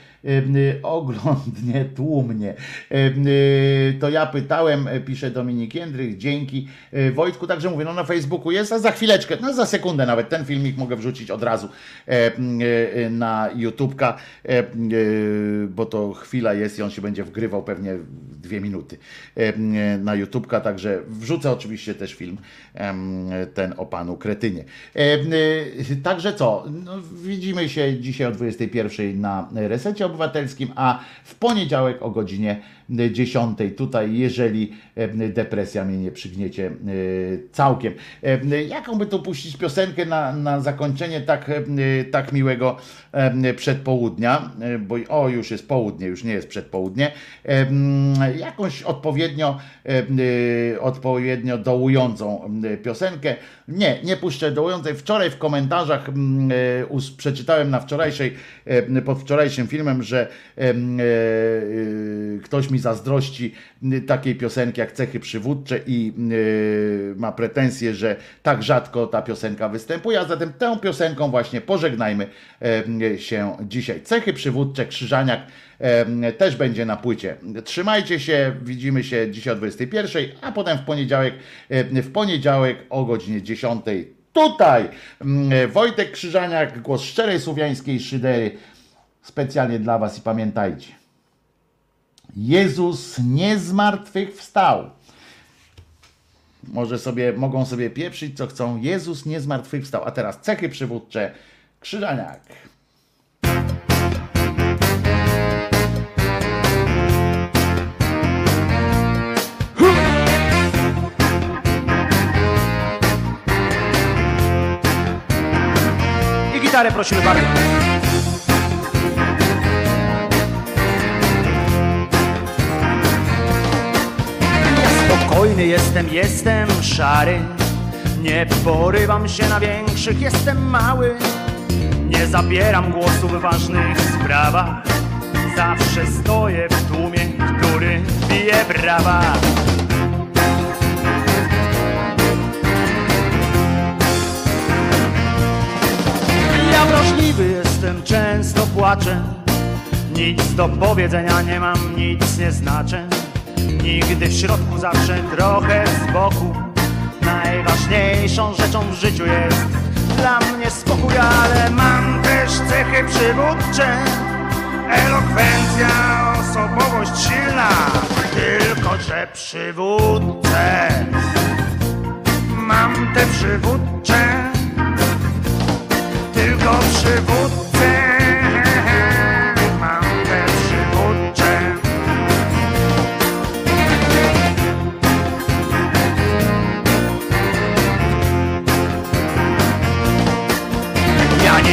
oglądnie tłumnie. Y, y, To ja pytałem, y, pisze Dominik Jędrych, dzięki Y, Wojtku, także mówię, no na Facebooku jest, a za chwileczkę, no za sekundę nawet ten filmik mogę wrzucić od razu e, y, y, na YouTubka, e, y, bo to chwila jest i on się będzie wgrywał pewnie dwie minuty e, y, na YouTubka, także wrzucę oczywiście też film ten o panu Kretynie. E, y, Także co, no, widzimy się dzisiaj o 21 na Resecie Obywatelskim, a w poniedziałek o godzinie 10 tutaj, jeżeli depresja mnie nie przygniecie e, całkiem. Jaką by tu puścić piosenkę na, na zakończenie tak, tak miłego przedpołudnia, E, bo o już jest południe, już nie jest przedpołudnie. Jakąś odpowiednio, e, odpowiednio dołującą piosenkę. Nie, nie puszczę dołującej. Wczoraj w komentarzach przeczytałem na wczorajszej, pod wczorajszym filmem, że ktoś mi zazdrości m, takiej piosenki jak Cechy Przywódcze i e, ma pretensje, że tak rzadko ta piosenka występuje, a zatem tę piosenką właśnie pożegnajmy em, się dzisiaj. Cechy Przywódcze, Krzyżaniak em, też będzie na płycie. Trzymajcie się, widzimy się dzisiaj o 21, a potem w poniedziałek, w poniedziałek o godzinie 10 tutaj. Wojtek Krzyżaniak, głos szczerej słowiańskiej szydery. Specjalnie dla Was i pamiętajcie. Jezus nie zmartwychwstał. Może sobie, mogą sobie pieprzyć co chcą. Jezus nie zmartwychwstał. A teraz cechy przywódcze. Krzyżaniak. I gitarę prosimy bardzo. Spokojny jestem, jestem szary. Nie porywam się na większych, jestem mały. Nie zabieram głosu w ważnych sprawach. Zawsze stoję w tłumie, który bije brawa. Ja wrażliwy jestem, często płaczę. Nic do powiedzenia nie mam, nic nie znaczę. Nigdy w środku, zawsze trochę z boku. Najważniejszą rzeczą w życiu jest dla mnie spokój, ale mam też cechy przywódcze. Elokwencja, osobowość silna, tylko że przywódcę. Mam te przywódcze tylko przywódcę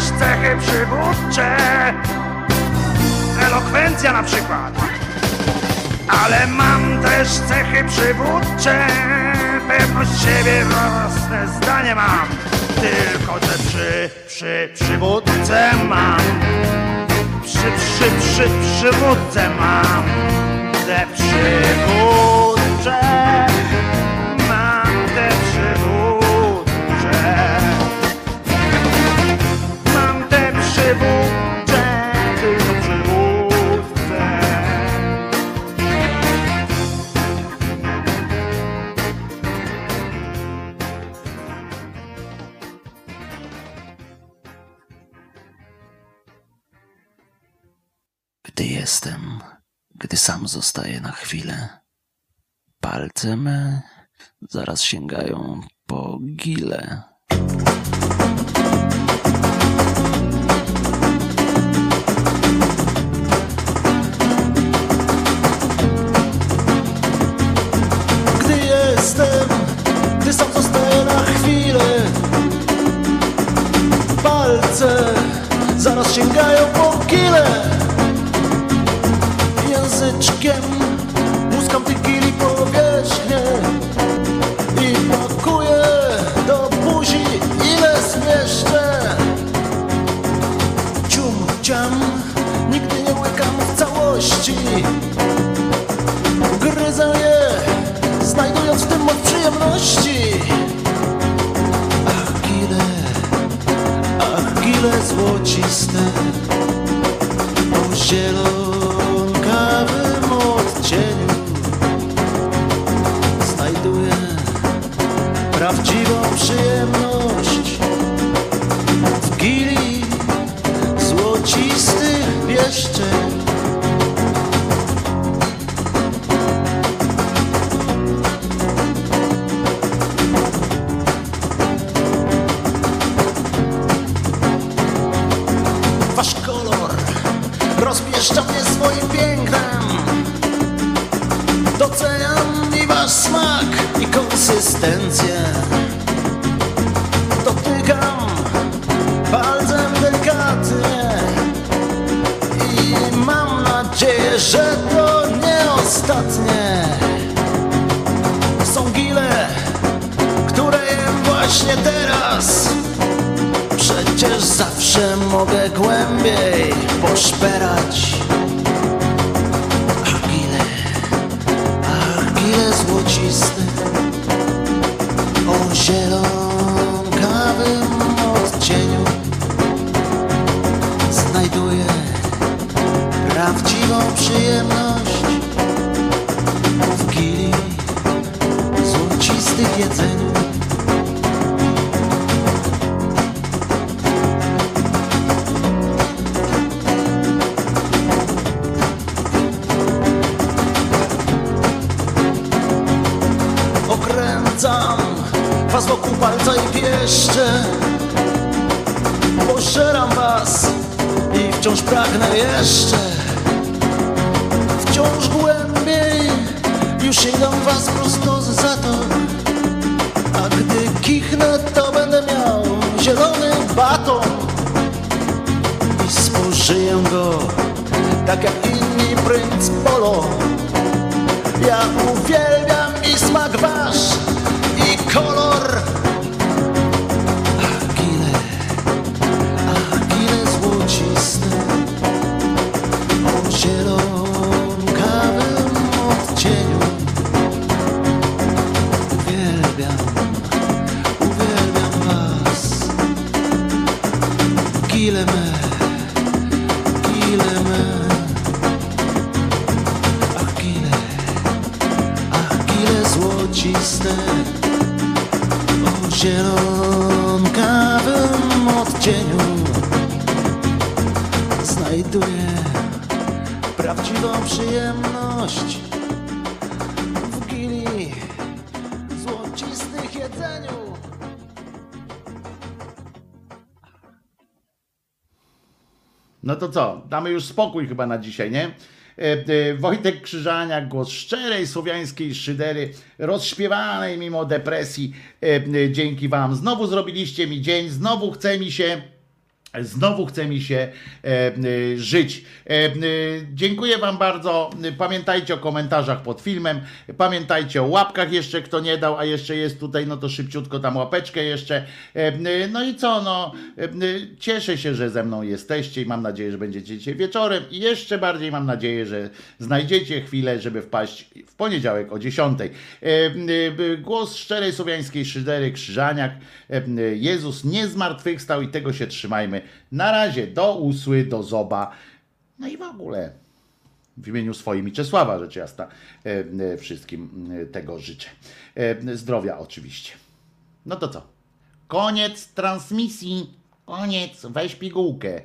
też cechy przywódcze, elokwencja na przykład. Ale mam też cechy przywódcze, pewność siebie, własne zdanie mam. Tylko, że przy, przy przywódce mam, przy, przy, przy przywódce mam, te przywódcze, Gdy jestem, gdy sam zostaję na chwilę, palce me zaraz sięgają po gile. Zaraz sięgają po kile. Języczkiem muskam tych gili powierzchnię I pakuję do buzi ile zmieszczę. Cium, ciam, nigdy nie łykam w całości. Gryzę je, znajdując w tym moc przyjemności. Złociste o zielonkawym odcieniu znajduję prawdziwą przyjemność już spokój chyba na dzisiaj, nie? E, e, Wojtek Krzyżaniak, głos szczerej słowiańskiej szydery, rozśpiewanej mimo depresji. E, Dzięki Wam. Znowu zrobiliście mi dzień, znowu chce mi się. Znowu chce mi się e, żyć. E, dziękuję Wam bardzo. Pamiętajcie o komentarzach pod filmem. Pamiętajcie o łapkach jeszcze, kto nie dał, a jeszcze jest tutaj, no to szybciutko tam łapeczkę jeszcze. E, e, no i co, no e, cieszę się, że ze mną jesteście i mam nadzieję, że będziecie dzisiaj wieczorem i jeszcze bardziej mam nadzieję, że znajdziecie chwilę, żeby wpaść w poniedziałek o 10. E, e, Głos szczerej słowiańskiej szydery Krzyżaniak. Jezus nie zmartwychwstał i tego się trzymajmy. Na razie, do usły, do zoba. No i w ogóle w imieniu swoim i Czesława, rzecz jasna, e, e, wszystkim e, tego życzę. Zdrowia oczywiście. No to co? Koniec transmisji. Koniec. Weź pigułkę.